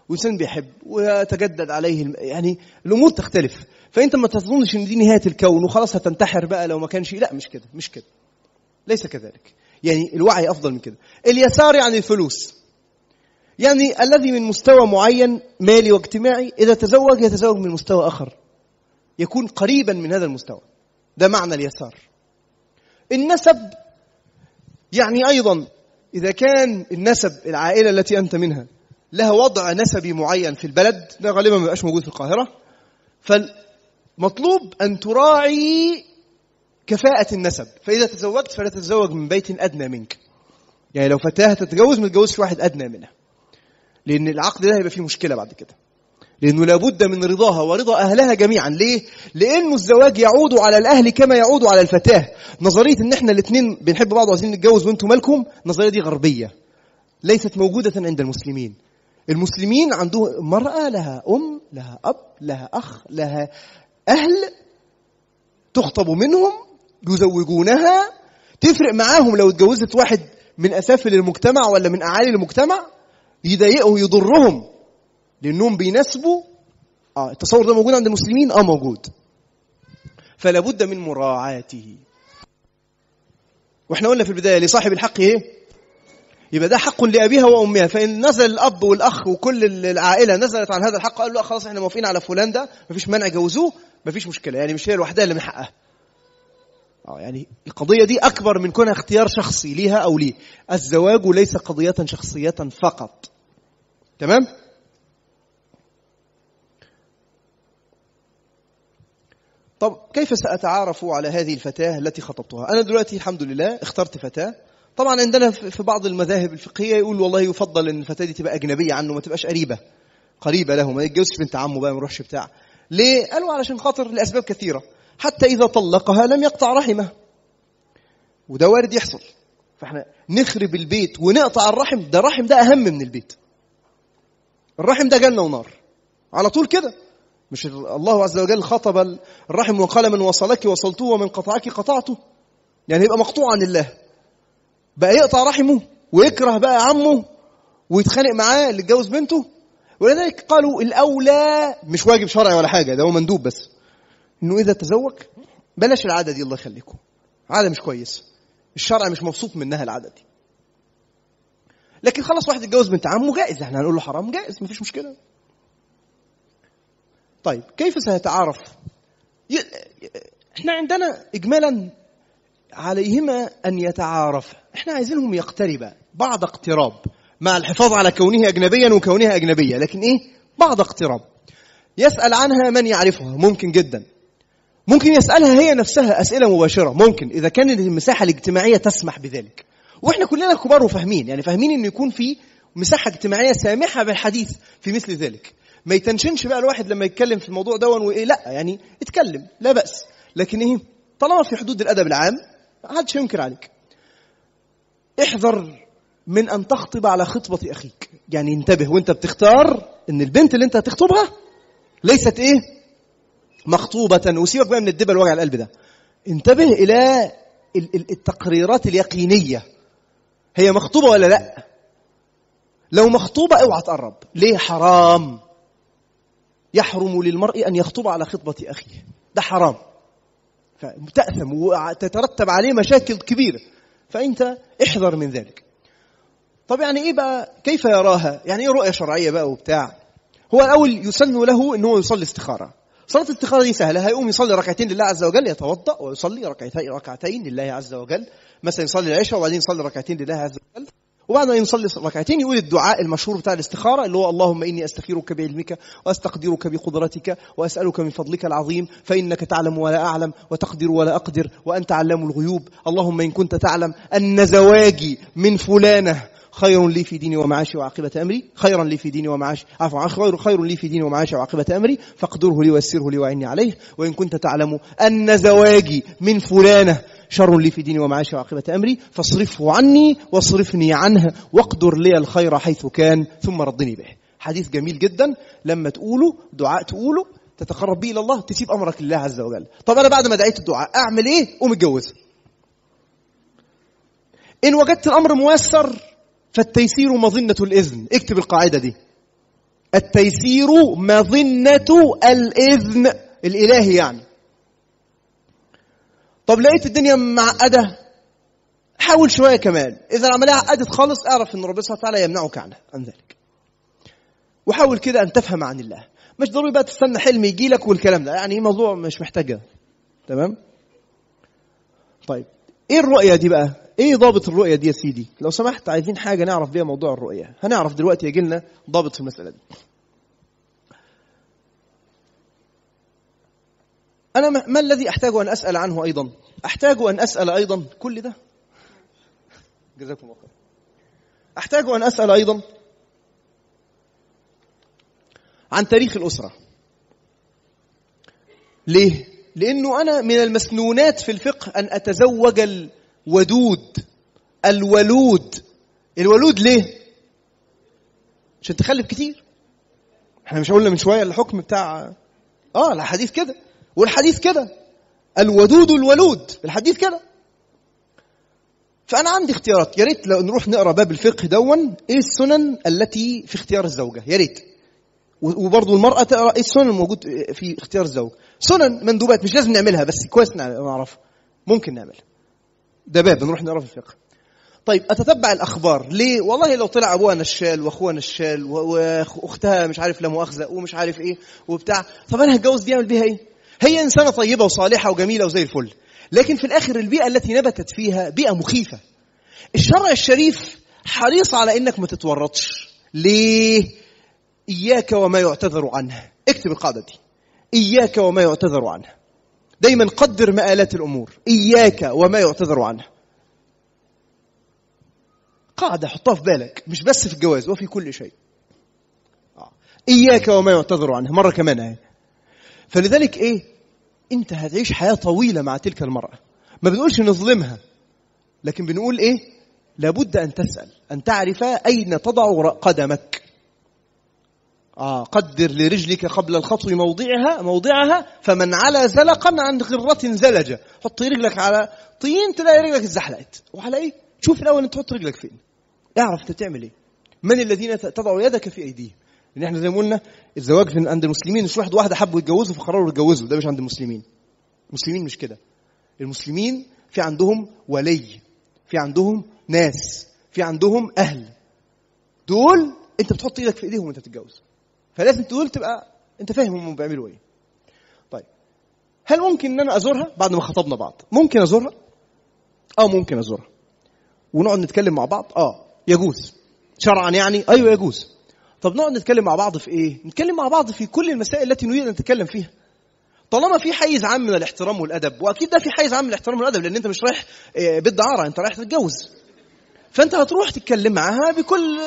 وإنسان بيحب ويتجدد عليه الم... يعني الأمور تختلف. فأنت ما تظنش إن دي نهاية الكون وخلاص هتنتحر بقى لو ما كانش لا مش كده مش كده. ليس كذلك. يعني الوعي أفضل من كده. اليسار يعني الفلوس. يعني الذي من مستوى معين مالي واجتماعي إذا تزوج يتزوج من مستوى آخر. يكون قريبا من هذا المستوى. ده معنى اليسار. النسب يعني أيضا إذا كان النسب العائلة التي أنت منها لها وضع نسبي معين في البلد ده غالبا ما بيبقاش موجود في القاهرة فالمطلوب أن تراعي كفاءة النسب. فإذا تزوجت فلا تتزوج من بيت أدنى منك. يعني لو فتاة تتجوز ما تتجوزش واحد أدنى منها. لأن العقد ده هيبقى فيه مشكلة بعد كده. لأنه لابد من رضاها ورضا أهلها جميعا. ليه؟ لأنه الزواج يعود على الأهل كما يعود على الفتاة. نظرية إن إحنا الاثنين بنحب بعض وعايزين نتجوز وأنتم مالكم النظرية دي غربية. ليست موجودة عند المسلمين. المسلمين عندهم مرأة لها أم لها أب لها أخ لها أهل تخطب منهم يزوجونها. تفرق معاهم لو اتجوزت واحد من أسافل المجتمع ولا من أعالي المجتمع؟ يضايقهم يضرهم لأنهم بيناسبوا آه التصور ده موجود عند المسلمين آه موجود. فلا بد من مراعاته. وإحنا قلنا في البداية لصاحب الحق إيه؟ يبقى ده حق لأبيها وأمها. فإن نزل الأب والأخ وكل العائلة نزلت عن هذا الحق قالوا لا خلاص إحنا موافقين على فلان ده مفيش مانع جوزوه مفيش مشكلة. يعني مش هي لوحدها اللي من حقها. آه يعني القضية دي أكبر من كونها اختيار شخصي ليها أو ليه الزواج ليس قضية شخصية فقط. تمام؟ طب كيف سأتعارف على هذه الفتاة التي خطبتها؟ أنا دلوقتي الحمد لله اخترت فتاة. طبعا عندنا في بعض المذاهب الفقهية يقول والله يفضل أن الفتاة دي تبقى أجنبية عنه ما تبقاش قريبة. قريبة له ما يتجوزش بنت عمه بقى ما يروحش بتاع. ليه؟ قالوا علشان خاطر لأسباب كثيرة. حتى إذا طلقها لم يقطع رحمه. وده وارد يحصل. فإحنا نخرب البيت ونقطع الرحم. ده الرحم ده أهم من البيت. الرحم ده جنة ونار. على طول كده. مش الله عز وجل خطب الرحم وقال من وصلك وصلته ومن قطعك قطعته. يعني يبقى مقطوع عن الله. بقى يقطع رحمه ويكره بقى عمه ويتخانق معاه اللي اتجوز بنته. ولذلك قالوا الأولى مش واجب شرعي ولا حاجة ده هو مندوب بس. إنه إذا تزوج بلاش العادة دي الله يخليكم. عادة مش كويسه الشرع مش مبسوط منها العادة دي. لكن خلاص واحد اتجوز بنت عمه جائز إحنا هنقول له حرام جائز مفيش مشكلة. طيب كيف سيتعارف إحنا عندنا اجمالا عليهما أن يتعارفا إحنا عايزينهم يقتربا بعض اقتراب. مع الحفاظ على كونه اجنبيا وكونها أجنبية لكن إيه؟ بعض اقتراب. يسأل عنها من يعرفها ممكن جدا. ممكن يسألها هي نفسها أسئلة مباشرة ممكن إذا كانت المساحة الاجتماعية تسمح بذلك. وإحنا كلنا كبار وفاهمين يعني فاهمين إنه يكون في مساحة اجتماعية سامحة بالحديث في مثل ذلك. ما يتنشنش بقى الواحد لما يتكلم في الموضوع ده وإيه لا يعني اتكلم لا بأس. لكن إيه طالما في حدود الأدب العام ما حدش ينكر عليك. احذر من أن تخطب على خطبة أخيك. يعني انتبه وأنت بتختار إن البنت اللي أنت هتخطبها ليست إيه مخطوبة. وسيبك بقى من الدبل وجع القلب ده. انتبه إلى التقريرات اليقينية. هي مخطوبة ولا لا؟ لو مخطوبة اوعى تقرب. ليه حرام؟ يحرم للمرء أن يخطب على خطبة أخيه. ده حرام. فتأثم وتترتب عليه مشاكل كبيرة. فأنت احذر من ذلك. طب يعني إيه بقى؟ كيف يراها؟ يعني إيه رؤية شرعية بقى وبتاع؟ هو الأول يسن له أنه يصلي استخارة. صلاة الاستخارة دي سهلة. هيقوم يصلي ركعتين لله عز وجل يتوضأ ويصلي ركعتين ركعتين لله عز وجل. مثلا يصلي العشاء وبعدين يصلي ركعتين لله عز وجل وبعد ما يصلي ركعتين يقول الدعاء المشهور بتاع الاستخارة اللي هو اللهم إني أستخيرك بعلمك وأستقدرك بقدرتك وأسألك من فضلك العظيم فإنك تعلم ولا أعلم وتقدر ولا أقدر وأنت علام الغيوب. اللهم إن كنت تعلم أن زواجي من فلانة خير لي في ديني ومعاشي وعاقبة أمري خيرا لي في ديني ومعاشي عفوا خير خير لي في ديني ومعاشي وعاقبة أمري فاقدره لي ويسره لي وعني عليه. وإن كنت تعلم أن زواجي من فلانة شر لي في ديني ومعاشي وعاقبة أمري فاصرفه عني واصرفني عنه واقدر لي الخير حيث كان ثم ردني به. حديث جميل جدا. لما تقوله دعاء تقوله تتقرب به إلى الله تسيب أمرك لله عز وجل. طب أنا بعد ما دعيت الدعاء أعمل إيه؟ قوم اتجوزها إن وجدت الأمر ميسر فالتيسير مظنة الإذن. اكتب القاعدة دي. التيسير مظنة الإذن. الإلهي يعني. طب لقيت الدنيا معقدة حاول شوية كمان. إذا العملية عقدت خالص أعرف إن ربنا سبحانه وتعالى يمنعك عنها عن ذلك. وحاول كده أن تفهم عن الله. مش ضروري بقى تستنى حلم يجي لك والكلام ده. يعني موضوع مش محتاجة تمام؟ طيب. إيه الرؤية دي بقى؟ إيه ضابط الرؤية دي يا سيدي؟ لو سمحت عايزين حاجة نعرف بيها موضوع الرؤية. هنعرف دلوقتي يجي لنا ضابط في المسألة دي. أنا ما ما الذي أحتاج أن أسأل عنه أيضا؟ أحتاج أن أسأل أيضا كل ده؟ جزاكم الله خير أحتاج أن أسأل أيضا عن تاريخ الأسرة. ليه؟ لأنه أنا من المسنونات في الفقه أن أتزوج الودود الولود. الولود ليه؟ عشان تخلف كتير. إحنا مش قلنا من شوية الحكم بتاع آه الحديث كده. والحديث كده. الودود الولود الحديث كده فأنا عندي اختيارات. يا ريت لو نروح نقرأ باب الفقه دون إيه السنن التي في اختيار الزوجة. يا ريت. وبرضه المرأة تقرأ إيه السنن الموجود في اختيار الزوج. سنن مندوبات مش لازم نعملها بس كويس نعرفها ممكن نعملها ده باب نروح نقرأ في الفقه. طيب أتتبع الأخبار. ليه؟ والله لو طلع أبوها نشال وأخوها نشال واختها مش عارف لا مؤاخذة ومش عارف إيه وبتاع طب أنا هتجوز دي اعمل بيها إيه؟ هي إنسانة طيبة وصالحة وجميلة وزي الفل. لكن في الآخر البيئة التي نبتت فيها بيئة مخيفة. الشرع الشريف حريص على إنك ما تتورطش. ليه؟ إياك وما يعتذر عنه. اكتب القاعدة دي. إياك وما يعتذر عنه. دايما قدر مآلات الأمور. إياك وما يعتذر عنه. قاعدة حطها في بالك. مش بس في الجواز وفي كل شيء. إياك وما يعتذر عنه. مرة كمان اهي فلذلك إيه؟ أنت هتعيش حياة طويلة مع تلك المرأة. ما بنقولش نظلمها لكن بنقول إيه؟ لابد أن تسأل أن تعرف أين تضع قدمك. آه قدر لرجلك قبل الخطو موضعها موضعها فمن على زلقا عن غرة زلجة. حط رجلك على طين تلاقي رجلك اتزحلقت. وعلى إيه؟ شوف الأول أنت تحط رجلك فين. اعرف أنت تعمل إيه. من الذين تضع يدك في أيديهم. لأن إحنا زي ما قلنا الزواج في عند المسلمين مش واحد واحدة حبوا يتجوزوا فقرروا يتجوزوا ده مش عند المسلمين. المسلمين مش كده. المسلمين في عندهم ولي في عندهم ناس في عندهم أهل. دول أنت بتحط إيدك في إيديهم وأنت بتتجوز. فلازم دول تبقى أنت فاهم هم بيعملوا إيه. طيب هل ممكن إن أنا أزورها؟ بعد ما خطبنا بعض. ممكن أزورها؟ آه ممكن أزورها. ونقعد نتكلم مع بعض؟ آه يجوز. شرعا يعني؟ أيوه يجوز. طب نقعد نتكلم مع بعض في إيه؟ نتكلم مع بعض في كل المسائل التي نريد أن نتكلم فيها. طالما في حيز عام من الاحترام والأدب وأكيد ده في حيز عام من الاحترام والأدب لأن أنت مش رايح بيت دعاره أنت رايح تتجوز. فأنت هتروح تتكلم معاها بكل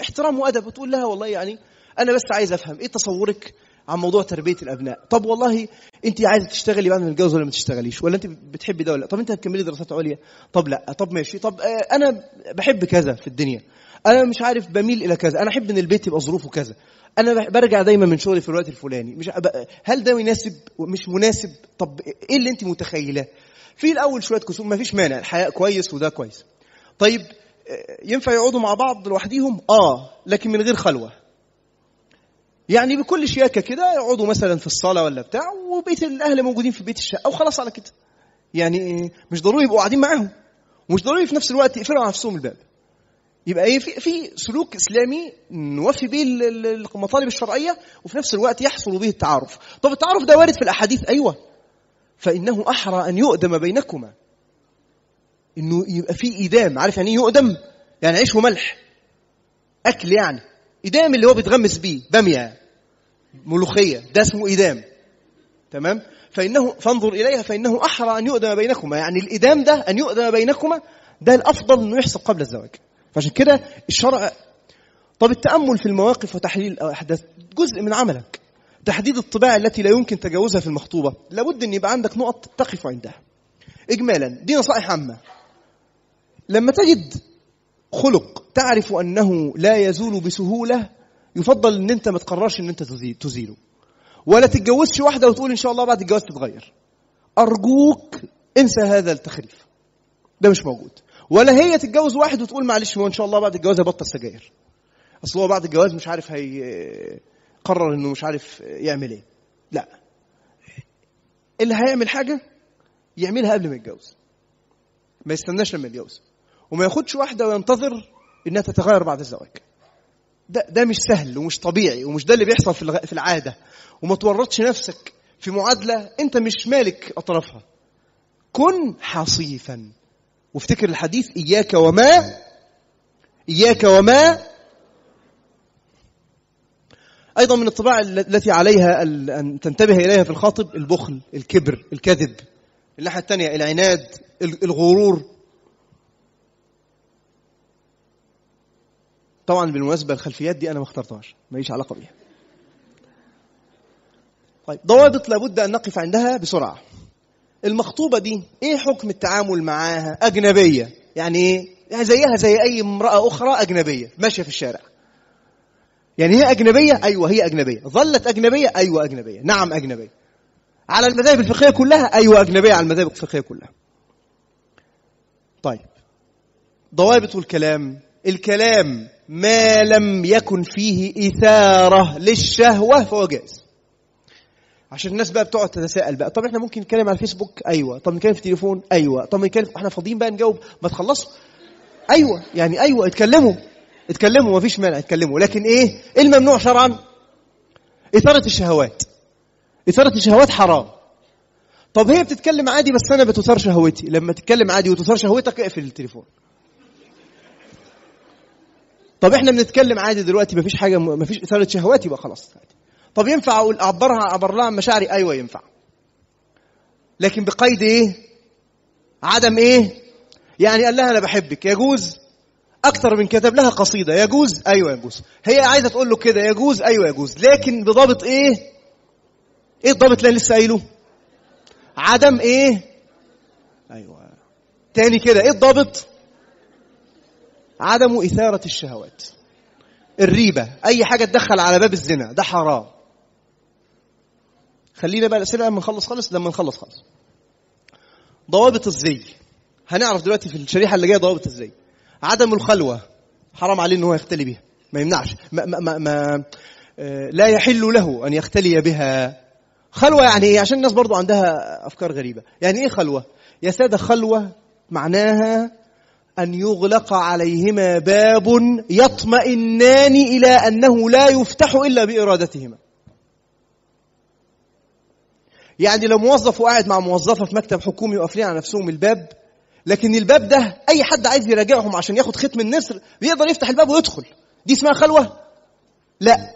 احترام وأدب وتقول لها والله يعني أنا بس عايز أفهم إيه تصورك عن موضوع تربية الأبناء؟ طب والله أنت عايزة تشتغلي بعد ما تتجوز ولا ما تشتغليش؟ ولا أنت بتحبي ده ولا طب أنت هتكملي دراسات عليا طب لأ. طب ماشي. طب أنا بحب كذا في الدنيا. أنا مش عارف بميل إلى كذا. أنا أحب إن البيت يبقى ظروفه كذا. أنا برجع دايما من شغلي في الوقت الفلاني. مش هل ده مناسب؟ مش مناسب؟ طب إيه اللي أنت متخيلاه؟ في الأول شوية كسوف ما فيش مانع. الحياء كويس وده كويس. طيب ينفع يقعدوا مع بعض لوحديهم؟ آه لكن من غير خلوة. يعني بكل شياكة كده يقعدوا مثلا في الصالة ولا بتاع وبيت الأهل موجودين في بيت الشقة وخلاص على كده. يعني مش ضروري يبقوا قاعدين معاهم. ومش ضروري في نفس الوقت يقفلوا على نفسهم الباب. يبقى إيه في في سلوك إسلامي نوفي به المطالب الشرعية وفي نفس الوقت يحصل به التعارف. طب التعارف ده وارد في الأحاديث؟ أيوه. فإنه أحرى أن يؤدم بينكما. إنه يبقى في ايدام عارف يعني إيه يؤدم؟ يعني عيش وملح. أكل يعني. ايدام اللي هو بيتغمس بيه. بامية. ملوخية. ده اسمه ايدام تمام؟ فإنه فانظر إليها فإنه أحرى أن يؤدم بينكما. يعني الايدام ده أن يؤدم بينكما ده الأفضل إنه يحصل قبل الزواج. فعشان كده الشرع طب التأمل في المواقف وتحليل الأحداث جزء من عملك. تحديد الطباع التي لا يمكن تجاوزها في المخطوبة. لابد أن يبقى عندك نقط تقف عندها. اجمالا دي نصائح عامة. لما تجد خلق تعرف أنه لا يزول بسهولة يفضل إن أنت ما تقررش إن أنت تزيله. ولا تتجوزش واحدة وتقول إن شاء الله بعد الجواز تتغير. أرجوك انسى هذا التخريف. ده مش موجود. ولا هي تتجوز واحد وتقول معلش هو إن شاء الله بعد الجواز هيبطل سجاير أصل هو بعد الجواز مش عارف هيقرر إنه مش عارف يعمل إيه. لا. اللي هيعمل حاجة يعملها قبل ما يتجوز. ما يستناش لما يتجوز. وما ياخدش واحدة وينتظر إنها تتغير بعد الزواج. ده ده مش سهل ومش طبيعي ومش ده اللي بيحصل في في العادة. وما تورطش نفسك في معادلة أنت مش مالك أطرافها. كن حصيفا. وافتكر الحديث إياك وما إياك وما. أيضا من الطباع التي عليها أن تنتبه إليها في الخاطب البخل الكبر الكذب الناحية الثانية العناد الغرور. طبعا بالمناسبة الخلفيات دي أنا ما اخترتهاش ماليش علاقة بيها. طيب ضوابط لابد أن نقف عندها بسرعة. المخطوبة دي إيه حكم التعامل معاها؟ أجنبية. يعني إيه؟ يعني زيها زي أي امرأة أخرى أجنبية ماشية في الشارع. يعني هي أجنبية؟ أيوة هي أجنبية. ظلت أجنبية؟ أيوة أجنبية. نعم أجنبية. على المذاهب الفقهية كلها؟ أيوة أجنبية على المذاهب الفقهية كلها. طيب. ضوابط الكلام. الكلام ما لم يكن فيه إثارة للشهوة فهو جائز. عشان الناس بقى بتقعد تتساءل بقى. طب إحنا ممكن نتكلم على الفيسبوك؟ أيوه. طب نتكلم في التليفون؟ أيوه. طب نتكلم إحنا فاضيين بقى نجاوب. ما تخلصوا. أيوه. يعني أيوه. اتكلموا. اتكلموا. ما فيش مانع اتكلموا. لكن إيه؟ إيه الممنوع شرعا؟ إثارة الشهوات. إثارة الشهوات حرام. طب هي بتتكلم عادي بس أنا بتثار شهوتي. لما تتكلم عادي وتثار شهوتك اقفل التليفون. طب إحنا بنتكلم عادي دلوقتي مفيش حاجة مفيش إثارة شهوات يبقى خلاص. عادي. طب ينفع أقول أعبرها اعبر لها مشاعري؟ أيوه ينفع. لكن بقيد إيه؟ عدم إيه؟ يعني قال لها أنا بحبك. يجوز؟ أكتر من كتب لها قصيدة. يجوز؟ أيوه يجوز. هي عايزة تقول له كده. يجوز؟ أيوه يجوز. لكن بضابط إيه؟ إيه الضابط اللي لسه قايله؟ عدم إيه؟ أيوه. تاني كده. إيه الضابط؟ عدم إثارة الشهوات. الريبة. أي حاجة تدخل على باب الزنا. ده حرام. خلينا بقى الاسئله لما نخلص خالص لما نخلص خالص. ضوابط الزي. هنعرف دلوقتي في الشريحة اللي جاية ضوابط الزي. عدم الخلوة حرام عليه إن هو يختلي بها. ما يمنعش. ما, ما, ما, ما لا يحل له أن يختلي بها. خلوة يعني إيه؟ عشان الناس برضو عندها أفكار غريبة. يعني إيه خلوة؟ يا سادة خلوة معناها أن يغلق عليهما باب يطمئنان إلى أنه لا يفتح إلا بإرادتهما. يعني لو موظف وقاعد مع موظفة في مكتب حكومي وقافلين على نفسهم الباب لكن الباب ده أي حد عايز يراجعهم عشان ياخد ختم النسر بيقدر يفتح الباب ويدخل. دي اسمها خلوة؟ لا.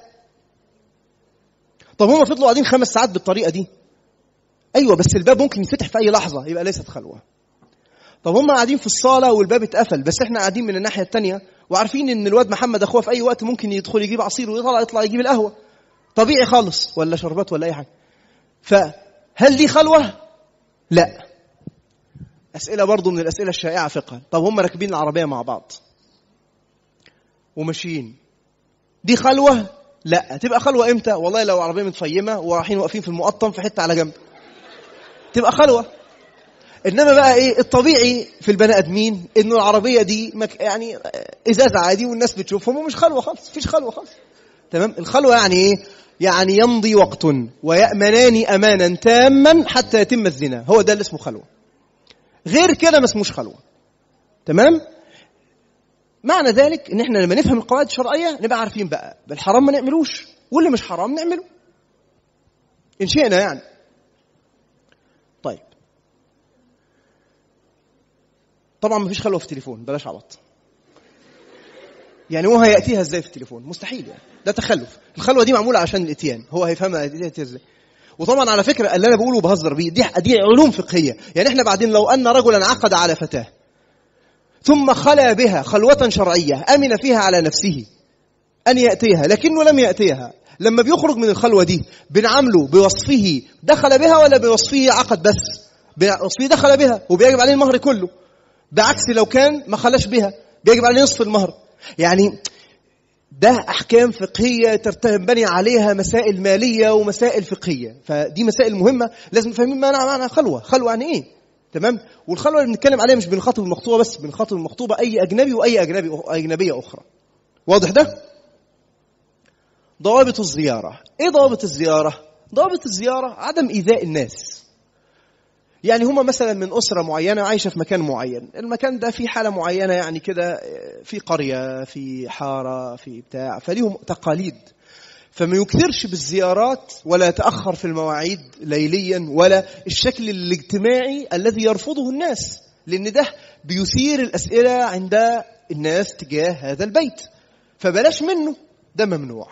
طب هم فضلوا قاعدين خمس ساعات بالطريقة دي؟ أيوه بس الباب ممكن يفتح في أي لحظة يبقى ليست خلوة. طب هم قاعدين في الصالة والباب اتقفل بس إحنا قاعدين من الناحية الثانية وعارفين إن الواد محمد أخوه في أي وقت ممكن يدخل يجيب عصير ويطلع يطلع يجيب القهوة. طبيعي خالص ولا شربات ولا أي حاجة. فهل دي خلوة؟ لا. أسئلة برضو من الأسئلة الشائعة فقها طب هم راكبين العربية مع بعض. وماشيين دي خلوة؟ لا. تبقى خلوة إمتى؟ والله لو عربية متفيمة ورايحين واقفين في المقطم في حتة على جنب. تبقى خلوة. إنما بقى إيه؟ الطبيعي في البني آدمين إنه العربية دي مك يعني ازاز عادي والناس بتشوفهم ومش خلوة خالص. مفيش خلوة خالص. تمام؟ الخلوة يعني إيه؟ يعني يمضي وقت ويأمنان أمانا تاما حتى يتم الزنا. هو ده اللي اسمه خلوة. غير كده ما اسموش خلوة. تمام؟ معنى ذلك إن إحنا لما نفهم القواعد الشرعية نبقى عارفين بقى بالحرام ما نعملوش واللي مش حرام نعمله. إن شئنا يعني. طيب. طبعا ما فيش خلوة في التليفون بلاش عبط. يعني هو هيأتيها إزاي في التليفون؟ مستحيل يعني. ده تخلف. الخلوة دي معمولة عشان الإتيان. هو هيفهمها ياتيها إزاي؟ وطبعا على فكرة اللي أنا بقوله بهزر بيه دي دي علوم فقهية. يعني إحنا بعدين لو أن رجلا عقد على فتاة ثم خلا بها خلوة شرعية آمن فيها على نفسه أن يأتيها لكنه لم يأتيها. لما بيخرج من الخلوة دي بنعامله بوصفه دخل بها ولا بوصفه عقد بس؟ بوصفه دخل بها وبيجب عليه المهر كله. بعكس لو كان ما خلاش بها بيجب عليه نصف المهر. يعني ده أحكام فقهية تنبني عليها مسائل مالية ومسائل فقهية. فدي مسائل مهمة لازم فاهمين معنى معنى خلوه خلوة يعني إيه؟ تمام؟ والخلوة اللي بنتكلم عليها مش بنخاطب المخطوبه بس بنخاطب المخطوبه اي أجنبي وأي أجنبي أجنبية أخرى. واضح ده؟ ضوابط الزيارة. إيه ضوابط الزيارة؟ ضوابط الزيارة عدم إيذاء الناس. يعني هما مثلا من أسرة معينة عايشة في مكان معين. المكان ده في حالة معينة يعني كده في قرية في حارة في بتاع فليهم تقاليد. فما يكثرش بالزيارات ولا يتأخر في المواعيد ليليا ولا الشكل الاجتماعي الذي يرفضه الناس لأن ده بيثير الأسئلة عند الناس تجاه هذا البيت. فبلاش منه ده ممنوع.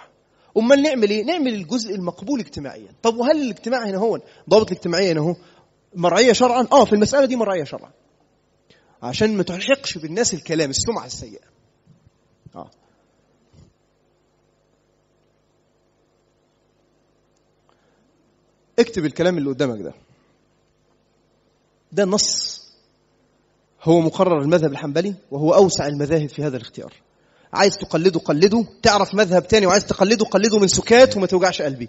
أمال نعمل إيه؟ نعمل الجزء المقبول اجتماعيا. طب وهل الاجتماع هنا هو؟ ضابط الاجتماعيه هنا هو. مرعية شرعا؟ آه في المسألة دي مرعية شرعا. عشان ما تلحقش بالناس الكلام السمعة السيئة. آه. اكتب الكلام اللي قدامك ده. ده نص. هو مقرر المذهب الحنبلي وهو أوسع المذاهب في هذا الاختيار. عايز تقلده قلده. تعرف مذهب تاني وعايز تقلده قلده من سكات وما توجعش قلبي.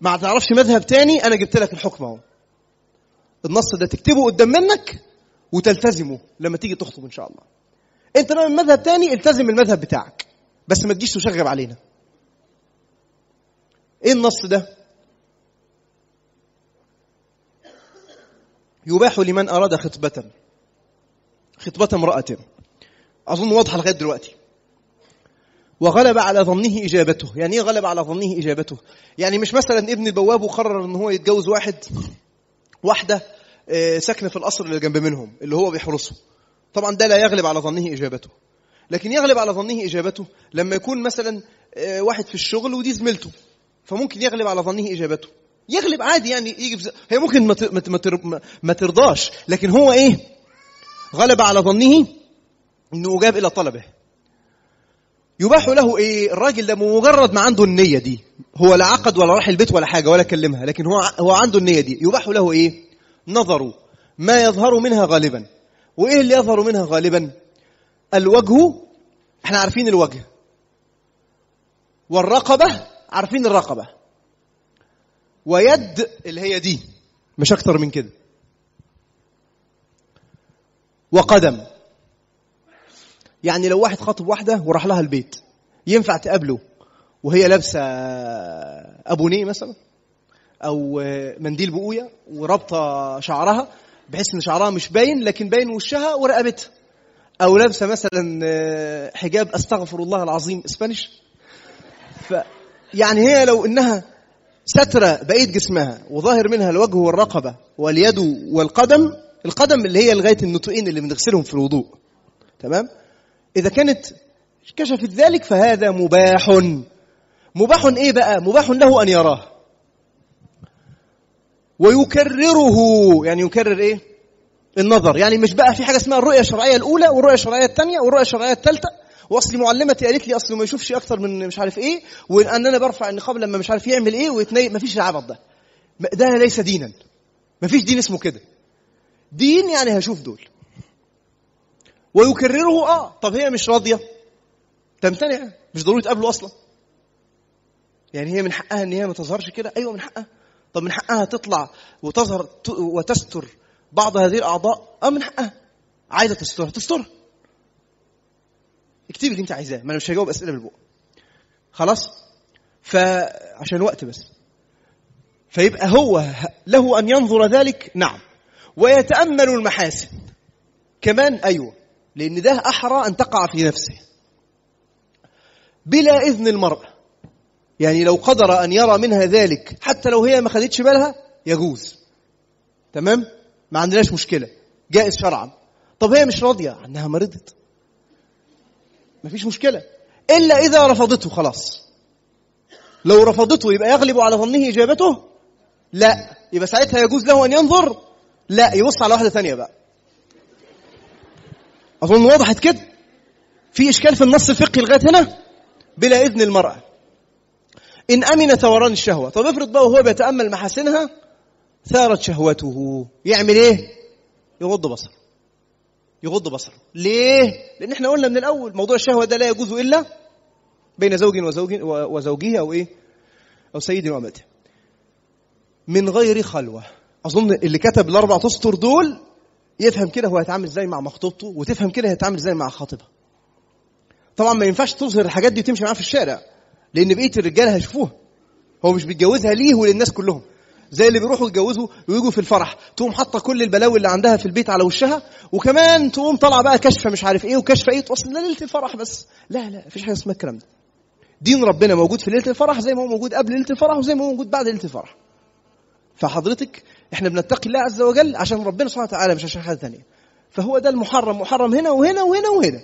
ما تعرفش مذهب تاني أنا جبت لك الحكم أهو. النص ده تكتبه قدام منك وتلتزمه لما تيجي تخطب إن شاء الله. أنت بقى من مذهب تاني التزم المذهب بتاعك. بس ما تجيش تشغب علينا. إيه النص ده؟ يباح لمن أراد خطبة خطبة امرأة. أظن واضحة لغاية دلوقتي. وغلب على ظنه إجابته. يعني إيه غلب على ظنه إجابته؟ يعني مش مثلا ابن البواب وقرر إن هو يتجوز واحد واحدة آه، ساكنة في القصر اللي جنب منهم اللي هو بيحرسه. طبعا ده لا يغلب على ظنه إجابته. لكن يغلب على ظنه إجابته لما يكون مثلا آه، واحد في الشغل ودي زميلته. فممكن يغلب على ظنه إجابته. يغلب عادي يعني يجي هي ممكن ما ما ترضاش. لكن هو إيه؟ غلب على ظنه إنه اجاب إلى طلبه. يباح له إيه؟ الراجل ده مجرد ما عنده النية دي. هو لا عقد ولا راح البيت ولا حاجة ولا كلمها لكن هو هو عنده النية دي. يباح له إيه؟ نظر ما يظهر منها غالبا. وإيه اللي يظهر منها غالبا؟ الوجه. إحنا عارفين الوجه. والرقبة. عارفين الرقبة. ويد اللي هي دي. مش أكتر من كده. وقدم. يعني لو واحد خاطب واحدة وراح لها البيت ينفع تقابله وهي لابسة ابونيه مثلا؟ أو منديل بقوية ورابطة شعرها بحيث إن شعرها مش باين لكن باين وشها ورقبتها؟ أو لابسة مثلا حجاب أستغفر الله العظيم إسبانيش؟ ف يعني هي لو إنها سترة بقية جسمها وظاهر منها الوجه والرقبة واليد والقدم القدم اللي هي لغاية النطقين اللي بنغسلهم في الوضوء تمام؟ إذا كانت كشفت ذلك فهذا مباح. مباح إيه بقى؟ مباح له أن يراه. ويكرره. يعني يكرر إيه؟ النظر. يعني مش بقى في حاجة اسمها الرؤية الشرعية الأولى والرؤية الشرعية الثانية والرؤية الشرعية الثالثة. واصل معلمتي قالت لي أصل ما يشوفش أكتر من مش عارف إيه وإن أنا برفع النقاب لما مش عارف يعمل إيه ويتني ما فيش العبط ده. ده ليس دينا. ما فيش دين اسمه كده. دين يعني هشوف دول. ويكرره آه طب هي مش راضية؟ تمتنع مش ضروري تقابله أصلا. يعني هي من حقها إن هي ما تظهرش كده؟ أيوه من حقها. طب من حقها تطلع وتظهر وتستر بعض هذه الأعضاء؟ آه من حقها. عايزة تسترها تسترها. اكتبي اللي أنت عايزاه ما أنا مش هجاوب أسئلة بالبق. خلاص؟ فعشان وقت بس. فيبقى هو له أن ينظر ذلك نعم. ويتأمل المحاسن. كمان أيوه. لأن ده أحرى أن تقع في نفسه. بلا إذن المراه يعني لو قدر أن يرى منها ذلك حتى لو هي ما خدتش بالها يجوز. تمام؟ ما عندناش مشكلة. جائز شرعا. طب هي مش راضية؟ عنها مرضت مفيش مشكلة. إلا إذا رفضته خلاص. لو رفضته يبقى يغلب على ظنه إجابته؟ لا. يبقى ساعتها يجوز له أن ينظر؟ لا. يبص على واحدة ثانية بقى. أظن وضحت كده. في إشكال في النص الفقهي لغاية هنا؟ بلا إذن المرأة. إن أمن ثوران الشهوة. طب افرض بقى وهو بيتأمل محاسنها ثارت شهوته. يعمل إيه؟ يغض بصره. يغض بصره. ليه؟ لأن إحنا قلنا من الأول موضوع الشهوة ده لا يجوز إلا بين زوج وزوج وزوجه أو إيه؟ أو سيد وأمته. من غير خلوة. أظن اللي كتب الأربع أسطر دول يفهم كده هو هيتعامل إزاي مع مخطوبته وتفهم كده هيتعامل إزاي مع خاطبها طبعا ما ينفعش تظهر الحاجات دي وتمشي معاها في الشارع لأن بقية الرجالة هيشوفوها. هو مش بيتجوزها ليه وللناس كلهم؟ زي اللي بيروحوا يتجوزوا ويجوا في الفرح تقوم حاطة كل البلاوي اللي عندها في البيت على وشها وكمان تقوم طالعة بقى كشفه مش عارف إيه وكشفه إيه توصل ليله الفرح بس. لا لا مفيش حاجة اسمها الكلام ده. دين ربنا موجود في ليلة الفرح زي ما هو موجود قبل ليلة الفرح وزي ما هو موجود بعد ليلة الفرح. فحضرتك إحنا بنتقي الله عز وجل عشان ربنا سبحانه وتعالى مش عشان حاجة ثانية فهو ده المحرم محرم هنا وهنا وهنا وهنا.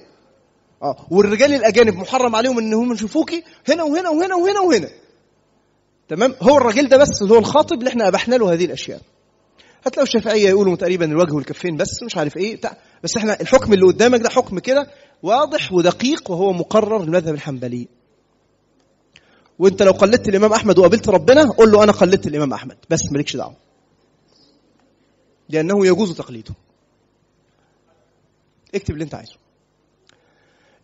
آه والرجال الأجانب محرم عليهم إن هم يشوفوكي هنا وهنا وهنا وهنا وهنا. تمام؟ هو الراجل ده بس اللي هو الخاطب اللي إحنا أبحنا له هذه الأشياء. هتلاقوا الشافعية يقولوا تقريبا الوجه والكفين بس مش عارف إيه بتاع بس إحنا الحكم اللي قدامك ده حكم كده واضح ودقيق وهو مقرر المذهب الحنبلي. وأنت لو قلدت الإمام أحمد وقابلت ربنا قول له أنا قلدت الإمام أحمد بس مالكش دعوة. لأنه يجوز تقليده. اكتب اللي أنت عايزه.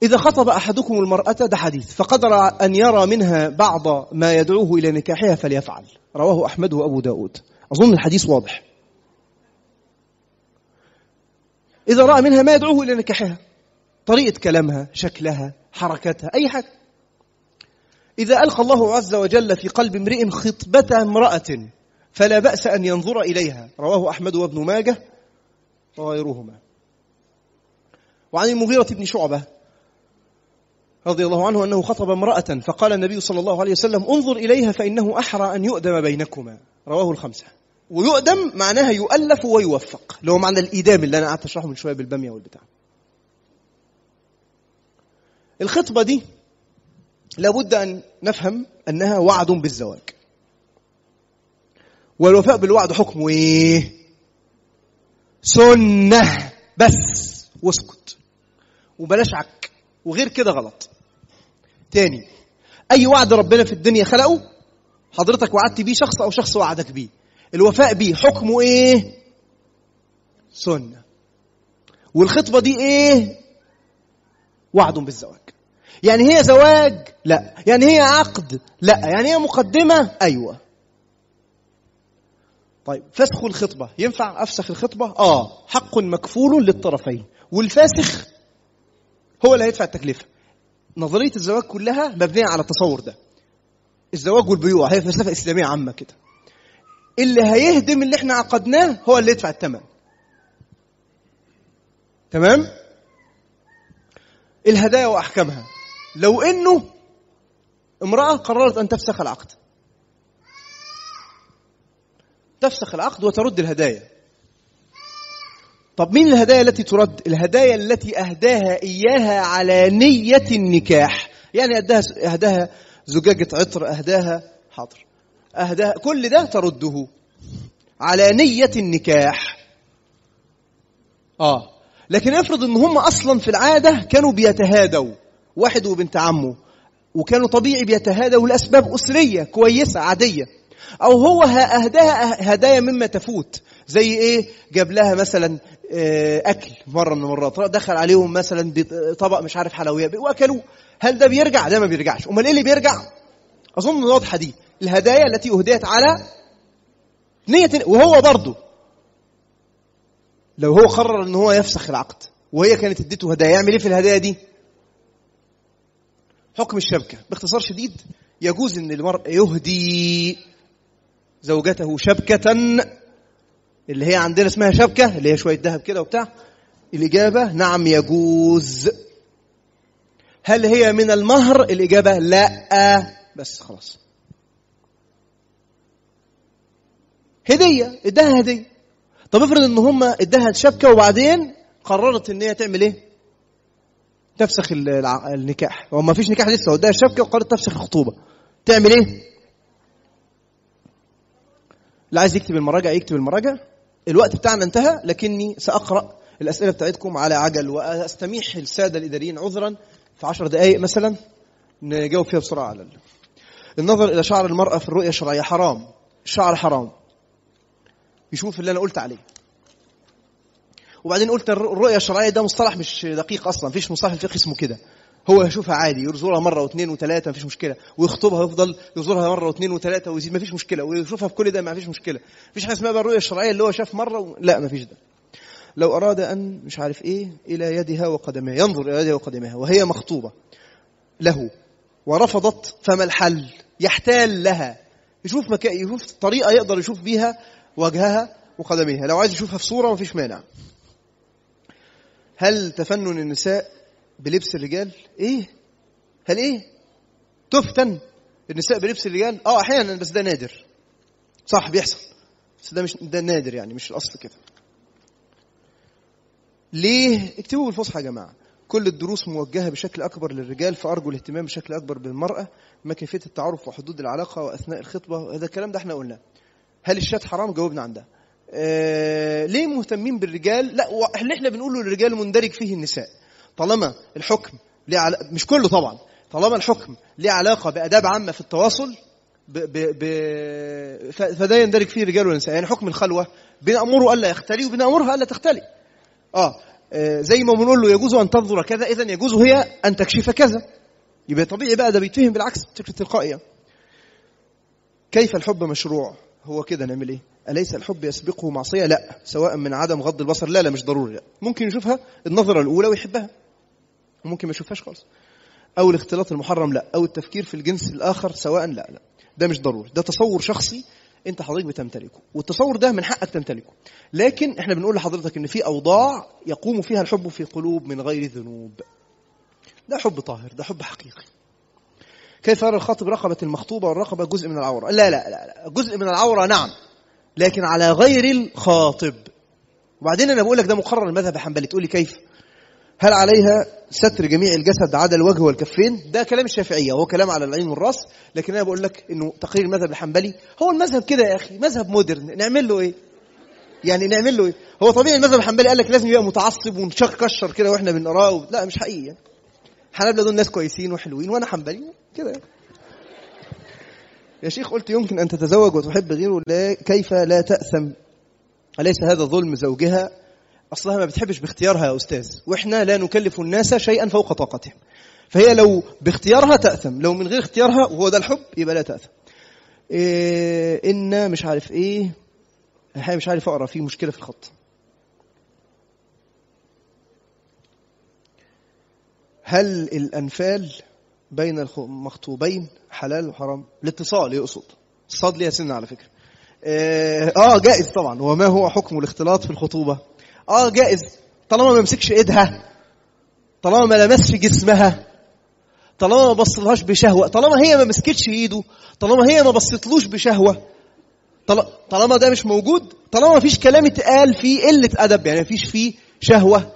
إذا خطب أحدكم المرأة ده حديث. فقدر أن يرى منها بعض ما يدعوه إلى نكاحها فليفعل. رواه أحمد وأبو داود. أظن الحديث واضح. إذا رأى منها ما يدعوه إلى نكاحها طريقة كلامها شكلها حركتها أي حاجة. إذا ألقى الله عز وجل في قلب امرئ خطبة امرأة فلا بأس أن ينظر إليها. رواه أحمد وابن ماجه وغيرهما. وعن المغيرة بن شعبة رضي الله عنه أنه خطب امرأة فقال النبي صلى الله عليه وسلم انظر إليها فإنه أحرى أن يؤدم بينكما. رواه الخمسة. ويؤدم معناها يؤلف ويوفق. اللي هو معنى الإيدام اللي أنا قعدت أشرحه من شوية بالبامية والبتاع. الخطبة دي لابد أن نفهم أنها وعد بالزواج. والوفاء بالوعد حكمه إيه؟ سنة. بس. واسكت. وبلاش عك. وغير كده غلط. تاني. أي وعد ربنا في الدنيا خلقه حضرتك وعدت بيه شخص أو شخص وعدك بيه. الوفاء بيه حكمه إيه؟ سنة. والخطبة دي إيه؟ وعد بالزواج. يعني هي زواج؟ لا. يعني هي عقد؟ لا. يعني هي مقدمة؟ أيوة. طيب فسخ الخطبة. ينفع أفسخ الخطبة؟ آه. حق مكفول للطرفين. والفاسخ هو اللي هيدفع التكلفة. نظرية الزواج كلها مبنية على التصور ده. الزواج والبيوع هي فلسفة إسلامية عامة كده. اللي هيهدم اللي إحنا عقدناه هو اللي يدفع الثمن تمام؟ الهدايا وأحكامها. لو إنه امرأة قررت أن تفسخ العقد. تفسخ العقد وترد الهدايا. طب مين الهدايا التي ترد؟ الهدايا التي أهداها إياها على نية النكاح. يعني أهداها, أهداها زجاجة عطر أهداها حاضر. أهداها كل ده ترده على نية النكاح. آه. لكن افرض إن هم أصلا في العادة كانوا بيتهادوا واحد وبنت عمه وكانوا طبيعي بيتهادوا لأسباب أسرية كويسة عادية. أو هو اهداها هدايا مما تفوت. زي إيه؟ جاب لها مثلا أكل مرة من المرات. دخل عليهم مثلا طبق مش عارف حلويات. وأكلوه. هل ده بيرجع؟ ده ما بيرجعش. أمال إيه اللي بيرجع؟ أظن واضحة دي. الهدايا التي أهديت على نية وهو برضه. لو هو قرر إن هو يفسخ العقد وهي كانت اديته هدايا يعمل إيه في الهدايا دي؟ حكم الشبكة. باختصار شديد يجوز إن المرء يهدي زوجته شبكة اللي هي عندنا اسمها شبكة اللي هي شوية ذهب كده وبتاع. الإجابة نعم يجوز. هل هي من المهر؟ الإجابة لا. بس خلاص. هدية اداها هدية. طب افرض ان هم اداها شبكة وبعدين قررت ان هي تعمل إيه؟ تفسخ النكاح. هو ما فيش نكاح لسه اداها الشبكه وقررت تفسخ الخطوبة. تعمل إيه؟ اللي عايز يكتب المراجع يكتب المراجع. الوقت بتاعنا انتهى لكني سأقرأ الأسئلة بتاعتكم على عجل وأستميح السادة الإداريين عذرا في عشر دقائق مثلا نجاوب فيها بسرعة على النظر إلى شعر المرأة في الرؤية الشرعيه حرام الشعر حرام. يشوف اللي أنا قلت عليه. وبعدين قلت الرؤية الشرعية ده مصطلح مش دقيق أصلا مفيش مصطلح الفقه اسمه كده. هو يشوفها عادي يزورها مرة واثنين وثلاثة مفيش مشكلة. ويخطبها ويفضل يزورها مرة واثنين وثلاثة ويزيد مفيش مشكلة. ويشوفها في كل ده مفيش مشكلة. مفيش حاجة اسمها الرؤيه الشرعيه اللي هو شاف مرة و... لا مفيش ده. لو أراد أن مش عارف إيه إلى يدها وقدمها ينظر إلى يدها وقدمها وهي مخطوبة له ورفضت فما الحل؟ يحتال لها. يشوف مكان يشوف طريقة يقدر يشوف بيها وجهها وقدميها. لو عايز يشوفها في صورة مفيش مانع. هل تفنن النساء بلبس الرجال. إيه؟ هل إيه؟ تفتن. النساء بلبس الرجال. آه أحيانا بس ده نادر. صح بيحصل. بس ده مش ده نادر يعني مش الأصل كده. ليه؟ اكتبوا بالفصحى يا جماعة. كل الدروس موجهة بشكل أكبر للرجال فأرجو الاهتمام بشكل أكبر بالمرأة ما كيفيه التعارف وحدود العلاقة وأثناء الخطبة. هذا الكلام ده إحنا قلناه هل الشات حرام؟ جاوبنا عن ده. آه ليه مهتمين بالرجال؟ لا اللي إحنا بنقوله للرجال مندرج فيه النساء. طالما الحكم ليه عل... مش كله طبعا طالما الحكم ليه علاقة بأداب عامة في التواصل ب... ب... ب... فده يندرج فيه الرجال والنساء يعني حكم الخلوة بنامره ألا يختلي وبنامرها ألا تختلي. آه زي ما بنقول له يجوز أن تنظر كذا اذا يجوز هي أن تكشف كذا. يبقى طبيعي بقى ده بيتفهم بالعكس بشكل تلقائي كيف الحب مشروع؟ هو كده نعمل إيه؟ أليس الحب يسبقه معصية؟ لا سواء من عدم غض البصر. لا لا مش ضروري. لا ممكن يشوفها النظرة الأولى ويحبها. وممكن ما يشوفهاش خالص. أو الاختلاط المحرم لا أو التفكير في الجنس الآخر سواء لا لا. ده مش ضروري. ده تصور شخصي أنت حضرتك بتمتلكه والتصور ده من حقك تمتلكه. لكن إحنا بنقول لحضرتك إن في أوضاع يقوم فيها الحب في قلوب من غير ذنوب. ده حب طاهر ده حب حقيقي. كيف يرى الخاطب رقبة المخطوبة والرقبة جزء من العورة؟ لا لا لا, لا. جزء من العورة نعم لكن على غير الخاطب. وبعدين أنا بقول لك ده مقرر المذهب الحنبلي تقول لي كيف؟ هل عليها ستر جميع الجسد عدا الوجه والكفين؟ ده كلام الشافعية هو كلام على العين والرأس. لكن أنا بقول لك إنه تقرير المذهب الحنبلي هو المذهب كده يا أخي مذهب مودرن. نعمل له إيه؟ يعني نعمل له إيه؟ هو طبيعي المذهب الحنبلي قال لك لازم يبقى متعصب ونشكشر كده وإحنا بنقراه و... لا مش حقيقي يعني. حنابلة دول ناس كويسين وحلوين وأنا حنبلي كده. يا شيخ قلت يمكن أن تتزوج وتحب غيره لا كيف لا تأثم؟ أليس هذا ظلم زوجها؟ أصلها ما بتحبش باختيارها يا أستاذ. وإحنا لا نكلف الناس شيئا فوق طاقتهم. فهي لو باختيارها تأثم. لو من غير اختيارها وهو ده الحب يبقى لا تأثم. إيه إن مش عارف إيه. الحقيقة مش عارف أقرأ في مشكلة في الخط. هل الأنفال بين المخطوبين حلال وحرام؟ الاتصال يقصد. الصاد ليها سن على فكرة. آه جائز طبعا. وما هو حكم الاختلاط في الخطوبة؟ آه جائز. طالما ما مسكش ايدها. طالما ما لمسش جسمها. طالما ما بصلهاش بشهوة. طالما هي ما مسكتش ايده. طالما هي ما بصتلوش بشهوة. طالما ده مش موجود. طالما ما فيش كلام اتقال فيه قلة أدب. يعني ما فيش فيه شهوة.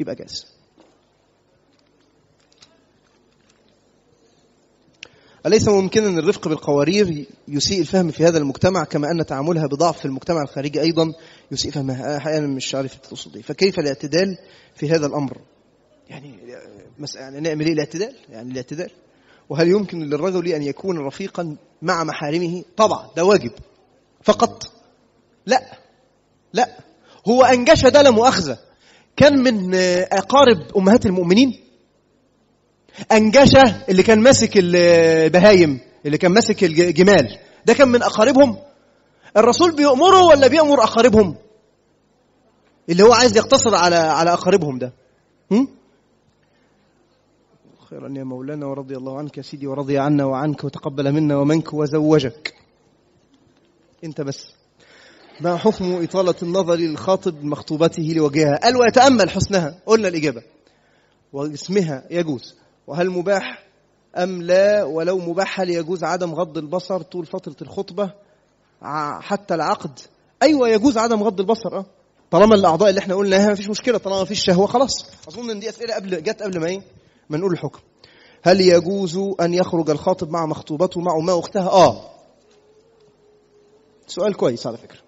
يبقى جائز. أليس ممكنا الرفق بالقوارير يسيء الفهم في هذا المجتمع كما أن تعاملها بضعف في المجتمع الخارجي أيضا يسيء فهمها أحيانا مش عارف تقصد فكيف الاعتدال في هذا الأمر؟ يعني يعني نعمل إيه الاعتدال؟ يعني الاعتدال؟ وهل يمكن للرجل أن يكون رفيقا مع محارمه؟ طبعا ده واجب. فقط. لا. لا. هو أنجش ده لا مؤاخذة. كان من أقارب أمهات المؤمنين أنجشة اللي كان ماسك البهايم اللي كان ماسك الجمال ده كان من أقاربهم. الرسول بيأمره ولا بيأمر أقاربهم؟ اللي هو عايز يقتصر على على أقاربهم ده. هم؟ خيرا يا مولانا ورضي الله عنك يا سيدي ورضي عنا وعنك وتقبل منا ومنك وزوجك. انت بس. ما حكم إطالة النظر للخاطب مخطوبته لوجهها؟ قال ويتأمل حسنها. قلنا الإجابة. واسمها يجوز. وهل مباح أم لا؟ ولو مباح هل يجوز عدم غض البصر طول فترة الخطبة؟ حتى العقد؟ أيوة يجوز عدم غض البصر أه. طالما الأعضاء اللي إحنا قلناها مفيش مشكلة طالما مفيش شهوة خلاص. أظن إن دي أسئلة قبل جت قبل ما إيه؟ ما نقول الحكم. هل يجوز أن يخرج الخاطب مع مخطوبته مع أمها أختها؟ آه. سؤال كويس على فكرة.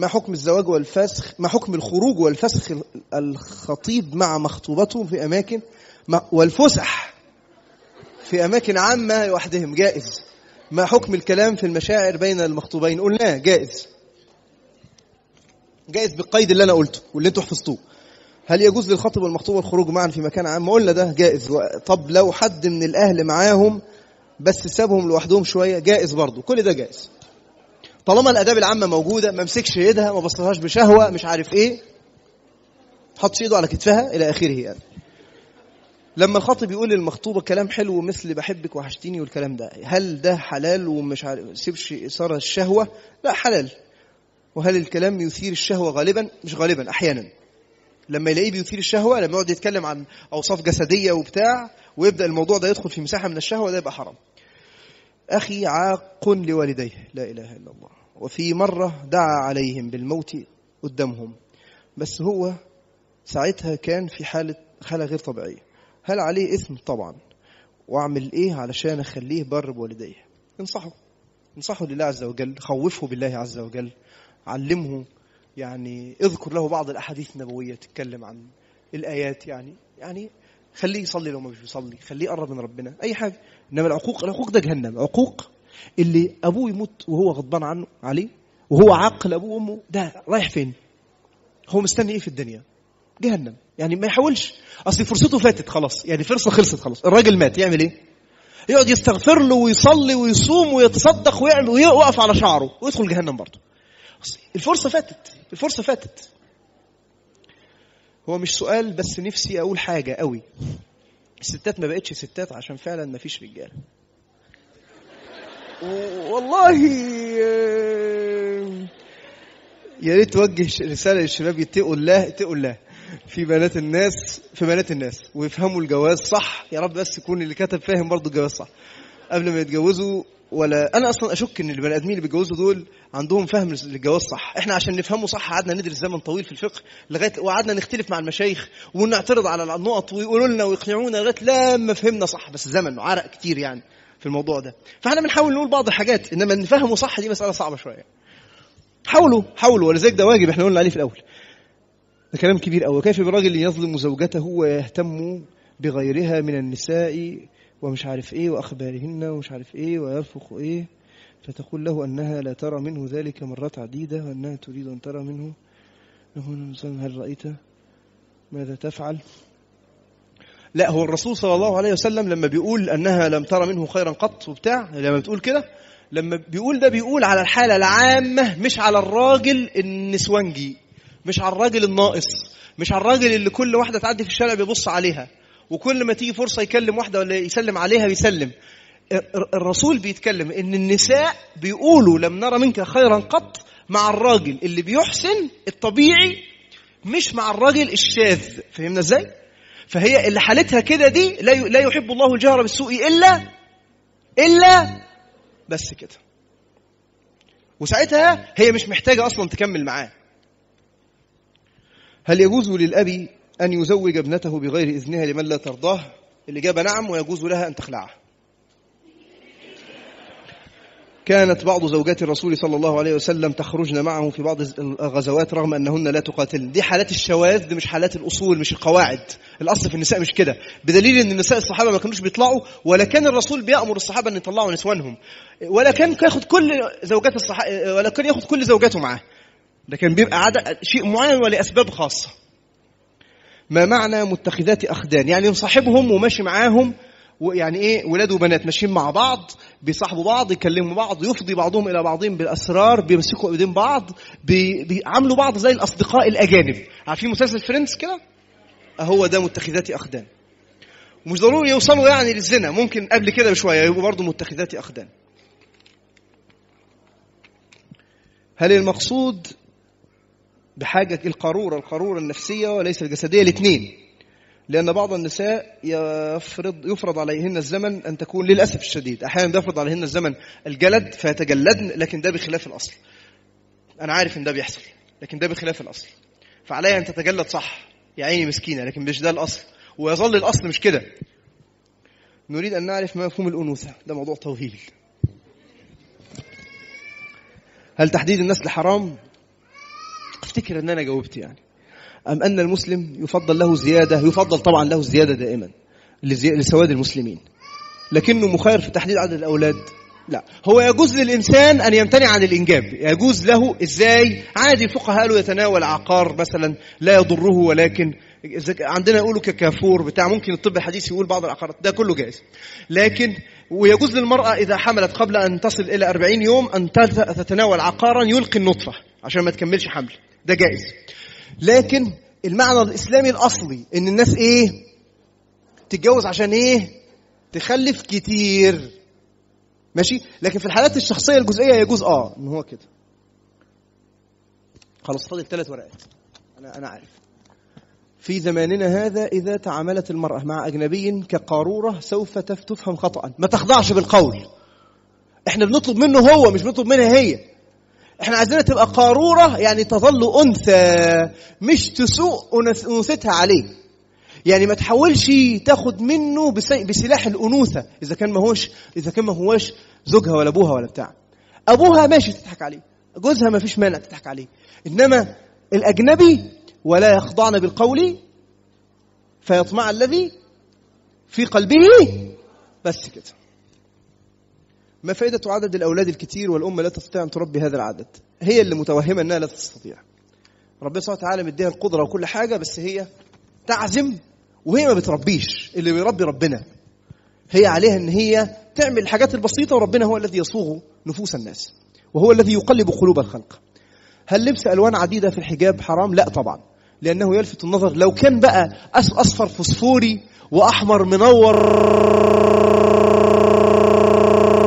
ما حكم الزواج والفسخ ما حكم الخروج والفسخ الخطيب مع مخطوبته في أماكن والفسح في أماكن عامة لوحدهم جائز. ما حكم الكلام في المشاعر بين المخطوبين؟ قلناه جائز. جائز بالقيد اللي أنا قلته واللي أنتوا حفظتوه. هل يجوز للخطيب والمخطوبة الخروج معا في مكان عام؟ قلنا ده جائز. طب لو حد من الأهل معاهم بس سابهم لوحدهم شوية جائز برضه كل ده جائز. طالما الأداب العامة موجودة ما مسكش ايدها ما بصلهاش بشهوة مش عارف إيه حطش إيده على كتفها إلى آخره يعني. لما الخاطب يقول للمخطوبة كلام حلو مثل بحبك وحشتيني والكلام ده هل ده حلال ومش عارف سيبش إثارة الشهوة؟ لا حلال. وهل الكلام يثير الشهوة غالبا؟ مش غالبا أحيانا. لما يلاقيه بيثير الشهوة لما يقعد يتكلم عن أوصاف جسدية وبتاع ويبدأ الموضوع ده يدخل في مساحة من الشهوة ده يبقى حرام. أخي عاق لوالديه. لا إله إلا الله. وفي مرة دعا عليهم بالموت قدامهم. بس هو ساعتها كان في حالة حاله غير طبيعية. هل عليه إثم؟ طبعا. وأعمل إيه علشان أخليه بر بوالديه؟ انصحه. انصحه لله عز وجل. خوفه بالله عز وجل. علمه. يعني اذكر له بعض الأحاديث النبوية تتكلم عن الآيات. يعني يعني خليه يصلي لو ما مش بيصلي. خليه يقرب من ربنا. أي حاجة. إنما العقوق العقوق ده جهنم. عقوق اللي أبوه يموت وهو غضبان عنه عليه وهو عاقل أبوه وأمه ده رايح فين؟ هو مستني إيه في الدنيا؟ جهنم. يعني ما يحاولش. أصل فرصته فاتت خلاص. يعني فرصة خلصت خلاص. الراجل مات. يعمل إيه؟ يقعد يستغفر له ويصلي ويصوم ويتصدق ويعمل ويقف على شعره ويدخل جهنم برضه. الفرصة فاتت. الفرصة فاتت. هو مش سؤال بس نفسي أقول حاجة قوي. الستات ما بقتش ستات عشان فعلا ما فيش رجالة. والله يا ريت توجه رسالة للشباب يتقوا الله اتقوا الله. في بنات الناس في بنات الناس ويفهموا الجواز صح. يا رب بس يكون اللي كتب فاهم برضه الجواز صح. قبل ما يتجوزوا ولا أنا أصلا أشك إن البني آدمين اللي بيتجوزوا دول عندهم فهم للجواز صح. إحنا عشان نفهمه صح قعدنا ندرس زمن طويل في الفقه لغاية وقعدنا نختلف مع المشايخ ونعترض على النقط ويقولوا لنا ويقنعونا لغاية لما فهمنا صح. بس زمن وعرق كتير يعني. في الموضوع ده. فاحنا بنحاول نقول بعض الحاجات إنما نفهمه صح دي مسألة صعبة شوية. حاولوا حاولوا ولذلك ده واجب إحنا قلنا عليه في الأول. ده كلام كبير قوي كيف بالراجل يظلم زوجته ويهتم بغيرها من النساء ومش عارف إيه وأخبارهن ومش عارف إيه ويرفق إيه؟ فتقول له أنها لا ترى منه ذلك مرات عديدة وأنها تريد أن ترى منه. هل رأيت ماذا تفعل؟ لا هو الرسول صلى الله عليه وسلم لما بيقول أنها لم ترى منه خيرا قط وبتاع لما بتقول كده لما بيقول ده بيقول على الحالة العامة مش على الراجل النسوانجي مش على الراجل الناقص مش على الراجل اللي كل واحدة تعدي في الشارع بيبص عليها وكل ما تيجي فرصة يكلم واحدة ولا يسلم عليها بيسلم. الرسول بيتكلم إن النساء بيقولوا لم نرى منك خيرا قط مع الراجل اللي بيحسن الطبيعي مش مع الراجل الشاذ. فهمنا إزاي؟ فهي اللي حالتها كده دي لا لا يحب الله الجهر بالسوء إلا إلا بس كده. وساعتها هي مش محتاجة أصلا تكمل معاه. هل يجوز للاب أن يزوج ابنته بغير إذنها لمن لا ترضاه؟ الاجابه نعم ويجوز لها أن تخلعه. كانت بعض زوجات الرسول صلى الله عليه وسلم تخرجن معه في بعض الغزوات رغم أنهن لا تقاتلن. دي حالات الشواذ دي مش حالات الأصول مش القواعد. الأصل في النساء مش كده. بدليل إن النساء الصحابة ما كانوش بيطلعوا ولا كان الرسول بيأمر الصحابة أن يطلعوا نسوانهم. ولا كان ياخد كل زوجات الصحابه ولا كان ياخد كل زوجاته معاه. ده كان بيبقى عدد شيء معين ولاسباب خاصة. ما معنى متخذات أخدان؟ يعني مصاحبهم وماشي معاهم ويعني إيه ولاد وبنات ماشيين مع بعض بيصاحبوا بعض يكلموا بعض يفضي بعضهم إلى بعضهم بالأسرار بيمسكوا إيدين بعض بي بيعاملوا بعض زي الأصدقاء الأجانب. عارفين مسلسل Friends كده؟ هو ده متخذات أخدان. ومش ضروري يوصلوا يعني للزنا ممكن قبل كده بشوية يبقوا برضه متخذات أخدان. هل المقصود بحاجة القارورة القارورة النفسية وليس الجسدية؟ الاثنين. لأن بعض النساء يفرض يفرض عليهن الزمن أن تكون للأسف الشديد. أحيانا بيفرض عليهن الزمن الجلد فيتجلدن لكن ده بخلاف الأصل. أنا عارف إن ده بيحصل لكن ده بخلاف الأصل. فعليها أن تتجلد صح يا عيني مسكينة لكن مش ده الأصل. ويظل الأصل مش كده. نريد أن نعرف ما مفهوم الأنوثة. ده موضوع طويل. هل تحديد النسل حرام؟ أفتكر أن أنا جاوبت يعني. أم أن المسلم يفضل له زيادة يفضل طبعا له الزياده دائما لسواد المسلمين. لكنه مخير في تحديد عدد الأولاد. لا. هو يجوز للإنسان أن يمتنع عن الإنجاب. يجوز له إزاي؟ عادي الفقهاء قالوا يتناول عقار مثلا لا يضره ولكن عندنا يقولوا ككافور بتاع ممكن الطب الحديث يقول بعض العقارات. ده كله جائز. لكن ويجوز للمرأة إذا حملت قبل أن تصل إلى 40 يوم أن تتناول عقارا يلقي النطفة عشان ما تكملش حمل. ده جائز. لكن المعنى الإسلامي الأصلي إن الناس إيه؟ تتجوز عشان إيه؟ تخلف كتير. ماشي؟ لكن في الحالات الشخصية الجزئية يجوز آه إن هو كده. خلاص فاضل ثلاث ورقات. أنا أنا عارف. في زماننا هذا إذا تعاملت المرأة مع أجنبي كقارورة سوف تف- تفهم خطأ. ما تخضعش بالقول. إحنا بنطلب منه هو مش بنطلب منها هي. إحنا عايزينها تبقى قارورة يعني تظل أنثى مش تسوء أنوثتها عليه. يعني ما تحاولش تاخد منه بس- بسلاح الأنوثة إذا كان ما هوش إذا كان ما هوش زوجها ولا أبوها ولا بتاع. أبوها ماشي تضحك عليه جوزها ما فيش مانع تضحك عليه. إنما الأجنبي ولا يخضعن بالقول فيطمع الذي في قلبه بس كده. ما فائدة عدد الأولاد الكتير والأم لا تستطيع أن تربي هذا العدد؟ هي اللي متوهمة أنها لا تستطيع. ربنا سبحانه وتعالى مديها القدرة وكل حاجة بس هي تعزم وهي ما بتربيش اللي بيربي ربنا. هي عليها إن هي تعمل الحاجات البسيطة وربنا هو الذي يصوغ نفوس الناس وهو الذي يقلب قلوب الخلق. هل لبس ألوان عديدة في الحجاب حرام؟ لا طبعا لأنه يلفت النظر لو كان بقى أصفر فسفوري وأحمر منور